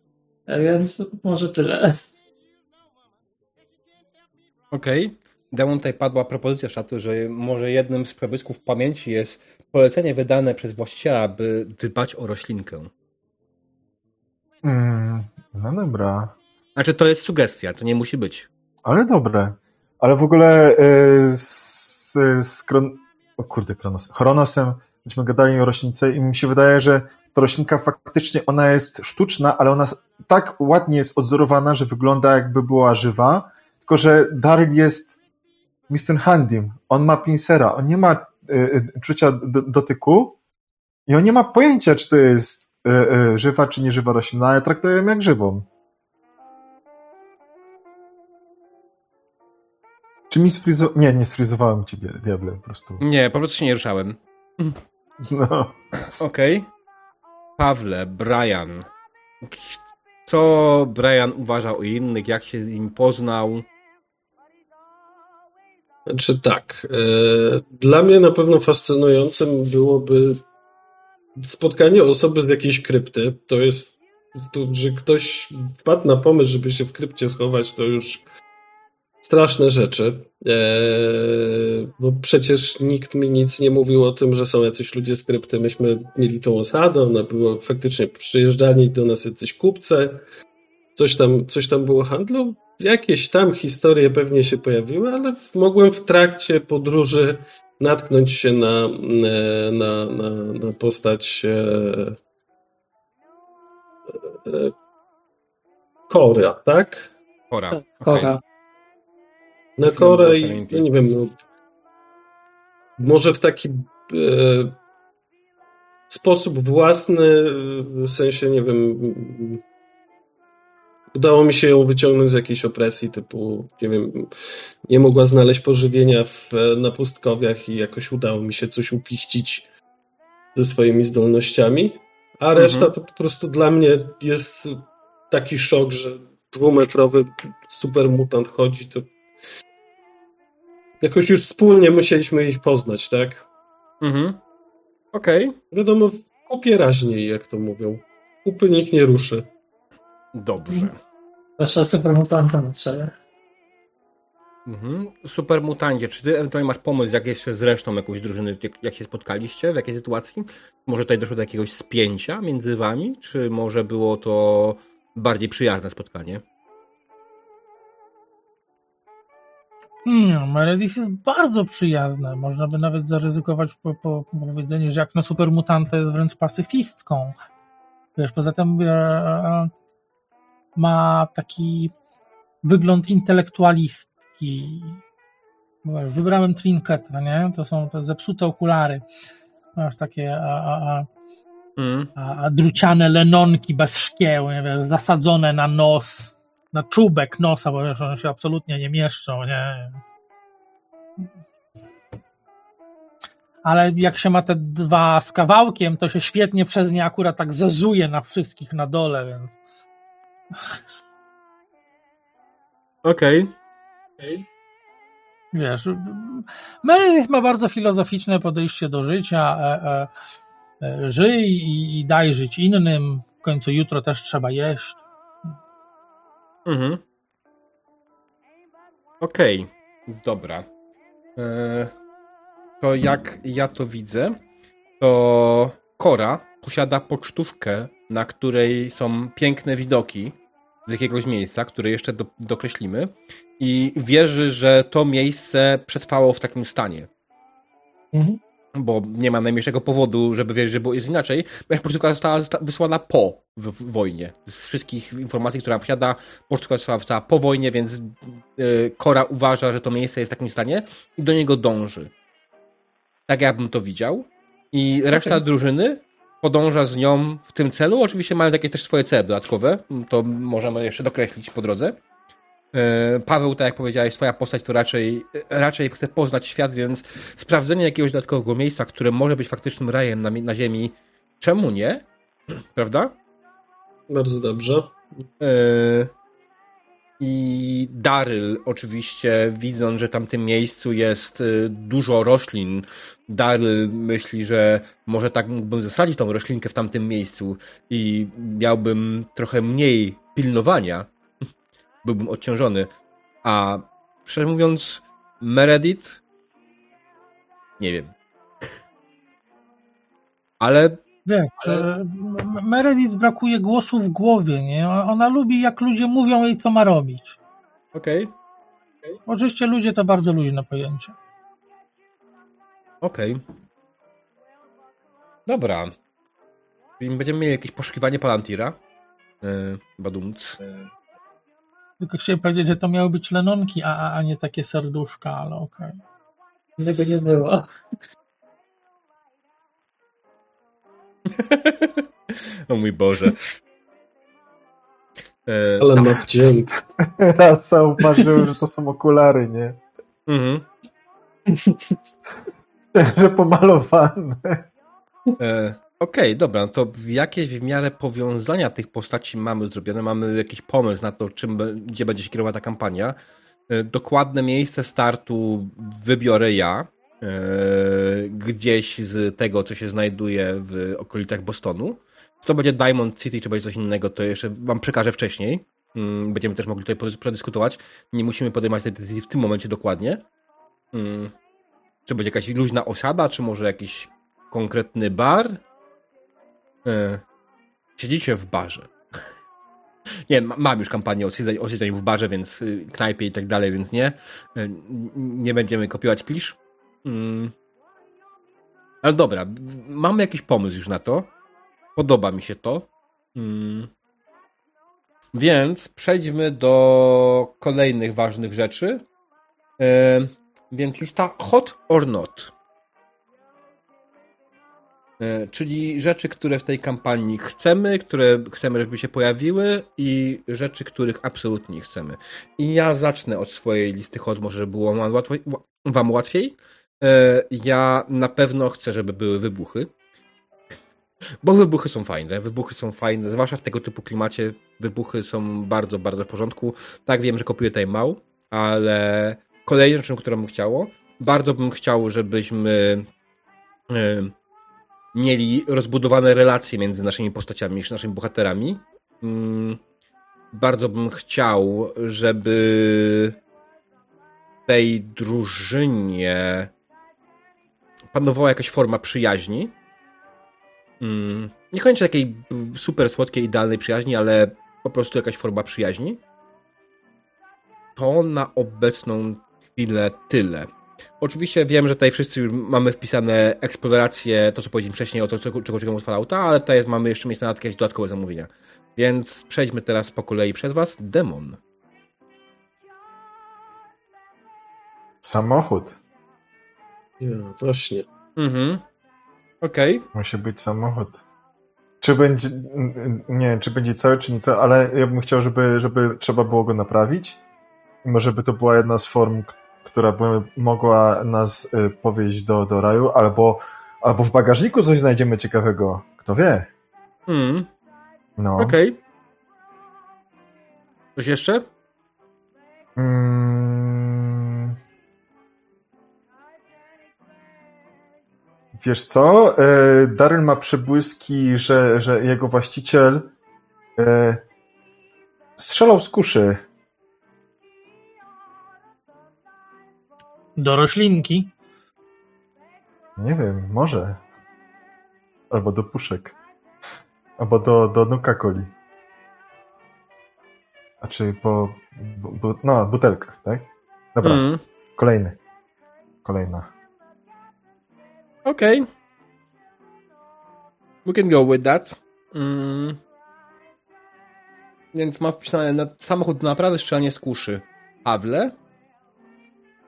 więc może tyle. Okej. Demon tutaj padła propozycja szaty, że może jednym z probysków pamięci jest polecenie wydane przez właściciela, by dbać o roślinkę. Mm, no dobra. Znaczy, to jest sugestia, to nie musi być. Ale dobre. Ale w ogóle y, z, z Kron... O kurde, Kronos. Chronosem myśmy gadali o roślince i mi się wydaje, że ta roślinka faktycznie ona jest sztuczna, ale ona tak ładnie jest odzorowana, że wygląda jakby była żywa, tylko że Daryl jest Mr. Handym. On ma pinsera, on nie ma y, czucia do, dotyku i on nie ma pojęcia, czy to jest y, y, żywa, czy nieżywa roślina, ale traktuje ją jak żywą. Czy mi sfrizo... Nie, nie sfryzowałem ciebie, diable, po prostu. Nie, po prostu się nie ruszałem. No. Okej. Pawle, Brian. Co Brian uważa o innych, jak się z nim poznał? Znaczy tak. e, Dla mnie na pewno fascynującym byłoby spotkanie osoby z jakiejś krypty. To jest, to, że ktoś wpadł na pomysł, żeby się w krypcie schować, to już straszne rzeczy. E, Bo przecież nikt mi nic nie mówił o tym, że są jacyś ludzie z krypty. Myśmy mieli tą osadę, ona była faktycznie przyjeżdżali do nas jacyś kupcy. Coś tam, coś tam było handlu. Jakieś tam historie pewnie się pojawiły, ale mogłem w trakcie podróży natknąć się na, e, na, na, na postać e, Kora, tak? Chora. Tak, okej. Kora. Na Film Korę do i Serenity. ja nie wiem, no, może w taki e, sposób własny, w sensie, nie wiem, udało mi się ją wyciągnąć z jakiejś opresji, typu, nie wiem, nie mogła znaleźć pożywienia w, na pustkowiach i jakoś udało mi się coś upichcić ze swoimi zdolnościami, a reszta to po prostu dla mnie jest taki szok, że dwumetrowy supermutant chodzi, to jakoś już wspólnie musieliśmy ich poznać, tak? Mhm. Okej. Wiadomo, w kupie raźniej, jak to mówią. Kupy nikt nie ruszy. Dobrze. Proszę supermutanta na czele. Mhm. Super mutancie, czy ty ewentualnie masz pomysł, jak jeszcze z resztą jakąś drużyny, jak, jak się spotkaliście, w jakiej sytuacji? Może tutaj doszło do jakiegoś spięcia między wami, czy może było to bardziej przyjazne spotkanie? Nie, Meredith jest bardzo przyjazna. Można by nawet zaryzykować po, po, po powiedzenie, że jak na supermutanta jest wręcz pacyfistką. Wiesz, poza tym e, e, ma taki wygląd intelektualistki. Wiesz, wybrałem trinketa, nie? To są te zepsute okulary. Masz takie a, a, a, a, a druciane lenonki bez szkieł, nie wiesz, zasadzone na nos, na czubek nosa, bo wiesz, one się absolutnie nie mieszczą, nie. Ale jak się ma te dwa z kawałkiem, to się świetnie przez nie akurat tak zezuje na wszystkich na dole, więc Okej. wiesz. Meredith ma bardzo filozoficzne podejście do życia. E, e, e, żyj i, i daj żyć innym. W końcu jutro też trzeba jeść. Mhm. Okej, dobra. E, to jak ja to widzę, to Kora posiada pocztówkę, na której są piękne widoki z jakiegoś miejsca, które jeszcze do, dokreślimy i wierzy, że to miejsce przetrwało w takim stanie. Mhm. Bo nie ma najmniejszego powodu, żeby wierzyć, że było jest inaczej, ponieważ pocztówka została zosta- wysłana po w, wojnie. Z wszystkich informacji, które posiada, pocztówka została wysłana po wojnie, więc yy, Kora uważa, że to miejsce jest w takim stanie i do niego dąży. Tak jakbym to widział. I reszta drużyny podąża z nią w tym celu. Oczywiście mają jakieś też swoje cele dodatkowe, to możemy jeszcze dokreślić po drodze. E, Paweł, tak jak powiedziałeś, twoja postać to raczej, raczej chce poznać świat, więc sprawdzenie jakiegoś dodatkowego miejsca, które może być faktycznym rajem na, na Ziemi, czemu nie? Prawda? Bardzo dobrze. E, I Daryl oczywiście, widząc, że tam w tym miejscu jest e, dużo roślin, Daryl myśli, że może tak mógłbym zasadzić tą roślinkę w tamtym miejscu i miałbym trochę mniej pilnowania, byłbym odciążony. A szczerze mówiąc, Meredith nie wiem. Ale Wiesz, e, M- Meredith brakuje głosu w głowie, nie? Ona lubi, jak ludzie mówią jej, co ma robić. okej, Oczywiście ludzie to bardzo luźne pojęcie. okej. Dobra. Czyli będziemy mieli jakieś poszukiwanie Palantira. Yy, badumc. Tylko chciałem powiedzieć, że to miały być lenonki, a, a, a nie takie serduszka, ale okej. Innego nie było. o mój Boże. E, Ale ma wdzięk. Raz zauważyłem, że to są okulary, nie? mhm. Że pomalowane. E, Okej, dobra, to w jakieś w miarę powiązania tych postaci mamy zrobione, mamy jakiś pomysł na to, czym, gdzie będzie się kierowała ta kampania. E, dokładne miejsce startu wybiorę ja. E, gdzieś z tego, co się znajduje w okolicach Bostonu. Czy to będzie Diamond City, czy będzie coś innego, to jeszcze wam przekażę wcześniej. Mm, będziemy też mogli tutaj przedyskutować. Nie musimy podejmować tej decyzji w tym momencie dokładnie. Mm, czy będzie jakaś luźna osada, czy może jakiś konkretny bar? E, siedzicie w barze. Nie, mam już kampanię o siedzeniu w barze, więc y, knajpie i tak dalej, więc nie. E, nie będziemy kopiować klisz. Mm. Ale dobra, mamy jakiś pomysł już na to. Podoba mi się to. Mm. Więc przejdźmy do kolejnych ważnych rzeczy. E, więc lista hot or not. E, czyli rzeczy, które w tej kampanii chcemy, które chcemy, żeby się pojawiły i rzeczy, których absolutnie nie chcemy. I ja zacznę od swojej listy hot, może było wam łatwiej. Wam łatwiej. E, ja na pewno chcę, żeby były wybuchy. Bo wybuchy są fajne, wybuchy są fajne, zwłaszcza w tego typu klimacie wybuchy są bardzo, bardzo w porządku. Tak, wiem, że kopiuję tutaj mał, ale kolejną rzeczą, którą bym chciało, bardzo bym chciał, żebyśmy yy, mieli rozbudowane relacje między naszymi postaciami, naszymi bohaterami. Yy, bardzo bym chciał, żeby tej drużynie panowała jakaś forma przyjaźni. Mm, niekoniecznie takiej super słodkiej, idealnej przyjaźni, ale po prostu jakaś forma przyjaźni. To na obecną chwilę tyle. Oczywiście wiem, że tutaj wszyscy już mamy wpisane eksploracje, to co powiedziałem wcześniej o to, czego czekamy od Fallouta, ale tutaj mamy jeszcze miejsce na jakieś dodatkowe zamówienia. Więc przejdźmy teraz po kolei przez was. Demon. Samochód. Ja, właśnie. Mhm. Okej. Okay. Musi być samochód. Czy będzie, nie wiem, czy będzie cały, czy nie cały, ale ja bym chciał, żeby, żeby trzeba było go naprawić. Może by to była jedna z form, która by mogła nas y, powieść do, do raju, albo, albo w bagażniku coś znajdziemy ciekawego. Kto wie? Mm. No. Okej. Okay. Coś jeszcze? Mm. Wiesz co? E, Daryl ma przebłyski, że, że jego właściciel e, strzelał z kuszy. Do roślinki? Nie wiem, może. Albo do puszek. Albo do, do Nuka-Coli. A czy po... Bu, no, butelkach, tak? Dobra, mm. kolejny. Kolejna. Okej. Okay. We can go with that. Mm. Więc mam wpisane na samochód do naprawy strzelanie z kuszy. Pawle?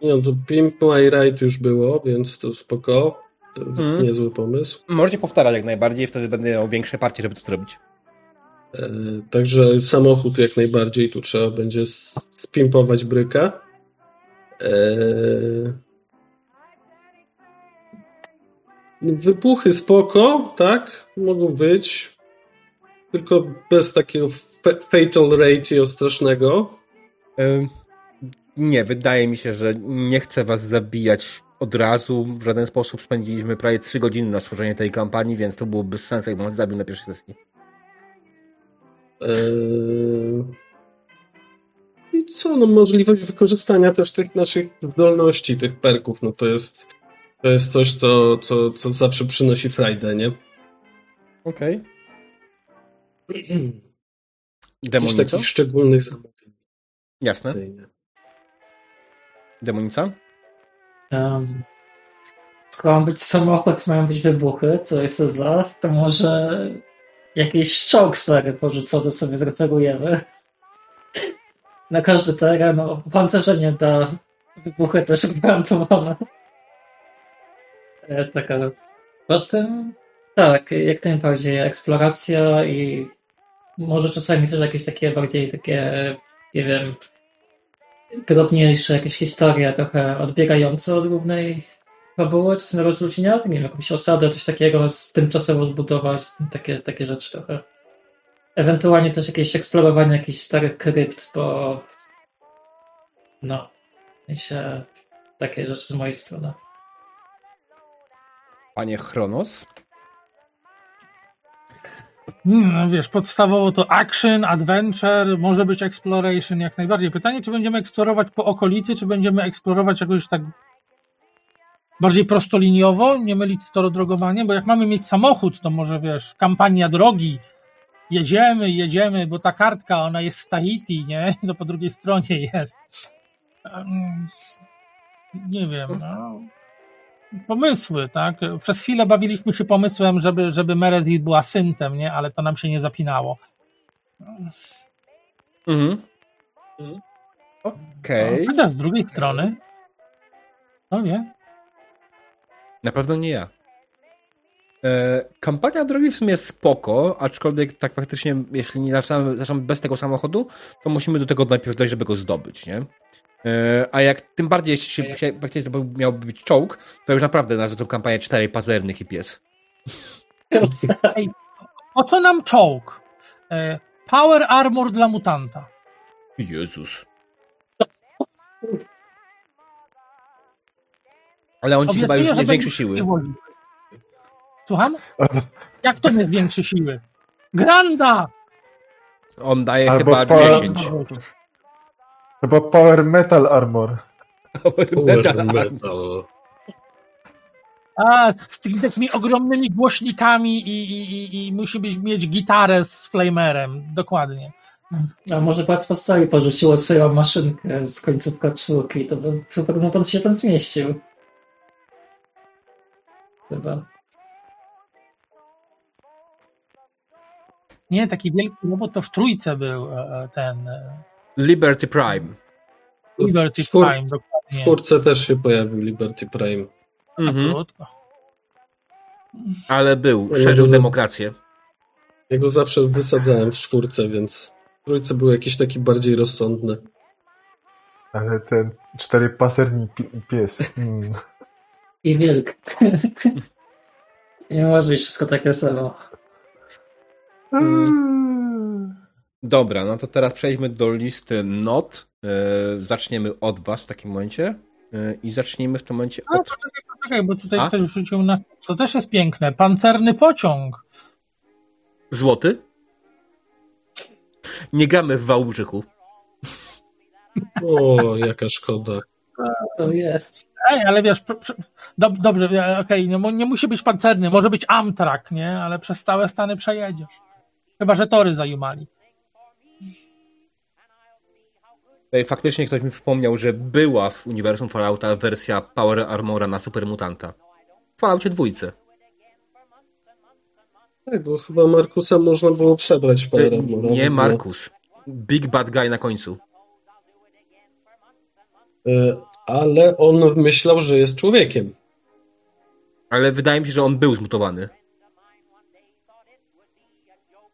Nie no, to Pimp My Ride już było, więc to spoko. To jest mm. niezły pomysł. Możecie powtarzać jak najbardziej, wtedy będę miał większe parcie, żeby to zrobić. E, także samochód jak najbardziej, tu trzeba będzie spimpować brykę. E, wybuchy spoko, tak? Mogą być. Tylko bez takiego fatal ratio strasznego. Nie, wydaje mi się, że nie chcę was zabijać od razu. W żaden sposób spędziliśmy prawie 3 godziny na stworzenie tej kampanii, więc to byłoby bez sensu, jakbym was zabił na pierwszej sesji. Eee... I co, no możliwość wykorzystania też tych naszych zdolności, tych perków, no to jest to jest coś, co, co, co zawsze przynosi frajdę, nie? Okej. Okay. Jakichś takich szczególnych zamówień. Jasne. Demonica? Um, skoro ma być samochód, mają być wybuchy, co jest to za, to może jakiś czołg stary porzucony sobie zreperujemy. Na każdy teren, no, pancerzenie da wybuchy też gwarantowane. E, taka prostym, tak, jak najbardziej eksploracja i może czasami też jakieś takie bardziej takie, nie wiem, drobniejsze jakieś historie, trochę odbiegające od głównej fabuły, czasem rozluźniać, nie wiem, jakąś osadę, coś takiego tymczasowo zbudować, takie, takie rzeczy trochę. Ewentualnie też jakieś eksplorowanie jakichś starych krypt, bo No. Się takie rzeczy z mojej strony. Panie Chronos? Hmm, No wiesz, podstawowo to action, adventure, może być exploration jak najbardziej. Pytanie, czy będziemy eksplorować po okolicy, czy będziemy eksplorować jakoś tak bardziej prostoliniowo, nie mylić w torodrogowanie, bo jak mamy mieć samochód, to może wiesz, kampania drogi, jedziemy, jedziemy, bo ta kartka, ona jest z Tahiti, nie? To po drugiej stronie jest. Nie wiem, no. Pomysły, tak? Przez chwilę bawiliśmy się pomysłem, żeby, żeby Meredith była syntem, nie? Ale to nam się nie zapinało. Mhm. Okej. Chociaż z drugiej strony, no nie, Na pewno nie ja. E, kampania drogi w sumie jest spoko, aczkolwiek tak faktycznie, jeśli nie zaczynamy, zaczynamy bez tego samochodu, to musimy do tego najpierw dojść, żeby go zdobyć, nie? E, a jak tym bardziej, jeśli się, faktycznie to miałby być czołg, to już naprawdę nazwę tą kampanię czterej pazernych i pies. Ej, po co nam czołg? E, Power armor dla mutanta. Jezus. Ale on ci chyba już nie zwiększy siły. Słucham? Jak to nie zwiększy siły? Granda! On daje Albo chyba po- 10. Chyba Power Metal Armor. Power metal. A, z tymi takimi ogromnymi głośnikami i, i, i, i musi być, mieć gitarę z flamerem. Dokładnie. A może Łatwo Stali porzuciło swoją maszynkę z końcówka czwórki, to by Supermutant się tam zmieścił. Chyba. Nie, taki wielki robot to w trójce był e, e, ten e, Liberty Prime. Liberty W czwór- Prime, W dokładnie. czwórce też się pojawił Liberty Prime. Mhm. Ale był, szerzył demokrację. Ja go zawsze wysadzałem w czwórce, więc w trójce był jakiś taki bardziej rozsądny. Ale ten cztery paserni pi- pies. Hmm. I wilk. Nie może być wszystko takie samo. Dobra, no to teraz przejdźmy do listy not. E, zaczniemy od was w takim momencie. E, I zacznijmy w tym momencie A, od... poczekaj, poczekaj, bo tutaj A? ktoś wrzucił na... To też jest piękne. Pancerny pociąg. Złoty? Nie gramy w Wałbrzychu. O, jaka szkoda. To jest. Ej, ale wiesz, dob- dobrze, okej, nie, mu- nie musi być pancerny, może być Amtrak, nie? Ale przez całe Stany przejedziesz. Chyba, że tory zajumali. Tutaj faktycznie ktoś mi przypomniał, że była w uniwersum Fallouta wersja Power Armora na Supermutanta. W Falloutie dwójce. Tak, bo chyba Markusa można było przebrać w E, Power Armora. Nie Markus. Big Bad Guy na końcu. E, Ale on myślał, że jest człowiekiem. Ale wydaje mi się, że on był zmutowany.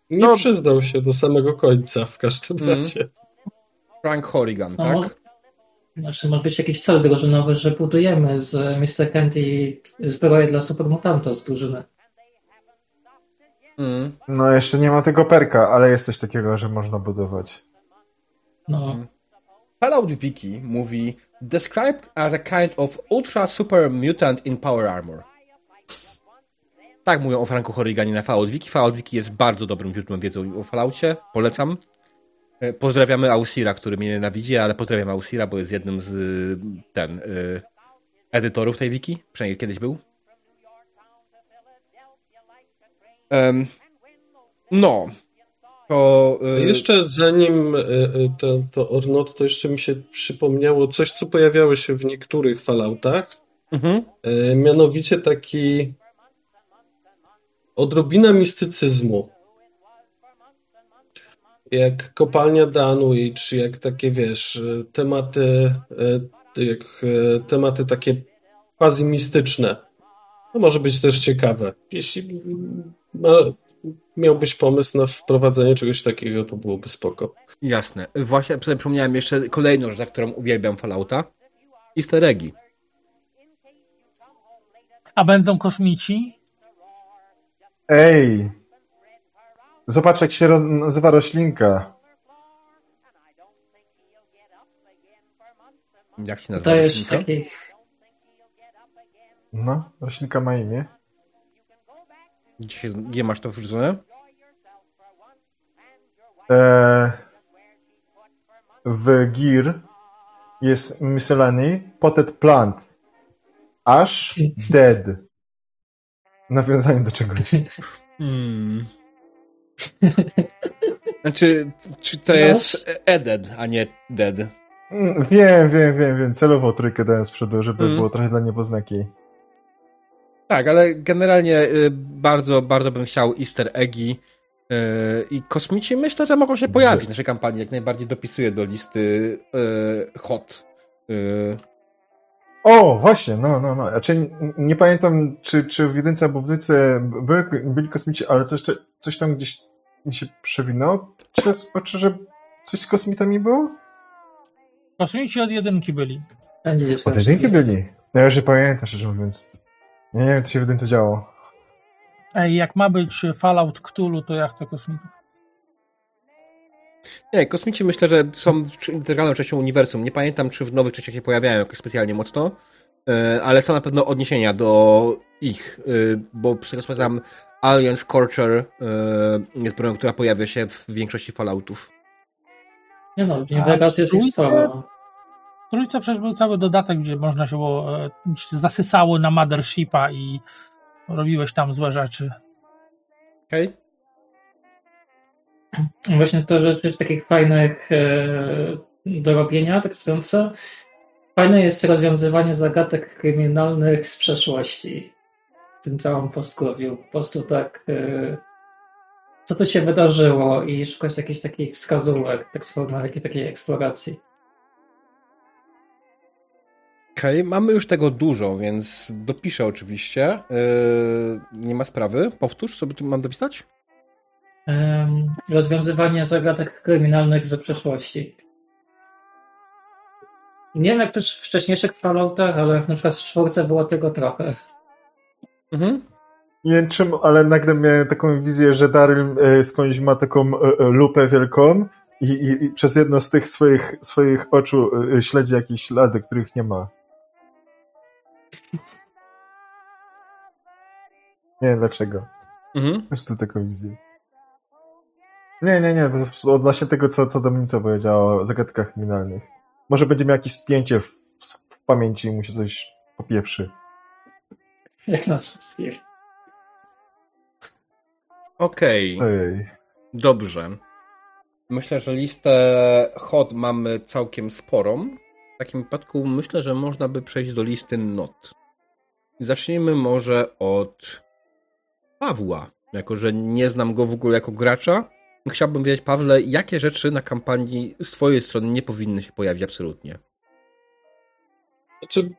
Nie No. przyznał się do samego końca w każdym Mhm. razie. Frank Horrigan, No, tak? mo- Znaczy, może być jakiś cel drużynowy, że budujemy z Mr. Kent i zbroję dla Supermutanta z drużyny. Mm. No jeszcze nie ma tego perka, ale jest coś takiego, że można budować. No, Mhm. Fallout Wiki mówi described as a kind of ultra super mutant in power armor. Tak mówią o Franku Horriganie na Fallout Wiki. Fallout Wiki jest bardzo dobrym źródłem wiedzy o Falloutie. Polecam. E, Pozdrawiamy Ausira, który mnie nienawidzi, ale pozdrawiam Ausira, bo jest jednym z y, ten y, edytorów tej wiki. Przynajmniej kiedyś był. Em, no. To. y, Jeszcze zanim e, to, to Ornot, to jeszcze mi się przypomniało coś, co pojawiało się w niektórych Falloutach. mhm. E, Mianowicie taki odrobina mistycyzmu. Jak kopalnia Danu, czy jak takie, wiesz, e, tematy, e, jak e, tematy takie quasi mistyczne. To może być też ciekawe. Jeśli miałbyś pomysł na wprowadzenie czegoś takiego, to byłoby spoko. Jasne. Właśnie sobie przypomniałem jeszcze kolejną rzecz, za którą uwielbiam Fallouta. Easter eggi. A będą kosmici? Ej! Zobacz, jak się roz- nazywa roślinka. Jak się nazywa? To jest roślinka? takich No, roślinka ma imię. Gdzie, się, gdzie masz to wrzucone? E, w Gear jest miscellany potted plant. Ash dead. Nawiązanie do czegoś. Hmm. Znaczy, czy to No. jest Eded, a nie Dead? Mm, Wiem, wiem, wiem, wiem. Celowo trójkę dałem z przodu, żeby Mm. było trochę dla niepoznaki. Tak, ale generalnie y, bardzo, bardzo bym chciał easter eggi y, i kosmici myślę, że mogą się pojawić w naszej kampanii. Jak najbardziej dopisuję do listy y, hot. O, właśnie, no, no, no. Znaczy, nie pamiętam, czy, czy w jedynce albo w dwójce byli kosmici, ale coś, coś tam gdzieś mi się przewinęło przez oczy, że coś z kosmitami było? Kosmici od jedynki byli. Od jedynki byli. Ja już nie pamiętam, szczerze mówiąc. Nie wiem, co się w jedynce działo. Ej, jak ma być Fallout Cthulhu, to ja chcę kosmitów. nie, kosmici myślę, że są w- integralną częścią uniwersum. Nie pamiętam, czy w nowych częściach się pojawiają jakoś specjalnie mocno, y, ale są na pewno odniesienia do ich, y, bo z tego co pamiętam Alien Scorcher y, jest bronią, która pojawia się w większości Falloutów. Nie no, w Vegas jest sporo. W trójce przecież był cały dodatek, gdzie można się było, e, zasysało na Mothershipa i robiłeś tam złe rzeczy. Okej? Właśnie to rzeczy takich fajnych e, do robienia, tak wtrącę. Fajne jest rozwiązywanie zagadek kryminalnych z przeszłości. Tym całym postkowiu. Po prostu tak e, co tu się wydarzyło i szukać jakichś takich wskazówek, tak w formie takiej eksploracji. Okej, mamy już tego dużo, więc dopiszę oczywiście. Yy, nie ma sprawy. Powtórz, co by tu mam dopisać? Em, rozwiązywanie zagadek kryminalnych ze przeszłości. Nie wiem jak w wcześniejszych Falloutach, ale na przykład w czwórce było tego trochę. Mhm. Nie wiem czym, ale nagle miałem taką wizję, że Daryl e, skądś ma taką e, e, lupę wielką i, i, i przez jedno z tych swoich, swoich oczu śledzi jakieś ślady, których nie ma. Nie wiem dlaczego. Mhm. Po prostu taką wizję. Nie, nie, nie, odnośnie tego, co, co Dominica powiedziała o zagadkach kryminalnych. Może będzie miał jakieś spięcie w, w pamięci i mu się coś popieprzy. Jak na wszystkich. Okej, Ojej. dobrze. Myślę, że listę hot mamy całkiem sporą. W takim wypadku myślę, że można by przejść do listy not. Zacznijmy może od Pawła. Jako, że nie znam go w ogóle jako gracza, chciałbym wiedzieć, Pawle, jakie rzeczy na kampanii z twojej strony nie powinny się pojawić absolutnie. Znaczy,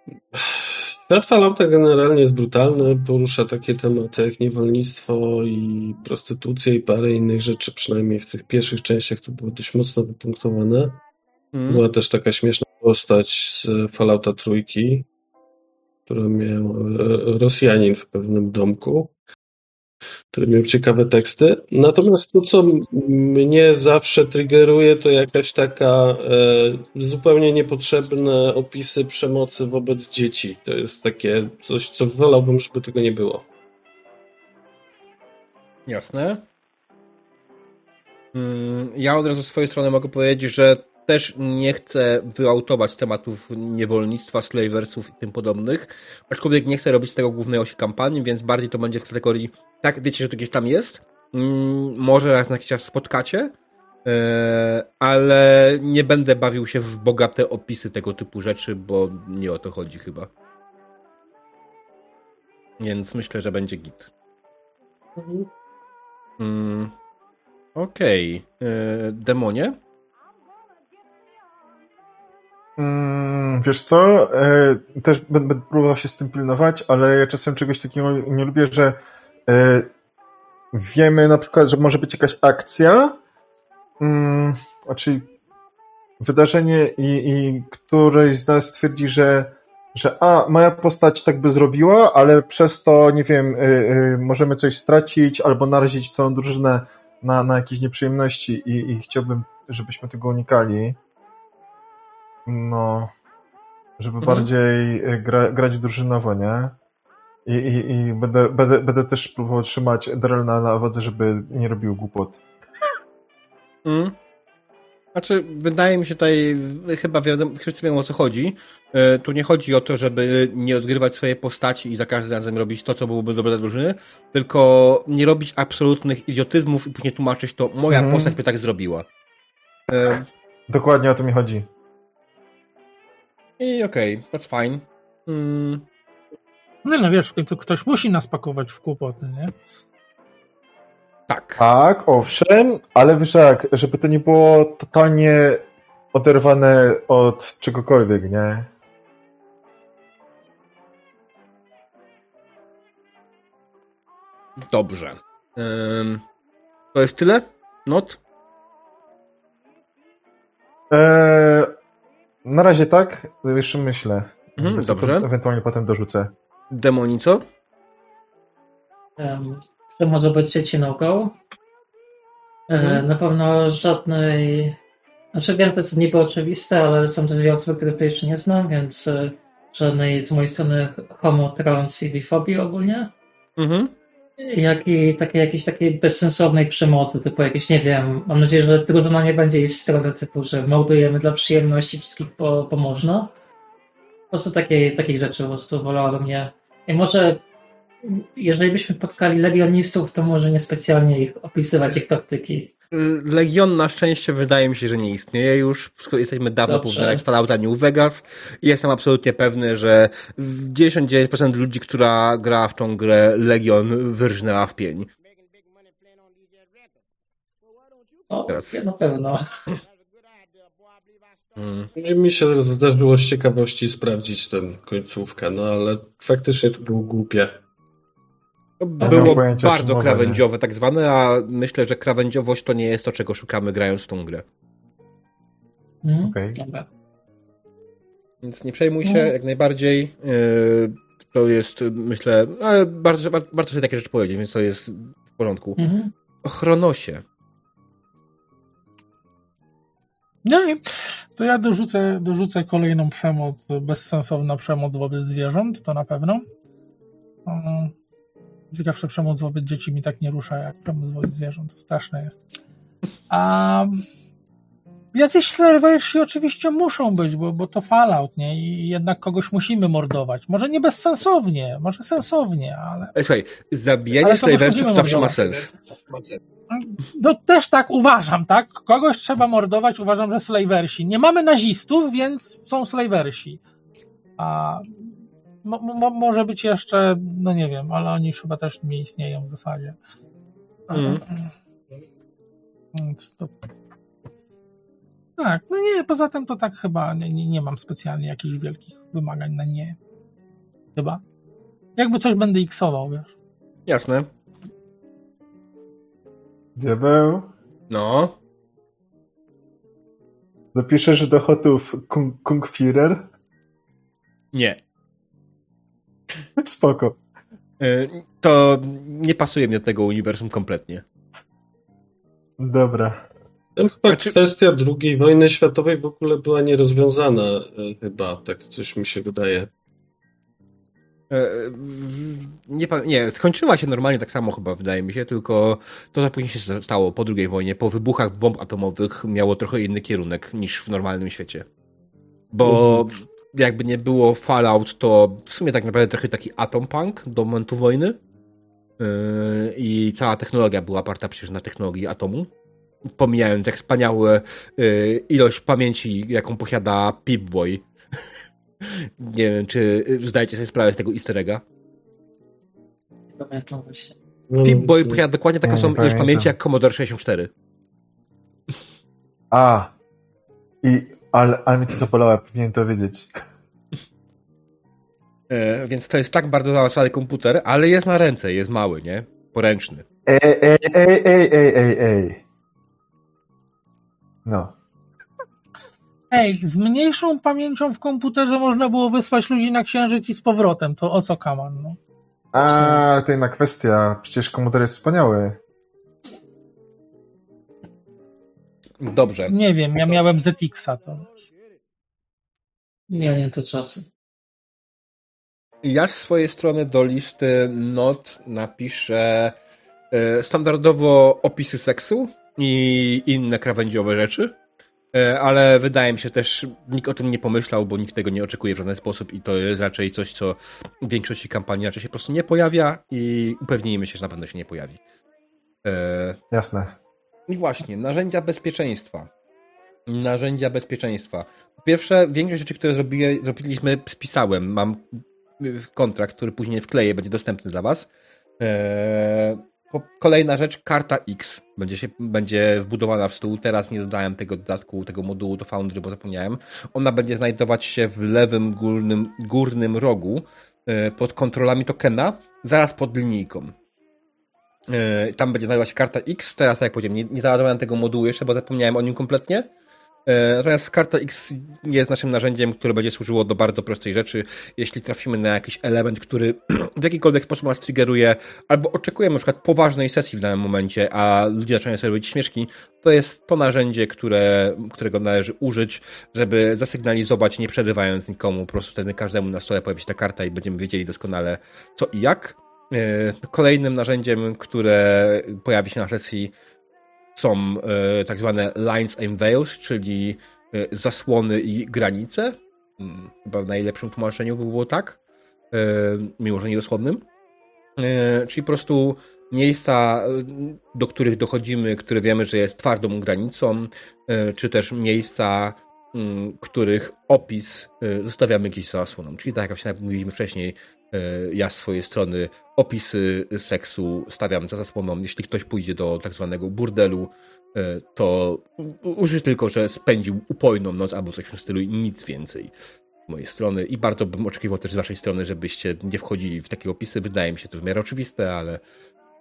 świat Fallouta generalnie jest brutalny, porusza takie tematy jak niewolnictwo i prostytucja i parę innych rzeczy, przynajmniej w tych pierwszych częściach to było dość mocno wypunktowane. Mhm. Była też taka śmieszna postać z Fallouta trójki, która miał e, Rosjanin w pewnym domku, który miał ciekawe teksty. Natomiast to, co mnie zawsze triggeruje, to jakaś taka e, zupełnie niepotrzebne opisy przemocy wobec dzieci. To jest takie coś, co wolałbym, żeby tego nie było. Jasne. Mm, Ja od razu z swojej strony mogę powiedzieć, że też nie chcę wyautować tematów niewolnictwa, slaversów i tym podobnych, aczkolwiek nie chcę robić z tego głównej osi kampanii, więc bardziej to będzie w kategorii tak, wiecie, że to gdzieś tam jest, mm, może raz na jakiś czas spotkacie, e, ale nie będę bawił się w bogate opisy tego typu rzeczy, bo nie o to chodzi chyba. Więc myślę, że będzie git. Mm, Okej. Okay. Demonie? Wiesz co, e, też będę, próbował się z tym pilnować, ale ja czasem czegoś takiego nie lubię, że e, wiemy na przykład, że może być jakaś akcja, mm, znaczy wydarzenie i, i któryś z nas twierdzi, że, że a, moja postać tak by zrobiła, ale przez to, nie wiem, y, możemy coś stracić albo narazić całą drużynę na, na jakieś nieprzyjemności i, i chciałbym, żebyśmy tego unikali. No. żeby Mhm. bardziej y, gra, grać drużynowo, nie? I, i, i będę, będę, będę też próbował trzymać Drelna na wodze, żeby nie robił głupot. Mm. Znaczy, wydaje mi się tutaj, chyba wiadomo, wszyscy wiedzą o co chodzi. E, Tu nie chodzi o to, żeby nie odgrywać swojej postaci i za każdym razem robić to, co byłoby dobre dla drużyny, tylko nie robić absolutnych idiotyzmów i później tłumaczyć to, moja Mhm. postać by tak zrobiła. E, Dokładnie o to mi chodzi. I okej, that's fine. Mm. No, no wiesz, to ktoś musi nas pakować w kłopoty, nie? Tak. Tak, owszem, ale wiesz jak, żeby to nie było totalnie oderwane od czegokolwiek, nie? Dobrze. Ym, to jest tyle? Not? Eee, na razie tak, jeszcze myślę. Mhm, Co to dobrze. Ewentualnie potem dorzucę. Demonico? Um, przemoc wobec dzieci no-go. E, Mhm. Na pewno żadnej... Znaczy wiem, to jest niby oczywiste, ale są też wiele osób, które to jeszcze nie znam, więc e, żadnej z mojej strony homo, trans i bifobii ogólnie. Mhm. Jak i takiej jakiejś takiej bezsensownej przemocy, typu jakieś, nie wiem, mam nadzieję, że drużyna nie będzie iść w stronę typu, że mordujemy dla przyjemności wszystkich, bo można. Po prostu takiej, takiej rzeczy po prostu wolałabym nie. I może jeżeli byśmy spotkali legionistów, to może niespecjalnie ich opisywać ich taktyki. Y, Legion na szczęście wydaje mi się, że nie istnieje już. Skoro Jesteśmy dawno po wymiarach z Fallouta New Vegas. I jestem absolutnie pewny, że 99% ludzi, która gra w tą grę Legion wyrżnęła w pień. O, Teraz. na pewno. Mm. Mi się zdarzyło z ciekawości sprawdzić tę końcówkę, no ale faktycznie to było głupie. Było pojęcia, bardzo krawędziowe tak zwane, a myślę, że krawędziowość to nie jest to, czego szukamy grając w tą grę. Mhm. Okej. Dobra. Więc nie przejmuj się, No. jak najbardziej. Yy, To jest, myślę, ale bardzo, bardzo, bardzo sobie takie rzeczy powiedzieć, więc to jest w porządku. Mhm. O Chronosie. No i to ja dorzucę, dorzucę kolejną przemoc, bezsensowna przemoc wobec zwierząt, to na pewno. Ciekawsza przemoc wobec dzieci mi tak nie rusza jak przemoc wobec zwierząt, to straszne jest. A jacyś slayerwersi oczywiście muszą być, bo, bo to Fallout, nie? I jednak kogoś musimy mordować. Może nie bezsensownie, może sensownie, ale Słuchaj, zabijanie możliwe zawsze ma sens. No też tak uważam, tak? Kogoś trzeba mordować, uważam, że slaversi. Nie mamy nazistów, więc są slaversi. A mo, mo, może być jeszcze, no nie wiem, ale oni już chyba też nie istnieją w zasadzie. Mhm. Więc to... Tak, no nie, poza tym to tak chyba nie, nie, nie mam specjalnie jakichś wielkich wymagań na nie. Chyba. Jakby coś będę iksował, wiesz. Jasne. Diabeł, No. dopiszesz do hotów Kung, Kung Führer? Nie. Spoko. Y, To nie pasuje mi do tego uniwersum kompletnie. Dobra. Tam chyba Znaczy- kwestia II wojny światowej w ogóle była nierozwiązana e, chyba, tak coś mi się wydaje. E, Nie, nie, skończyła się normalnie tak samo chyba, wydaje mi się, tylko to, co później się stało po II wojnie, po wybuchach bomb atomowych, miało trochę inny kierunek niż w normalnym świecie. Bo jakby nie było Fallout, to w sumie tak naprawdę trochę taki atom punk do momentu wojny. Yy, I cała technologia była oparta przecież na technologii atomu. Pomijając jak wspaniałe yy, ilość pamięci, jaką posiada Pip-Boy. Nie wiem, czy zdajecie sobie sprawę z tego easter egga. Pamiętam właśnie. Pip-Boy posiada dokładnie taką samą ilość pamięci jak Commodore 64. A. I, ale, ale mnie to zapalało, powinienem to wiedzieć. E, więc to jest tak bardzo zaawansowany komputer, ale jest na ręce, jest mały, nie? Poręczny. Ej, ej, ej, ej, ej, ej, ej. No. Ej, z mniejszą pamięcią w komputerze można było wysłać ludzi na księżyc i z powrotem. To o co kaman, no? A, to inna kwestia. Przecież komputer jest wspaniały. Dobrze. Nie wiem, ja miałem ZX-a to. Ja nie to czasy. Ja z swojej strony do listy not napiszę e, standardowo opisy seksu i inne krawędziowe rzeczy, e, ale wydaje mi się też, nikt o tym nie pomyślał, bo nikt tego nie oczekuje w żaden sposób i to jest raczej coś, co w większości kampanii raczej się po prostu nie pojawia i upewnijmy się, że na pewno się nie pojawi. E, Jasne. I właśnie, narzędzia bezpieczeństwa. Narzędzia bezpieczeństwa. Po pierwsze, większość rzeczy, które zrobiliśmy, spisałem. Mam y, kontrakt, który później wkleję, będzie dostępny dla Was. Eee, kolejna rzecz, karta X będzie, się, będzie wbudowana w stół. Teraz nie dodałem tego dodatku, tego modułu do Foundry, bo zapomniałem. Ona będzie znajdować się w lewym górnym, górnym rogu e, pod kontrolami tokena, zaraz pod linijką. E, tam będzie znajdować się karta X. Teraz, jak powiedziałem, nie, nie załadowałem tego modułu jeszcze, bo zapomniałem o nim kompletnie. E, natomiast karta X jest naszym narzędziem, które będzie służyło do bardzo prostej rzeczy. Jeśli trafimy na jakiś element, który w jakikolwiek sposób nas triggeruje, albo oczekujemy na przykład poważnej sesji w danym momencie, a ludzie zaczynają sobie robić śmieszki, to jest to narzędzie, które, którego należy użyć, żeby zasygnalizować, nie przerywając nikomu. Po prostu wtedy każdemu na stole pojawi się ta karta i będziemy wiedzieli doskonale co i jak. E, kolejnym narzędziem, które pojawi się na sesji są e, tak zwane lines and veils, czyli e, zasłony i granice. Hmm, chyba w najlepszym tłumaczeniu by było tak, mimo że niedosłownym. Czyli po prostu miejsca, do których dochodzimy, które wiemy, że jest twardą granicą, czy też miejsca, hmm, których opis zostawiamy gdzieś za zasłoną. Czyli tak jak mówiliśmy wcześniej, ja z swojej strony opisy seksu stawiam za zasłoną. Jeśli ktoś pójdzie do tak zwanego burdelu, e, to uży tylko, że spędził upojną noc albo coś w tym stylu i nic więcej z mojej strony. I bardzo bym oczekiwał też z waszej strony, żebyście nie wchodzili w takie opisy. Wydaje mi się to w miarę oczywiste, ale...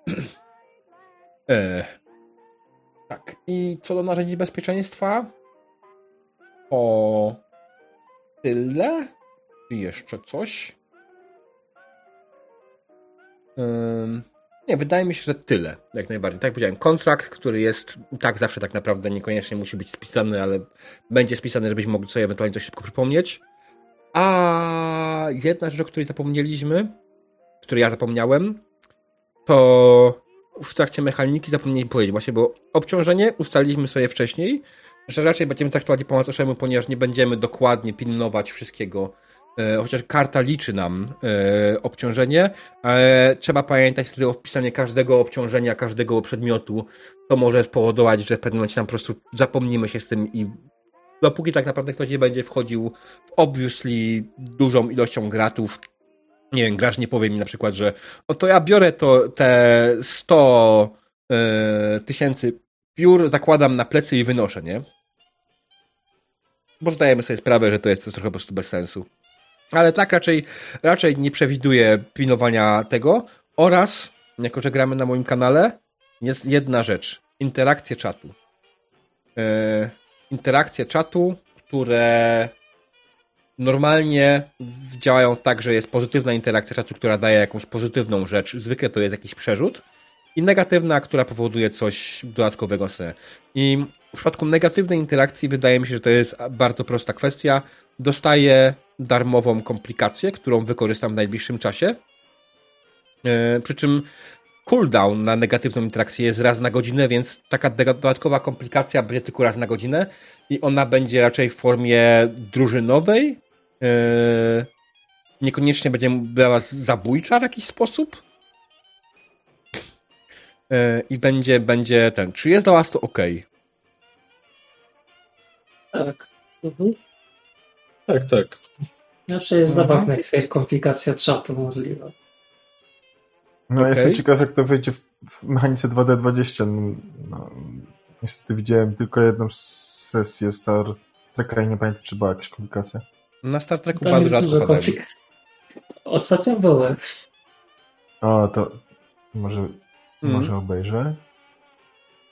e... Tak. I co do narzędzi bezpieczeństwa? O tyle? Czy jeszcze coś? Nie, wydaje mi się, że tyle, jak najbardziej. Tak jak powiedziałem, kontrakt, który jest tak zawsze tak naprawdę niekoniecznie musi być spisany, ale będzie spisany, żebyśmy mogli sobie ewentualnie coś szybko przypomnieć. A jedna rzecz, o której zapomnieliśmy, której ja zapomniałem, to w trakcie mechaniki zapomnieliśmy powiedzieć właśnie, bo obciążenie ustaliliśmy sobie wcześniej, że raczej będziemy traktować pomoc oszemu, ponieważ nie będziemy dokładnie pilnować wszystkiego, chociaż karta liczy nam e, obciążenie, ale trzeba pamiętać wtedy o wpisanie każdego obciążenia, każdego przedmiotu. To może spowodować, że w pewnym momencie tam po prostu zapomnimy się z tym i dopóki tak naprawdę ktoś nie będzie wchodził w obviously dużą ilością gratów, nie wiem, gracz nie powie mi na przykład, że o to ja biorę to te 100 e, tysięcy piór, zakładam na plecy i wynoszę, nie? Bo zdajemy sobie sprawę, że to jest trochę po prostu bez sensu. Ale tak raczej, raczej nie przewiduję pilnowania tego oraz, jako że gramy na moim kanale, jest jedna rzecz. Interakcje czatu. Yy, interakcje czatu, które normalnie działają tak, że jest pozytywna interakcja czatu, która daje jakąś pozytywną rzecz. Zwykle to jest jakiś przerzut. I negatywna, która powoduje coś dodatkowego sobie. I w przypadku negatywnej interakcji wydaje mi się, że to jest bardzo prosta kwestia. Dostaję darmową komplikację, którą wykorzystam w najbliższym czasie. E, przy czym cooldown na negatywną interakcję jest raz na godzinę, więc taka dodatkowa komplikacja będzie tylko raz na godzinę i ona będzie raczej w formie drużynowej. E, niekoniecznie będzie była zabójcza w jakiś sposób. E, I będzie, będzie ten. Czy jest dla Was to ok? Tak. Mhm. Tak, tak. Zawsze jest mhm. zabawna jakaś komplikacja czatu możliwa. No, okay. jestem ciekaw, jak to wyjdzie w, w mechanice 2D20. No, niestety widziałem tylko jedną sesję Star Treka i nie pamiętam, czy była jakaś komplikacja. Na Star Treku bardzo rzadko komplikacji. Ostatnio były. O, to może, mm. może obejrzę.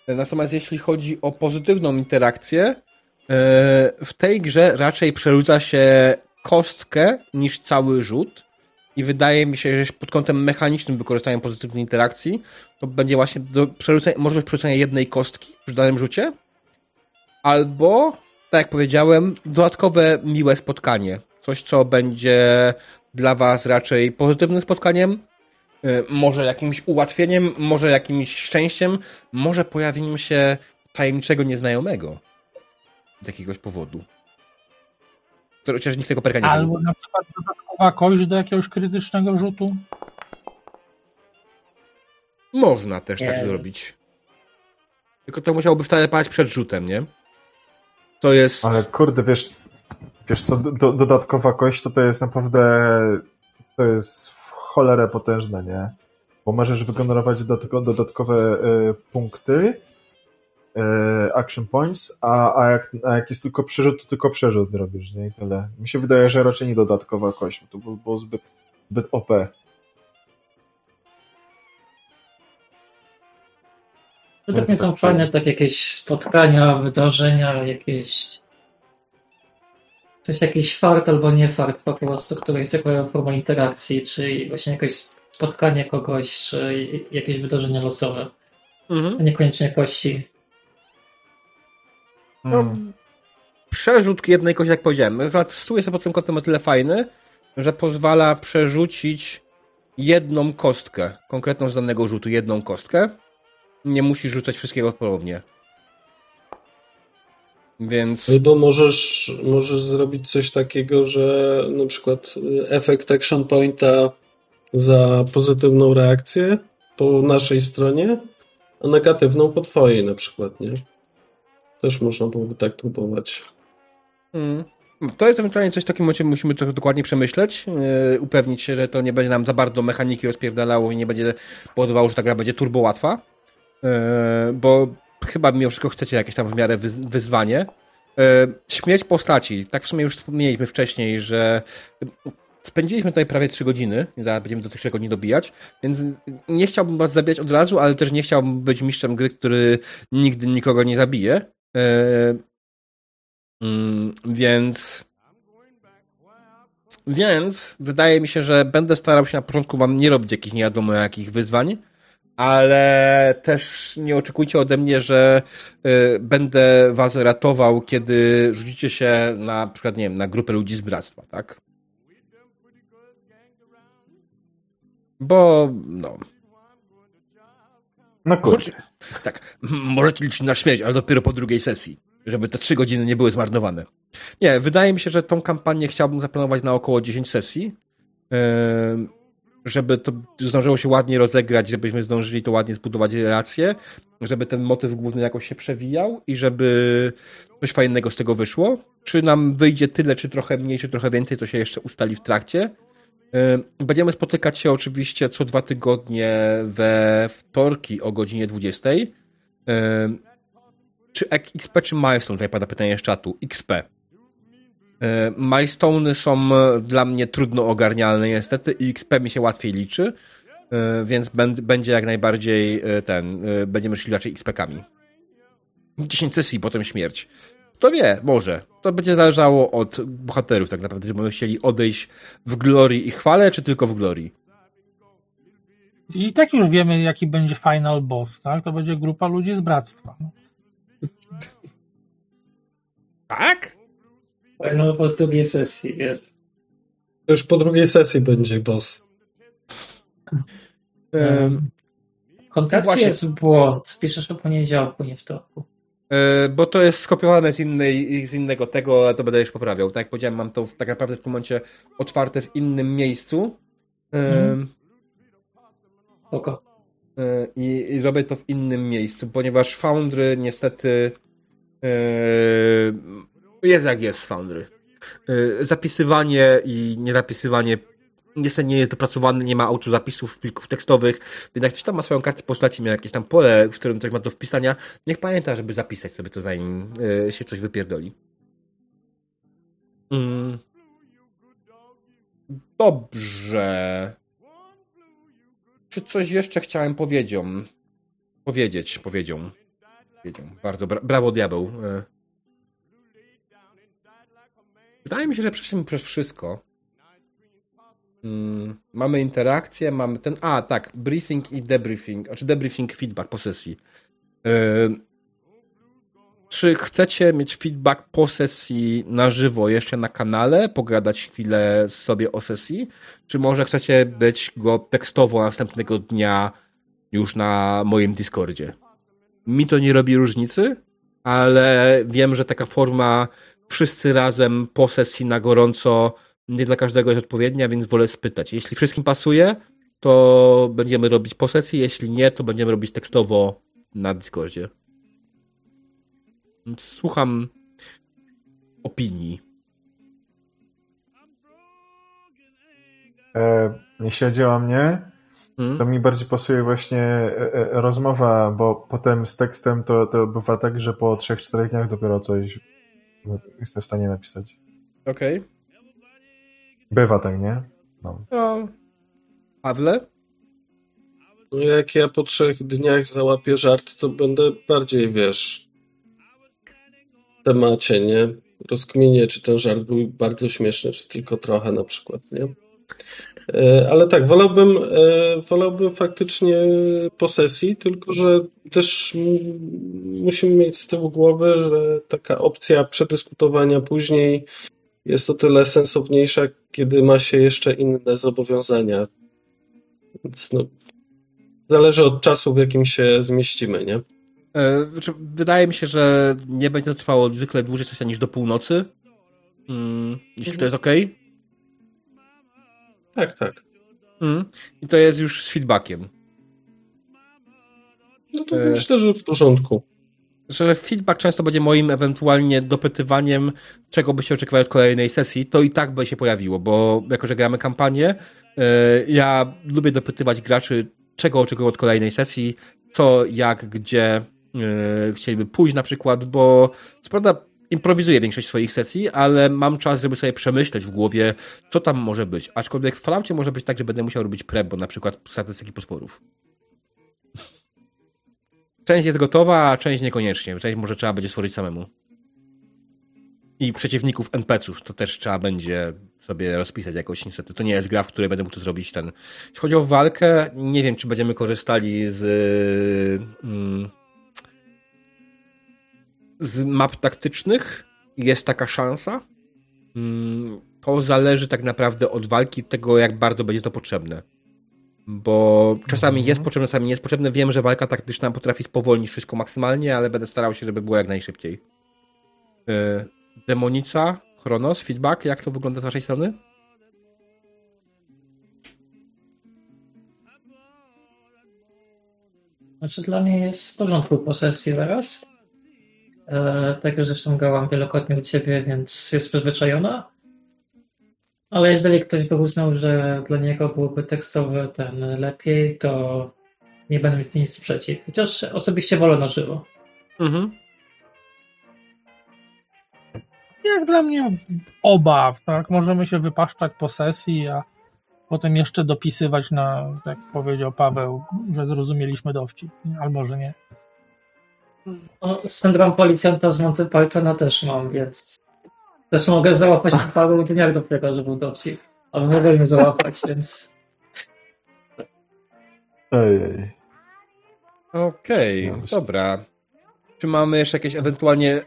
Natomiast jeśli chodzi o pozytywną interakcję, w tej grze raczej przerzuca się kostkę niż cały rzut. I wydaje mi się, że pod kątem mechanicznym wykorzystaniem pozytywnej interakcji to będzie właśnie do możliwość przerzucenia jednej kostki w danym rzucie. Albo, tak jak powiedziałem, dodatkowe miłe spotkanie. Coś, co będzie dla was raczej pozytywnym spotkaniem, y, może jakimś ułatwieniem, może jakimś szczęściem, może pojawieniem się tajemniczego nieznajomego z jakiegoś powodu. Chociaż nikt tego perka nie Albo na przykład dodatkowa kość do jakiegoś krytycznego rzutu. Można też tak Nie. zrobić. Tylko to musiałoby wtedy paść przed rzutem, nie? To jest... Ale kurde, wiesz, wiesz co, do, dodatkowa kość to to jest naprawdę, to jest w cholerę potężne, nie? Bo możesz wygenerować dodatko, dodatkowe e, punkty, action points, a, a, jak, a jak jest tylko przerzut, to tylko przerzut robisz, nie? I tyle. Mi się wydaje, że raczej nie dodatkowa kość, bo to było, było zbyt, zbyt OP. Według No mnie są fajne tak jakieś spotkania, wydarzenia, jakieś coś jakiś fart albo nie fart po prostu, który jest jako forma interakcji, czy właśnie jakieś spotkanie kogoś, czy jakieś wydarzenie losowe, Mhm. a niekoniecznie kości. No, Mm. przerzut jednej kości, jak powiedziałem. Akurat stół jest pod tym kątem o tyle fajny, że pozwala przerzucić jedną kostkę, konkretną z danego rzutu, jedną kostkę. Nie musisz rzucać wszystkiego ponownie. Więc... Albo możesz, możesz zrobić coś takiego, że na przykład efekt action pointa za pozytywną reakcję po naszej stronie, a negatywną po twojej na przykład, nie? Też można byłoby tak próbować. Mm. To jest ewentualnie coś takim, o czym musimy trochę dokładnie przemyśleć, yy, upewnić się, że to nie będzie nam za bardzo mechaniki rozpierdalało i nie będzie powodowało, że ta gra będzie turbo łatwa, yy, bo chyba mimo wszystko chcecie jakieś tam w miarę wyz- wyzwanie. Yy, śmierć postaci, tak w sumie już wspomnieliśmy wcześniej, że spędziliśmy tutaj prawie 3 godziny, zaraz będziemy do tych 3 godzin dobijać, więc nie chciałbym was zabijać od razu, ale też nie chciałbym być mistrzem gry, który nigdy nikogo nie zabije. Yy, Mm, więc. Więc wydaje mi się, że będę starał się na początku wam nie robić jakichś nie wiadomo jakich wyzwań, ale też nie oczekujcie ode mnie, że y, będę was ratował, kiedy rzucicie się na przykład, nie wiem, na grupę ludzi z bractwa, tak? Bo, no. No. Choć, tak, możecie liczyć na śmierć, ale dopiero po drugiej sesji, żeby te trzy godziny nie były zmarnowane. Nie, wydaje mi się, że tą kampanię chciałbym zaplanować na około 10 sesji, em, żeby to zdążyło się ładnie rozegrać, żebyśmy zdążyli to ładnie zbudować relacje, żeby ten motyw główny jakoś się przewijał i żeby coś fajnego z tego wyszło. Czy nam wyjdzie tyle, czy trochę mniej, czy trochę więcej, to się jeszcze ustali w trakcie. Y, Będziemy spotykać się oczywiście co dwa tygodnie we wtorki o godzinie 20. Y, Czy XP czy Milestone? Tutaj pada pytanie z czatu. XP. Y, Milestone'y są dla mnie trudno ogarnialne niestety i XP mi się łatwiej liczy, więc będ- będzie jak najbardziej ten, będziemy szli raczej XP-kami. 10 sesji, potem śmierć. Kto wie, może. To będzie zależało od bohaterów tak naprawdę, czy będą chcieli odejść w glorii i chwale, czy tylko w glorii. I tak już wiemy, jaki będzie final boss, tak? To będzie grupa ludzi z bractwa. Tak? No po z drugiej sesji, wiesz. To już po drugiej sesji będzie boss. Ym, W kontrakcie Właśnie. jest błąd. Piszesz o poniedziałku, nie wtorku. E, bo to jest skopiowane z, innej, z innego tego, ale to będę już poprawiał. Tak jak powiedziałem, mam to w, tak naprawdę w tym momencie otwarte w innym miejscu. E, Mhm. Oko. e, i, I robię to w innym miejscu, ponieważ Foundry niestety e, jest jak jest Foundry. E, zapisywanie i niezapisywanie niestety nie jest dopracowane, nie ma autozapisów plików tekstowych, więc jak ktoś tam ma swoją kartę postaci, ma jakieś tam pole, w którym coś ma do wpisania, niech pamięta, żeby zapisać sobie to zanim e, się coś wypierdoli. Mm. Dobrze. Czy coś jeszcze chciałem powiedzieć? Powiedzieć. Powiedział. Bardzo bra brawo diabeł. E. Wydaje mi się, że przeszliśmy przez wszystko. Mm, mamy interakcję, mamy ten. A, tak, briefing i debriefing, znaczy debriefing feedback po sesji. Yy, czy chcecie mieć feedback po sesji na żywo jeszcze na kanale, pogadać chwilę sobie o sesji, czy może chcecie być go tekstowo następnego dnia już na moim Discordzie? Mi to nie robi różnicy, ale wiem, że taka forma wszyscy razem po sesji na gorąco nie dla każdego jest odpowiednia, więc wolę spytać. Jeśli wszystkim pasuje, to będziemy robić po sesji, jeśli nie, to będziemy robić tekstowo na Discordzie. Więc słucham opinii. E, jeśli chodzi o mnie, Hmm? to mi bardziej pasuje właśnie e, e, rozmowa, bo potem z tekstem to, to bywa tak, że po 3-4 dniach dopiero coś jestem w stanie napisać. Okej. Bywa tak, nie? No. No. Pawle? No jak ja po trzech dniach załapię żart, to będę bardziej, wiesz, w temacie, nie? Rozkminię, czy ten żart był bardzo śmieszny, czy tylko trochę na przykład, nie? E, Ale tak, wolałbym, e, wolałbym faktycznie po sesji, tylko że też musimy mieć z tyłu głowy, że taka opcja przedyskutowania później jest o tyle sensowniejsza, kiedy ma się jeszcze inne zobowiązania. Więc no, zależy od czasu, w jakim się zmieścimy, nie? E, znaczy, wydaje mi się, że nie będzie to trwało zwykle dłużej sesja niż do północy. Mm, jeśli to jest ok. Tak, tak. Mm. I to jest już z feedbackiem. No to E. myślę, że w porządku. Że feedback często będzie moim ewentualnie dopytywaniem, czego by się oczekiwać od kolejnej sesji, to i tak by się pojawiło, bo jako, że gramy kampanię, e, ja lubię dopytywać graczy, czego oczekują od kolejnej sesji, co, jak, gdzie e, chcieliby pójść na przykład, bo co prawda improwizuję większość swoich sesji, ale mam czas, żeby sobie przemyśleć w głowie, co tam może być. Aczkolwiek w Falloutie może być tak, że będę musiał robić prep, bo na przykład statystyki potworów. Część jest gotowa, a część niekoniecznie. Część może trzeba będzie stworzyć samemu. I przeciwników NPC-ów to też trzeba będzie sobie rozpisać jakoś niestety. To nie jest gra, w której będę mógł to zrobić ten. Jeśli chodzi o walkę, nie wiem, czy będziemy korzystali z mm, z map taktycznych. Jest taka szansa. Mm, To zależy tak naprawdę od walki, tego jak bardzo będzie to potrzebne. Bo czasami Mhm. jest potrzebne, czasami nie jest potrzebne. Wiem, że walka taktyczna potrafi spowolnić wszystko maksymalnie, ale będę starał się, żeby było jak najszybciej. Yy, Demonica, Chronos, feedback, jak to wygląda z waszej strony? Znaczy dla mnie jest w porządku po sesji teraz. E, tego zresztą grałam wielokrotnie u ciebie, więc jest przyzwyczajona. Ale jeżeli ktoś by uznał, że dla niego byłoby tekstowy ten lepiej, to nie będę mieć nic przeciw. Chociaż osobiście wolę na żywo. Mhm. Jak dla mnie oba, tak? Możemy się wypaszczać po sesji, a potem jeszcze dopisywać na, jak powiedział Paweł, że zrozumieliśmy dowcip. Albo, że nie. No, syndrom policjanta z Monty Pythona też mam, więc też mogę załapać w paru dniach dopiero, że był dowcip. Ale mogę nie załapać, więc Ojej. Okej, No, dobra. Czy mamy jeszcze jakieś ewentualnie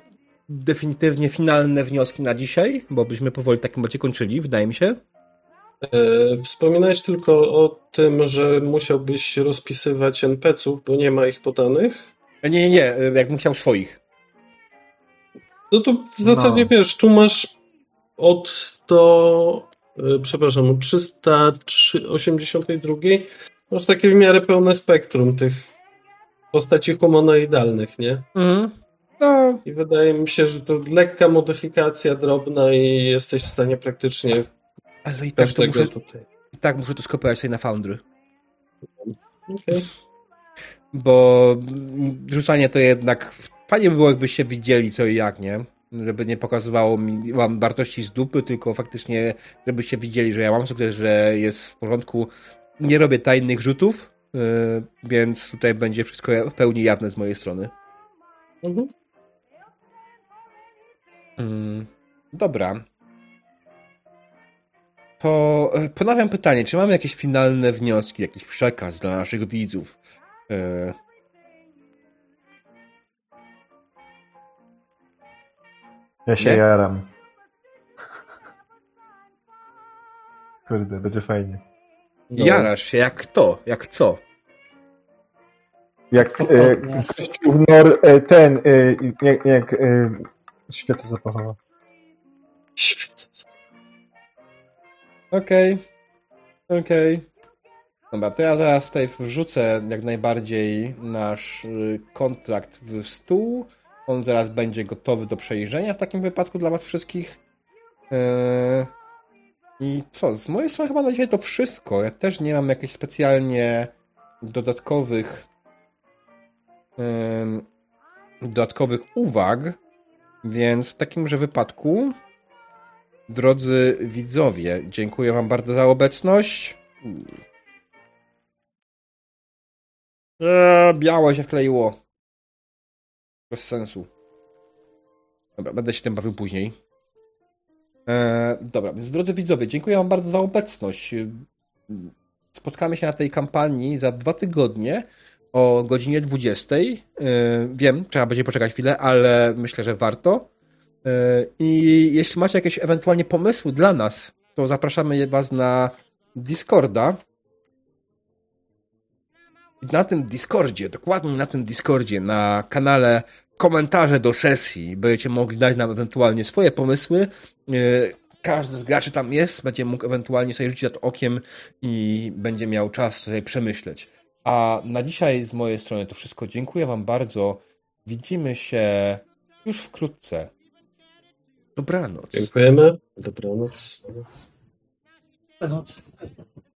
definitywnie finalne wnioski na dzisiaj? Bo byśmy powoli w takim razie kończyli, wydaje mi się. E, Wspominałeś tylko o tym, że musiałbyś rozpisywać NPC-ów, bo nie ma ich podanych. Nie, nie, nie, jak musiał swoich. No to w zasadzie No. wiesz, tu masz od do, e, przepraszam, od 382 masz takie w miarę pełne spektrum tych postaci humanoidalnych, nie? Mhm. No, I wydaje mi się, że to lekka modyfikacja drobna i jesteś w stanie praktycznie ale i tak, to muszę, tutaj. i tak muszę to skopiować sobie na Foundry. Okej. Bo mm, rzucanie to jednak fajnie by było, jakbyście widzieli co i jak, nie? Żeby nie pokazywało mi wam wartości z dupy, tylko faktycznie, żebyście widzieli, że ja mam sukces, że jest w porządku. Nie robię tajnych rzutów, yy, więc tutaj będzie wszystko w pełni jawne z mojej strony. Mhm. Mm, dobra. To e, ponawiam pytanie, czy mamy jakieś finalne wnioski, jakiś przekaz dla naszych widzów? E, Ja się Nie? jaram. Kurde, będzie fajnie. Dobra. Jarasz się jak kto, jak co. Jak e, Nor, e, ten, e, jak, jak e, świecę zapachowa. Okej. Okej. Dobra, to ja zaraz tutaj wrzucę jak najbardziej nasz y, kontrakt w stół. On zaraz będzie gotowy do przejrzenia w takim wypadku dla was wszystkich. Eee, I co, z mojej strony chyba na dzisiaj to wszystko. Ja też nie mam jakichś specjalnie dodatkowych dodatkowych uwag, więc w takimże wypadku Drodzy widzowie, dziękuję Wam bardzo za obecność. Eee, białe się wkleiło. Bez sensu. Dobra, będę się tym bawił później. Eee, dobra, więc drodzy widzowie, dziękuję Wam bardzo za obecność. Spotkamy się na tej kampanii za dwa tygodnie o godzinie 20. Eee, wiem, trzeba będzie poczekać chwilę, ale myślę, że warto. E, I jeśli macie jakieś ewentualnie pomysły dla nas, to zapraszamy Was na Discorda. I na tym Discordzie, dokładnie na tym Discordzie, na kanale komentarze do sesji, będziecie mogli dać nam ewentualnie swoje pomysły. E, Każdy z graczy tam jest, będzie mógł ewentualnie sobie rzucić na to okiem i będzie miał czas sobie przemyśleć. A na dzisiaj z mojej strony to wszystko. Dziękuję Wam bardzo. Widzimy się już wkrótce. Dobranoc. Dziękujemy. Dobranoc. Noc.